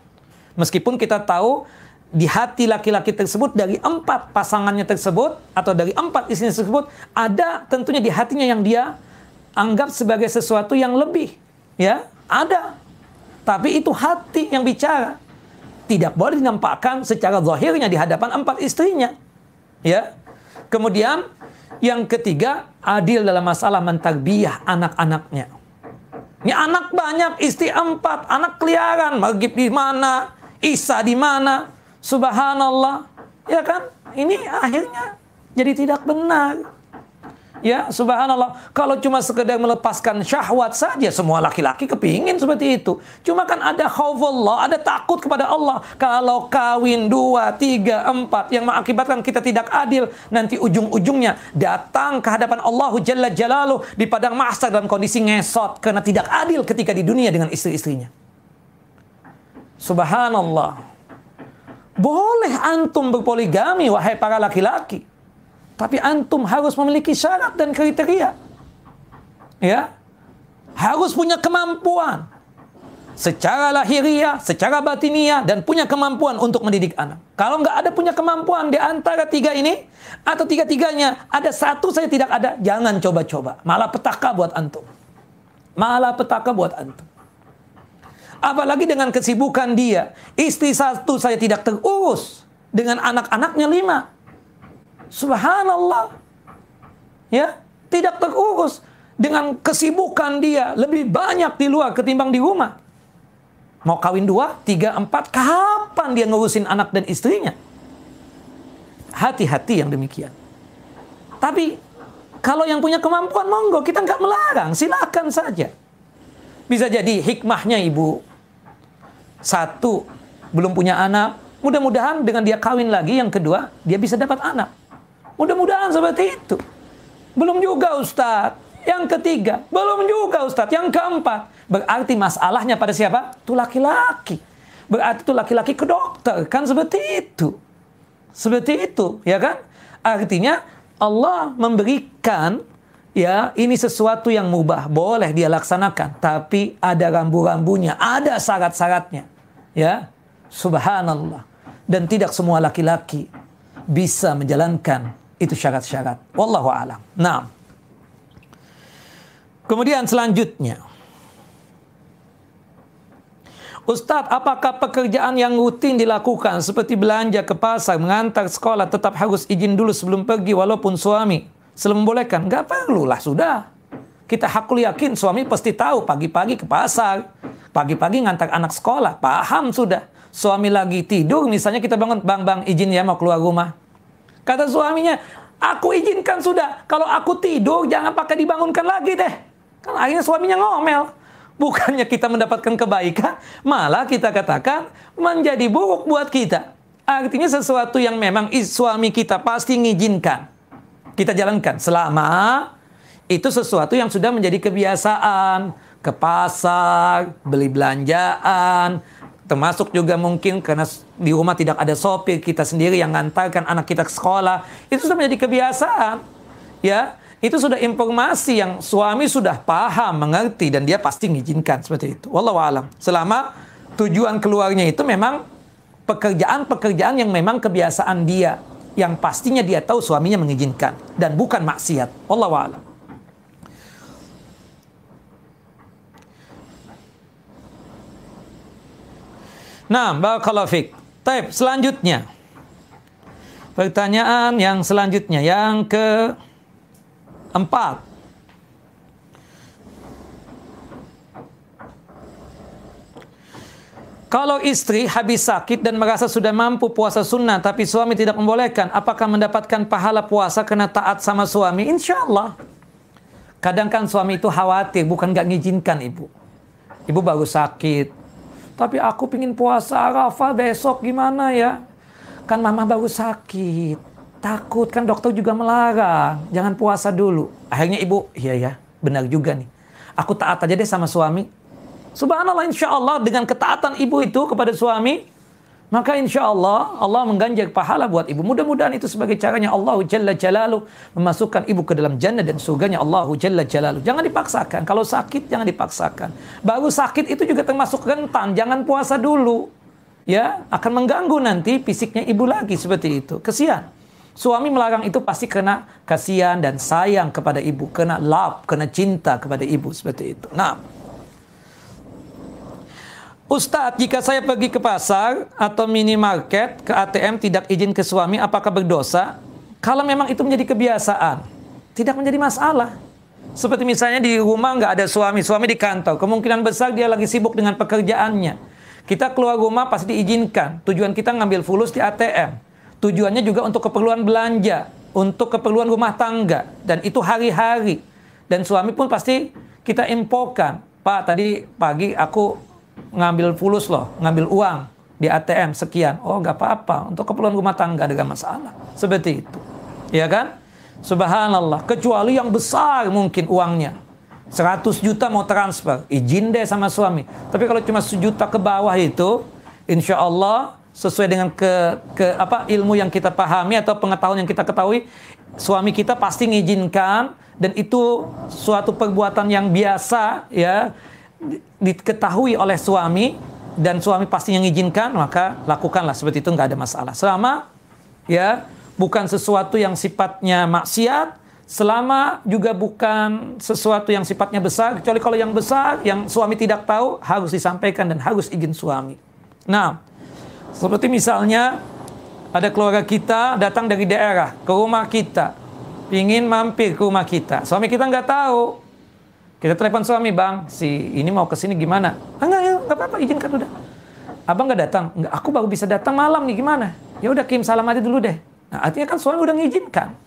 Meskipun kita tahu di hati laki-laki tersebut dari empat pasangannya tersebut atau dari empat istrinya tersebut ada tentunya di hatinya yang dia anggap sebagai sesuatu yang lebih ya? Ada. Tapi itu hati yang bicara. Tidak boleh dinampakkan secara zahirnya di hadapan empat istrinya ya? Kemudian yang ketiga, adil dalam masalah mentarbiyah anak-anaknya. Ini anak banyak, istri empat, anak keliaran, magib di mana, Isa di mana, subhanallah. Ya kan? Ini akhirnya jadi tidak benar. Ya, subhanallah. Kalau cuma sekedar melepaskan syahwat saja, semua laki-laki kepingin seperti itu. Cuma kan ada khawfullah, ada takut kepada Allah. Kalau kawin dua, tiga, empat, yang mengakibatkan kita tidak adil, nanti ujung-ujungnya datang ke hadapan Allah Jalla Jalaluh di padang mahsyar dalam kondisi ngesot karena tidak adil ketika di dunia dengan istri-istrinya. Subhanallah. Boleh antum berpoligami, wahai para laki-laki. Tapi antum harus memiliki syarat dan kriteria. Ya. Harus punya kemampuan. Secara lahiriah, secara batiniah, dan punya kemampuan untuk mendidik anak. Kalau nggak ada punya kemampuan di antara tiga ini, atau tiga-tiganya, ada satu saya tidak ada, jangan coba-coba. Malah petaka buat antum. Malah petaka buat antum. Apalagi dengan kesibukan dia. Istri satu saya tidak terurus. Dengan anak-anaknya lima. Subhanallah. Ya, tidak terurus dengan kesibukan dia lebih banyak di luar ketimbang di rumah. Mau kawin dua, tiga, empat, kapan dia ngurusin anak dan istrinya? Hati-hati yang demikian. Tapi kalau yang punya kemampuan monggo kita nggak melarang, silakan saja. Bisa jadi hikmahnya ibu. Satu, belum punya anak. Mudah-mudahan dengan dia kawin lagi yang kedua, dia bisa dapat anak. Mudah-mudahan seperti itu. Belum juga Ustadz. Yang ketiga, belum juga Ustadz. Yang keempat, berarti masalahnya pada siapa? Itu laki-laki. Berarti itu laki-laki ke dokter. Kan seperti itu. Seperti itu, ya kan? Artinya Allah memberikan ya ini sesuatu yang mubah, boleh dia laksanakan, tapi ada rambu-rambunya, ada syarat-syaratnya. Ya, subhanallah. Dan tidak semua laki-laki bisa menjalankan itu syarat-syarat. Wallahu alam. Nah. Kemudian selanjutnya, Ustadz, apakah pekerjaan yang rutin dilakukan seperti belanja ke pasar, mengantar sekolah tetap harus izin dulu sebelum pergi walaupun suami sebelum membolehkan? Gak perlu lah sudah. Kita hakul yakin suami pasti tahu pagi-pagi ke pasar, pagi-pagi ngantar anak sekolah, paham sudah. Suami lagi tidur, misalnya kita bangun, bang bang izin ya mau keluar rumah. Kata suaminya, aku izinkan sudah. Kalau aku tidur jangan pakai dibangunkan lagi deh. Kan akhirnya suaminya ngomel. Bukannya kita mendapatkan kebaikan, malah kita katakan menjadi buruk buat kita. Artinya sesuatu yang memang suami kita pasti mengizinkan. Kita jalankan selama itu sesuatu yang sudah menjadi kebiasaan. Ke pasar, beli belanjaan, termasuk juga mungkin karena di rumah tidak ada sopir, kita sendiri yang ngantarkan anak kita ke sekolah. Itu sudah menjadi kebiasaan. Ya, itu sudah informasi yang suami sudah paham, mengerti dan dia pasti mengizinkan seperti itu. Wallahu alam. Selama tujuan keluarnya itu memang pekerjaan-pekerjaan yang memang kebiasaan dia, yang pastinya dia tahu suaminya mengizinkan dan bukan maksiat. Wallahu alam. Nah, barakallahu fik. Taib, selanjutnya. Pertanyaan yang selanjutnya yang ke Empat. Kalau istri habis sakit dan merasa sudah mampu puasa sunnah tapi suami tidak membolehkan, apakah mendapatkan pahala puasa kena taat sama suami? Insya Allah. Kadang kan suami itu khawatir, bukan gak ngizinkan ibu. Ibu baru sakit. Tapi aku pingin puasa Arafah besok gimana ya? Kan mama baru sakit Takut kan dokter juga melarang. Jangan puasa dulu. Akhirnya ibu, iya ya, benar juga nih. Aku taat aja deh sama suami. Subhanallah insya Allah dengan ketaatan ibu itu kepada suami, maka insya Allah Allah mengganjar pahala buat ibu. Mudah-mudahan itu sebagai caranya Allah Jalla Jalalu memasukkan ibu ke dalam jannah dan surganya Allah Jalla Jalalu. Jangan dipaksakan. Kalau sakit jangan dipaksakan. Baru sakit itu juga termasuk rentan. Jangan puasa dulu. Ya, akan mengganggu nanti fisiknya ibu lagi seperti itu. Kesian. Suami melarang itu pasti kena kasihan dan sayang kepada ibu, kena love, kena cinta kepada ibu seperti itu. Nah, Ustadz, jika saya pergi ke pasar atau minimarket ke ATM tidak izin ke suami, apakah berdosa? Kalau memang itu menjadi kebiasaan, tidak menjadi masalah. Seperti misalnya di rumah nggak ada suami, suami di kantor, kemungkinan besar dia lagi sibuk dengan pekerjaannya. Kita keluar rumah pasti diizinkan. Tujuan kita ngambil fulus di ATM Tujuannya juga untuk keperluan belanja, untuk keperluan rumah tangga, dan itu hari-hari. Dan suami pun pasti kita infokan, Pak tadi pagi aku ngambil fulus loh, ngambil uang di ATM sekian. Oh nggak apa-apa, untuk keperluan rumah tangga ada masalah. Seperti itu. Ya kan? Subhanallah. Kecuali yang besar mungkin uangnya. 100 juta mau transfer, izin deh sama suami. Tapi kalau cuma sejuta ke bawah itu, insya Allah sesuai dengan ke, ke apa ilmu yang kita pahami atau pengetahuan yang kita ketahui suami kita pasti mengizinkan dan itu suatu perbuatan yang biasa ya diketahui oleh suami dan suami pasti yang mengizinkan maka lakukanlah seperti itu nggak ada masalah selama ya bukan sesuatu yang sifatnya maksiat selama juga bukan sesuatu yang sifatnya besar kecuali kalau yang besar yang suami tidak tahu harus disampaikan dan harus izin suami nah seperti misalnya ada keluarga kita datang dari daerah ke rumah kita, ingin mampir ke rumah kita. Suami kita nggak tahu. Kita telepon suami, bang, si ini mau ke sini gimana? Ah, enggak, ya, nggak apa-apa, izinkan udah. Abang nggak datang? Enggak, aku baru bisa datang malam nih, gimana? Ya udah, Kim salam aja dulu deh. Nah, artinya kan suami udah ngizinkan.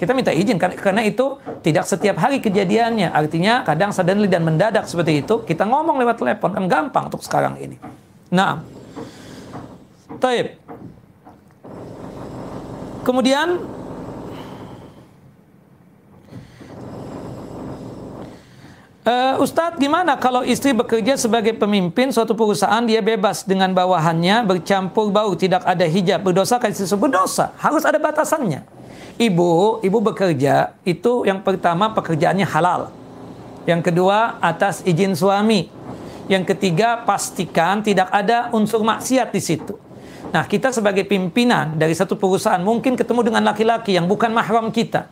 Kita minta izin karena itu tidak setiap hari kejadiannya. Artinya kadang suddenly dan mendadak seperti itu. Kita ngomong lewat telepon kan gampang untuk sekarang ini. Nah, Taib. Kemudian Uh, Ustadz, gimana kalau istri bekerja sebagai pemimpin suatu perusahaan, dia bebas dengan bawahannya, bercampur bau, tidak ada hijab, berdosa kan istri berdosa. Harus ada batasannya. Ibu, ibu bekerja itu yang pertama pekerjaannya halal. Yang kedua atas izin suami. Yang ketiga pastikan tidak ada unsur maksiat di situ. Nah, kita sebagai pimpinan dari satu perusahaan mungkin ketemu dengan laki-laki yang bukan mahram kita.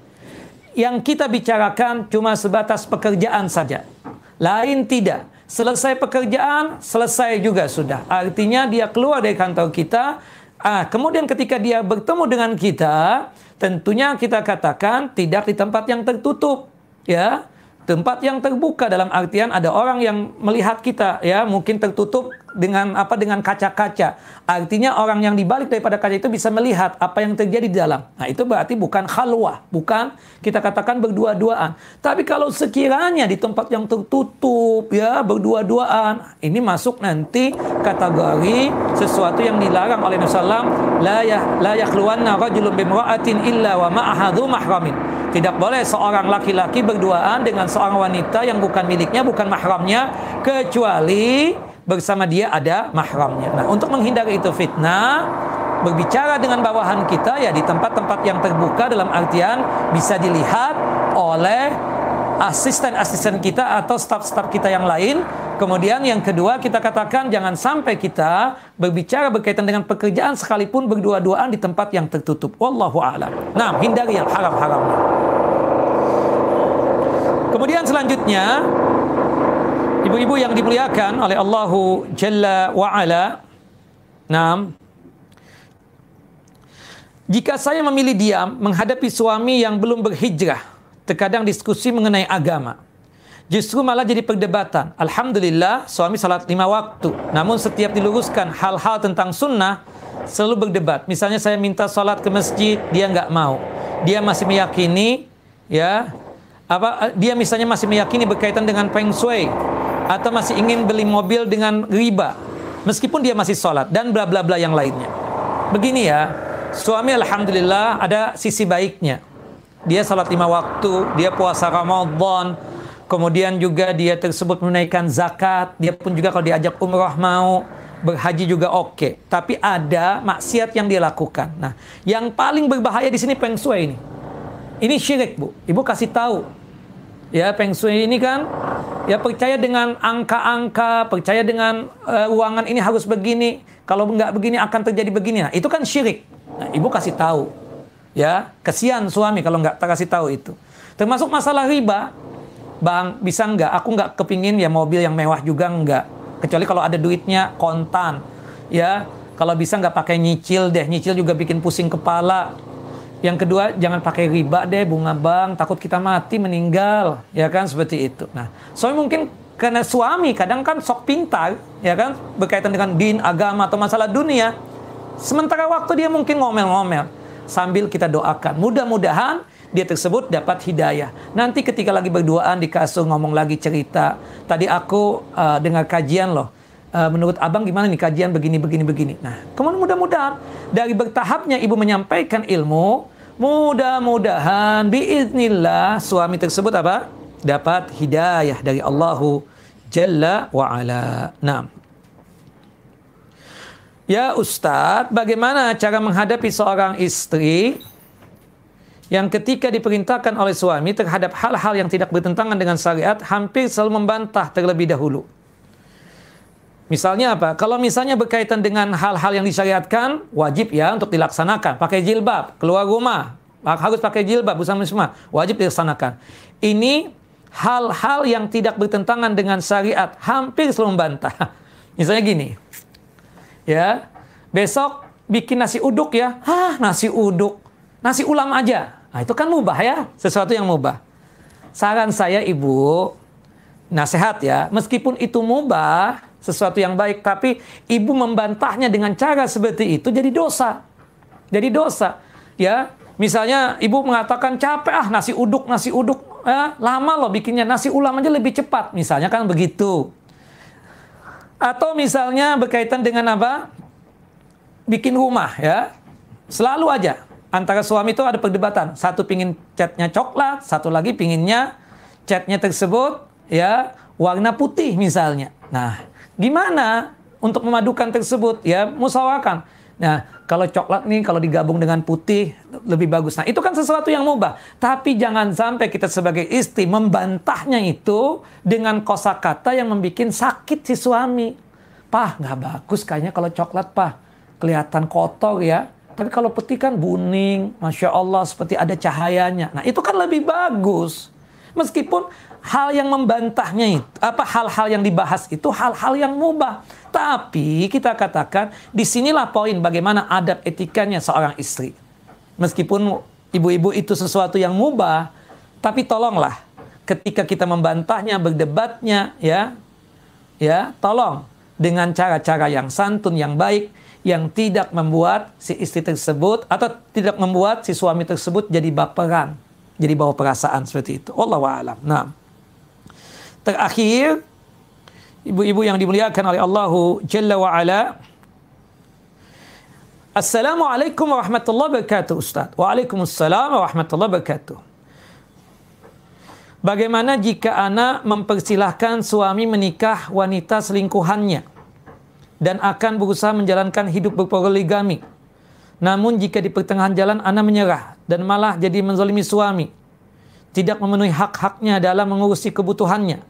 Yang kita bicarakan cuma sebatas pekerjaan saja. Lain tidak. Selesai pekerjaan, selesai juga sudah. Artinya dia keluar dari kantor kita, Ah, kemudian ketika dia bertemu dengan kita, tentunya kita katakan tidak di tempat yang tertutup, ya tempat yang terbuka dalam artian ada orang yang melihat kita ya mungkin tertutup dengan apa dengan kaca-kaca. Artinya orang yang dibalik daripada kaca itu bisa melihat apa yang terjadi di dalam. Nah itu berarti bukan khalwah bukan kita katakan berdua-duaan. Tapi kalau sekiranya di tempat yang tertutup ya berdua-duaan ini masuk nanti kategori sesuatu yang dilarang oleh Nabi sallam la ya la yakhluwanna rajulun bimra'atin illa wa ma'ahadhu mahramin. Tidak boleh seorang laki-laki berduaan dengan seorang wanita yang bukan miliknya, bukan mahramnya, kecuali bersama dia ada mahramnya. Nah, untuk menghindari itu fitnah, berbicara dengan bawahan kita ya di tempat-tempat yang terbuka dalam artian bisa dilihat oleh asisten-asisten kita atau staf-staf kita yang lain. Kemudian yang kedua kita katakan jangan sampai kita berbicara berkaitan dengan pekerjaan sekalipun berdua-duaan di tempat yang tertutup. Wallahu a'lam. Nah, hindari yang haram-haram. Kemudian selanjutnya ibu-ibu yang dimuliakan oleh Allahu Jalla wa Ala. Nah, jika saya memilih diam menghadapi suami yang belum berhijrah, terkadang diskusi mengenai agama. Justru malah jadi perdebatan. Alhamdulillah suami salat lima waktu. Namun setiap diluruskan hal-hal tentang sunnah, selalu berdebat. Misalnya saya minta salat ke masjid, dia nggak mau. Dia masih meyakini, ya, apa? Dia misalnya masih meyakini berkaitan dengan feng shui, atau masih ingin beli mobil dengan riba, meskipun dia masih sholat dan bla bla bla yang lainnya. Begini ya, suami alhamdulillah ada sisi baiknya dia salat lima waktu, dia puasa Ramadan, kemudian juga dia tersebut menunaikan zakat, dia pun juga kalau diajak umrah mau, berhaji juga oke. Okay. Tapi ada maksiat yang dia lakukan. Nah, yang paling berbahaya di sini Peng Shui ini. Ini syirik, Bu. Ibu kasih tahu. Ya, Peng Shui ini kan ya percaya dengan angka-angka, percaya dengan uh, uangan ini harus begini. Kalau nggak begini akan terjadi begini. Nah, itu kan syirik. Nah, Ibu kasih tahu. Ya kesian suami kalau nggak kasih tahu itu. Termasuk masalah riba bang bisa nggak? Aku nggak kepingin ya mobil yang mewah juga nggak. Kecuali kalau ada duitnya kontan. Ya kalau bisa nggak pakai nyicil deh. Nyicil juga bikin pusing kepala yang kedua jangan pakai riba deh bunga bang takut kita mati meninggal ya kan seperti itu nah suami mungkin karena suami kadang kan sok pintar ya kan berkaitan dengan din agama atau masalah dunia sementara waktu dia mungkin ngomel-ngomel sambil kita doakan. Mudah-mudahan dia tersebut dapat hidayah. Nanti ketika lagi berduaan di kasur ngomong lagi cerita. Tadi aku uh, dengar kajian loh. Uh, menurut abang gimana nih kajian begini begini begini. Nah, kemudian mudah-mudahan dari bertahapnya ibu menyampaikan ilmu, mudah-mudahan biiznillah suami tersebut apa? Dapat hidayah dari Allahu Jalla wa ala. Nah, Ya Ustadz, bagaimana cara menghadapi seorang istri yang ketika diperintahkan oleh suami terhadap hal-hal yang tidak bertentangan dengan syariat hampir selalu membantah terlebih dahulu. Misalnya apa? Kalau misalnya berkaitan dengan hal-hal yang disyariatkan, wajib ya untuk dilaksanakan. Pakai jilbab, keluar rumah, harus pakai jilbab bersama semua, wajib dilaksanakan. Ini hal-hal yang tidak bertentangan dengan syariat, hampir selalu membantah. Misalnya gini, ya. Besok bikin nasi uduk ya. Hah nasi uduk. Nasi ulam aja. Nah itu kan mubah ya. Sesuatu yang mubah. Saran saya ibu nasihat ya. Meskipun itu mubah sesuatu yang baik tapi ibu membantahnya dengan cara seperti itu jadi dosa jadi dosa ya misalnya ibu mengatakan capek ah nasi uduk nasi uduk ya, lama loh bikinnya nasi ulam aja lebih cepat misalnya kan begitu atau misalnya berkaitan dengan apa? Bikin rumah ya. Selalu aja antara suami itu ada perdebatan. Satu pingin catnya coklat, satu lagi pinginnya catnya tersebut ya warna putih misalnya. Nah, gimana untuk memadukan tersebut? Ya, musawarkan. Nah, Kalau coklat nih kalau digabung dengan putih lebih bagus. Nah, itu kan sesuatu yang mubah. Tapi jangan sampai kita sebagai istri membantahnya itu dengan kosakata yang membuat sakit si suami. Pah, nggak bagus kayaknya kalau coklat, pah. Kelihatan kotor ya. Tapi kalau putih kan buning, Masya Allah seperti ada cahayanya. Nah itu kan lebih bagus. Meskipun hal yang membantahnya itu, apa hal-hal yang dibahas itu hal-hal yang mubah. Tapi kita katakan di sinilah poin bagaimana adab etikanya seorang istri. Meskipun ibu-ibu itu sesuatu yang mubah, tapi tolonglah ketika kita membantahnya, berdebatnya, ya, ya, tolong dengan cara-cara yang santun, yang baik, yang tidak membuat si istri tersebut atau tidak membuat si suami tersebut jadi baperan, jadi bawa perasaan seperti itu. Allah alam. Nah, terakhir ibu-ibu yang dimuliakan oleh Allah Jalla wa ala. Assalamualaikum warahmatullahi wabarakatuh Ustaz. Waalaikumsalam warahmatullahi wabarakatuh. Bagaimana jika anak mempersilahkan suami menikah wanita selingkuhannya dan akan berusaha menjalankan hidup berpoligami? Namun jika di pertengahan jalan anak menyerah dan malah jadi menzalimi suami, tidak memenuhi hak-haknya dalam mengurusi kebutuhannya,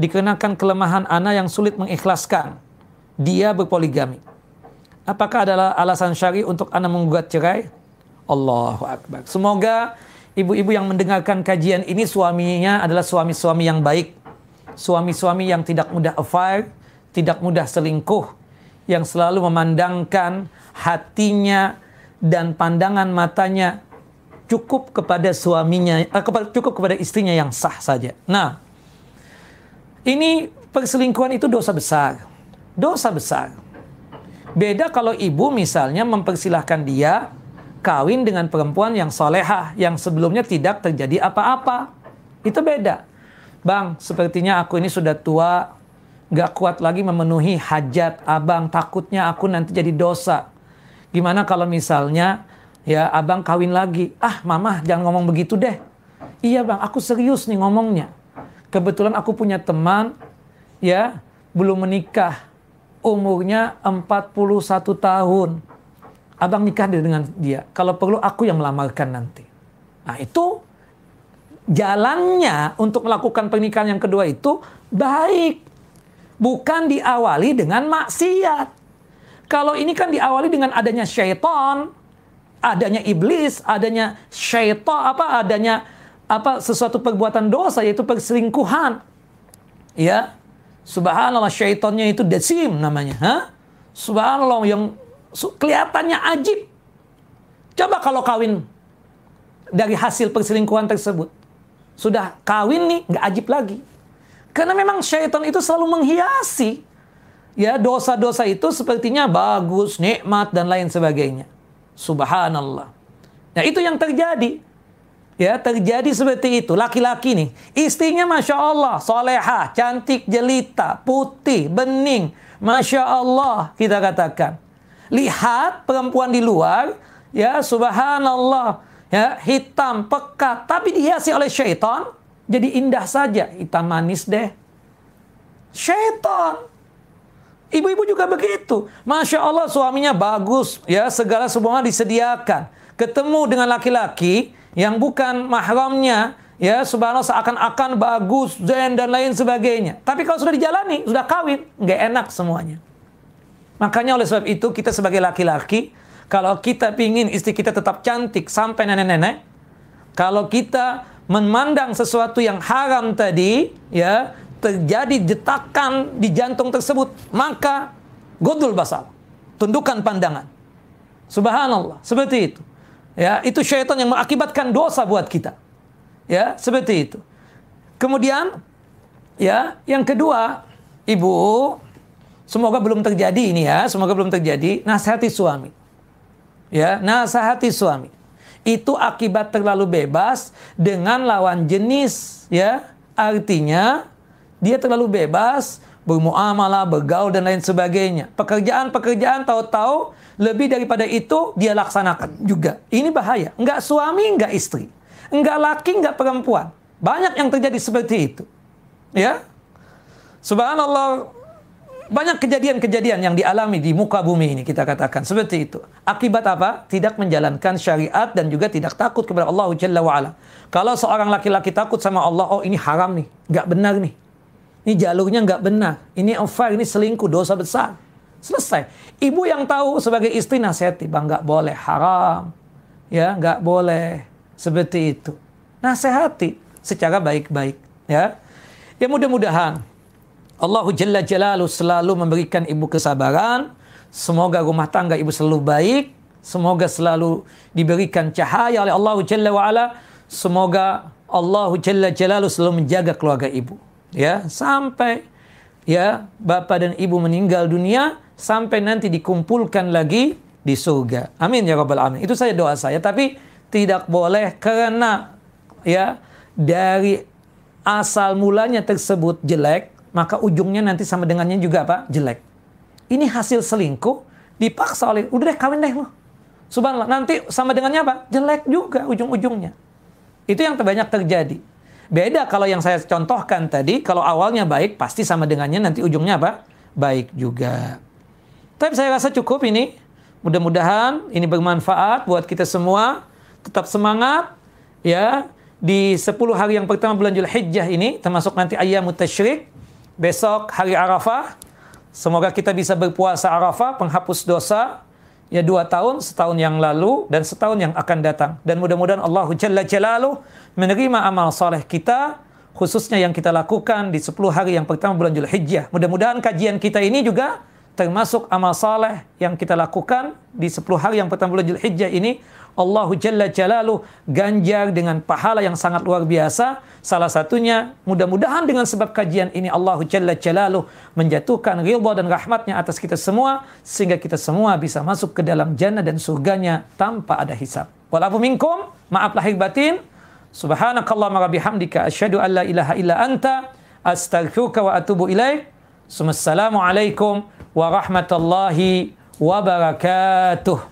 dikenakan kelemahan anak yang sulit mengikhlaskan. Dia berpoligami. Apakah adalah alasan syari untuk anak menggugat cerai? Allahu Akbar. Semoga ibu-ibu yang mendengarkan kajian ini suaminya adalah suami-suami yang baik. Suami-suami yang tidak mudah affair, tidak mudah selingkuh, yang selalu memandangkan hatinya dan pandangan matanya cukup kepada suaminya, eh, cukup kepada istrinya yang sah saja. Nah, ini perselingkuhan itu dosa besar. Dosa besar. Beda kalau ibu misalnya mempersilahkan dia kawin dengan perempuan yang solehah, yang sebelumnya tidak terjadi apa-apa. Itu beda. Bang, sepertinya aku ini sudah tua, gak kuat lagi memenuhi hajat abang, takutnya aku nanti jadi dosa. Gimana kalau misalnya ya abang kawin lagi? Ah, mama jangan ngomong begitu deh. Iya bang, aku serius nih ngomongnya Kebetulan aku punya teman ya belum menikah. Umurnya 41 tahun. Abang nikah dengan dia. Kalau perlu aku yang melamarkan nanti. Nah itu jalannya untuk melakukan pernikahan yang kedua itu baik. Bukan diawali dengan maksiat. Kalau ini kan diawali dengan adanya syaitan, adanya iblis, adanya syaitan, apa adanya apa sesuatu perbuatan dosa yaitu perselingkuhan. Ya. Subhanallah syaitannya itu desim namanya, ha? Subhanallah yang kelihatannya ajib. Coba kalau kawin dari hasil perselingkuhan tersebut. Sudah kawin nih, nggak ajib lagi. Karena memang syaitan itu selalu menghiasi. Ya, dosa-dosa itu sepertinya bagus, nikmat, dan lain sebagainya. Subhanallah. Nah, itu yang terjadi. Ya, terjadi seperti itu. Laki-laki nih, istrinya Masya Allah, soleha, cantik, jelita, putih, bening. Masya Allah, kita katakan. Lihat perempuan di luar, ya subhanallah, ya hitam, pekat, tapi dihiasi oleh syaitan, jadi indah saja. Hitam manis deh. Syaitan. Ibu-ibu juga begitu. Masya Allah suaminya bagus, ya segala semuanya disediakan. Ketemu dengan laki-laki, yang bukan mahramnya ya subhanallah seakan-akan bagus zen dan lain sebagainya tapi kalau sudah dijalani sudah kawin nggak enak semuanya makanya oleh sebab itu kita sebagai laki-laki kalau kita ingin istri kita tetap cantik sampai nenek-nenek kalau kita memandang sesuatu yang haram tadi ya terjadi jetakan di jantung tersebut maka godul basal tundukkan pandangan subhanallah seperti itu Ya, itu syaitan yang mengakibatkan dosa buat kita. Ya, seperti itu. Kemudian ya, yang kedua, Ibu, semoga belum terjadi ini ya, semoga belum terjadi, nasihati suami. Ya, nasihati suami. Itu akibat terlalu bebas dengan lawan jenis, ya. Artinya dia terlalu bebas bermuamalah, bergaul dan lain sebagainya. Pekerjaan-pekerjaan tahu-tahu lebih daripada itu dia laksanakan juga. Ini bahaya. Enggak suami, enggak istri. Enggak laki, enggak perempuan. Banyak yang terjadi seperti itu. Ya. Subhanallah banyak kejadian-kejadian yang dialami di muka bumi ini kita katakan seperti itu. Akibat apa? Tidak menjalankan syariat dan juga tidak takut kepada Allah Jalla wa'ala. Kalau seorang laki-laki takut sama Allah, oh ini haram nih, nggak benar nih. Ini jalurnya nggak benar. Ini affair, ini selingkuh, dosa besar. Selesai. Ibu yang tahu sebagai istri nasihati, bang nggak boleh haram, ya nggak boleh seperti itu. Nasihati secara baik-baik, ya. Ya mudah-mudahan Allah Jalla Jalalu selalu memberikan ibu kesabaran. Semoga rumah tangga ibu selalu baik. Semoga selalu diberikan cahaya oleh Allah Jalla wa'ala. Semoga Allah Jalla Jalalu selalu menjaga keluarga ibu. Ya, sampai ya bapak dan ibu meninggal dunia sampai nanti dikumpulkan lagi di surga. Amin ya rabbal alamin. Itu saya doa saya, tapi tidak boleh karena ya dari asal mulanya tersebut jelek maka ujungnya nanti sama dengannya juga apa? Jelek. Ini hasil selingkuh dipaksa oleh udah deh kawin deh lo. Subhanallah, nanti sama dengannya apa? Jelek juga ujung-ujungnya. Itu yang terbanyak terjadi. Beda kalau yang saya contohkan tadi, kalau awalnya baik, pasti sama dengannya nanti ujungnya apa? Baik juga. Tapi saya rasa cukup ini. Mudah-mudahan ini bermanfaat buat kita semua. Tetap semangat. Ya, di 10 hari yang pertama bulan Julhijjah ini, termasuk nanti ayam tasyrik, besok hari Arafah. Semoga kita bisa berpuasa Arafah, penghapus dosa, ya dua tahun, setahun yang lalu, dan setahun yang akan datang. Dan mudah-mudahan Allah Jalla Jalalu menerima amal soleh kita, khususnya yang kita lakukan di 10 hari yang pertama bulan Julhijjah. Mudah-mudahan kajian kita ini juga termasuk amal saleh yang kita lakukan di 10 hari yang pertama bulan Julhijjah ini Allah Jalla Jalalu ganjar dengan pahala yang sangat luar biasa. Salah satunya mudah-mudahan dengan sebab kajian ini Allah Jalla Jalalu menjatuhkan ridha dan rahmatnya atas kita semua sehingga kita semua bisa masuk ke dalam jannah dan surganya tanpa ada hisab. Walafu minkum, maaf lahir batin. Subhanakallahumma bihamdika asyhadu an la ilaha illa anta astaghfiruka wa atubu ilaik. Assalamualaikum warahmatullahi wabarakatuh.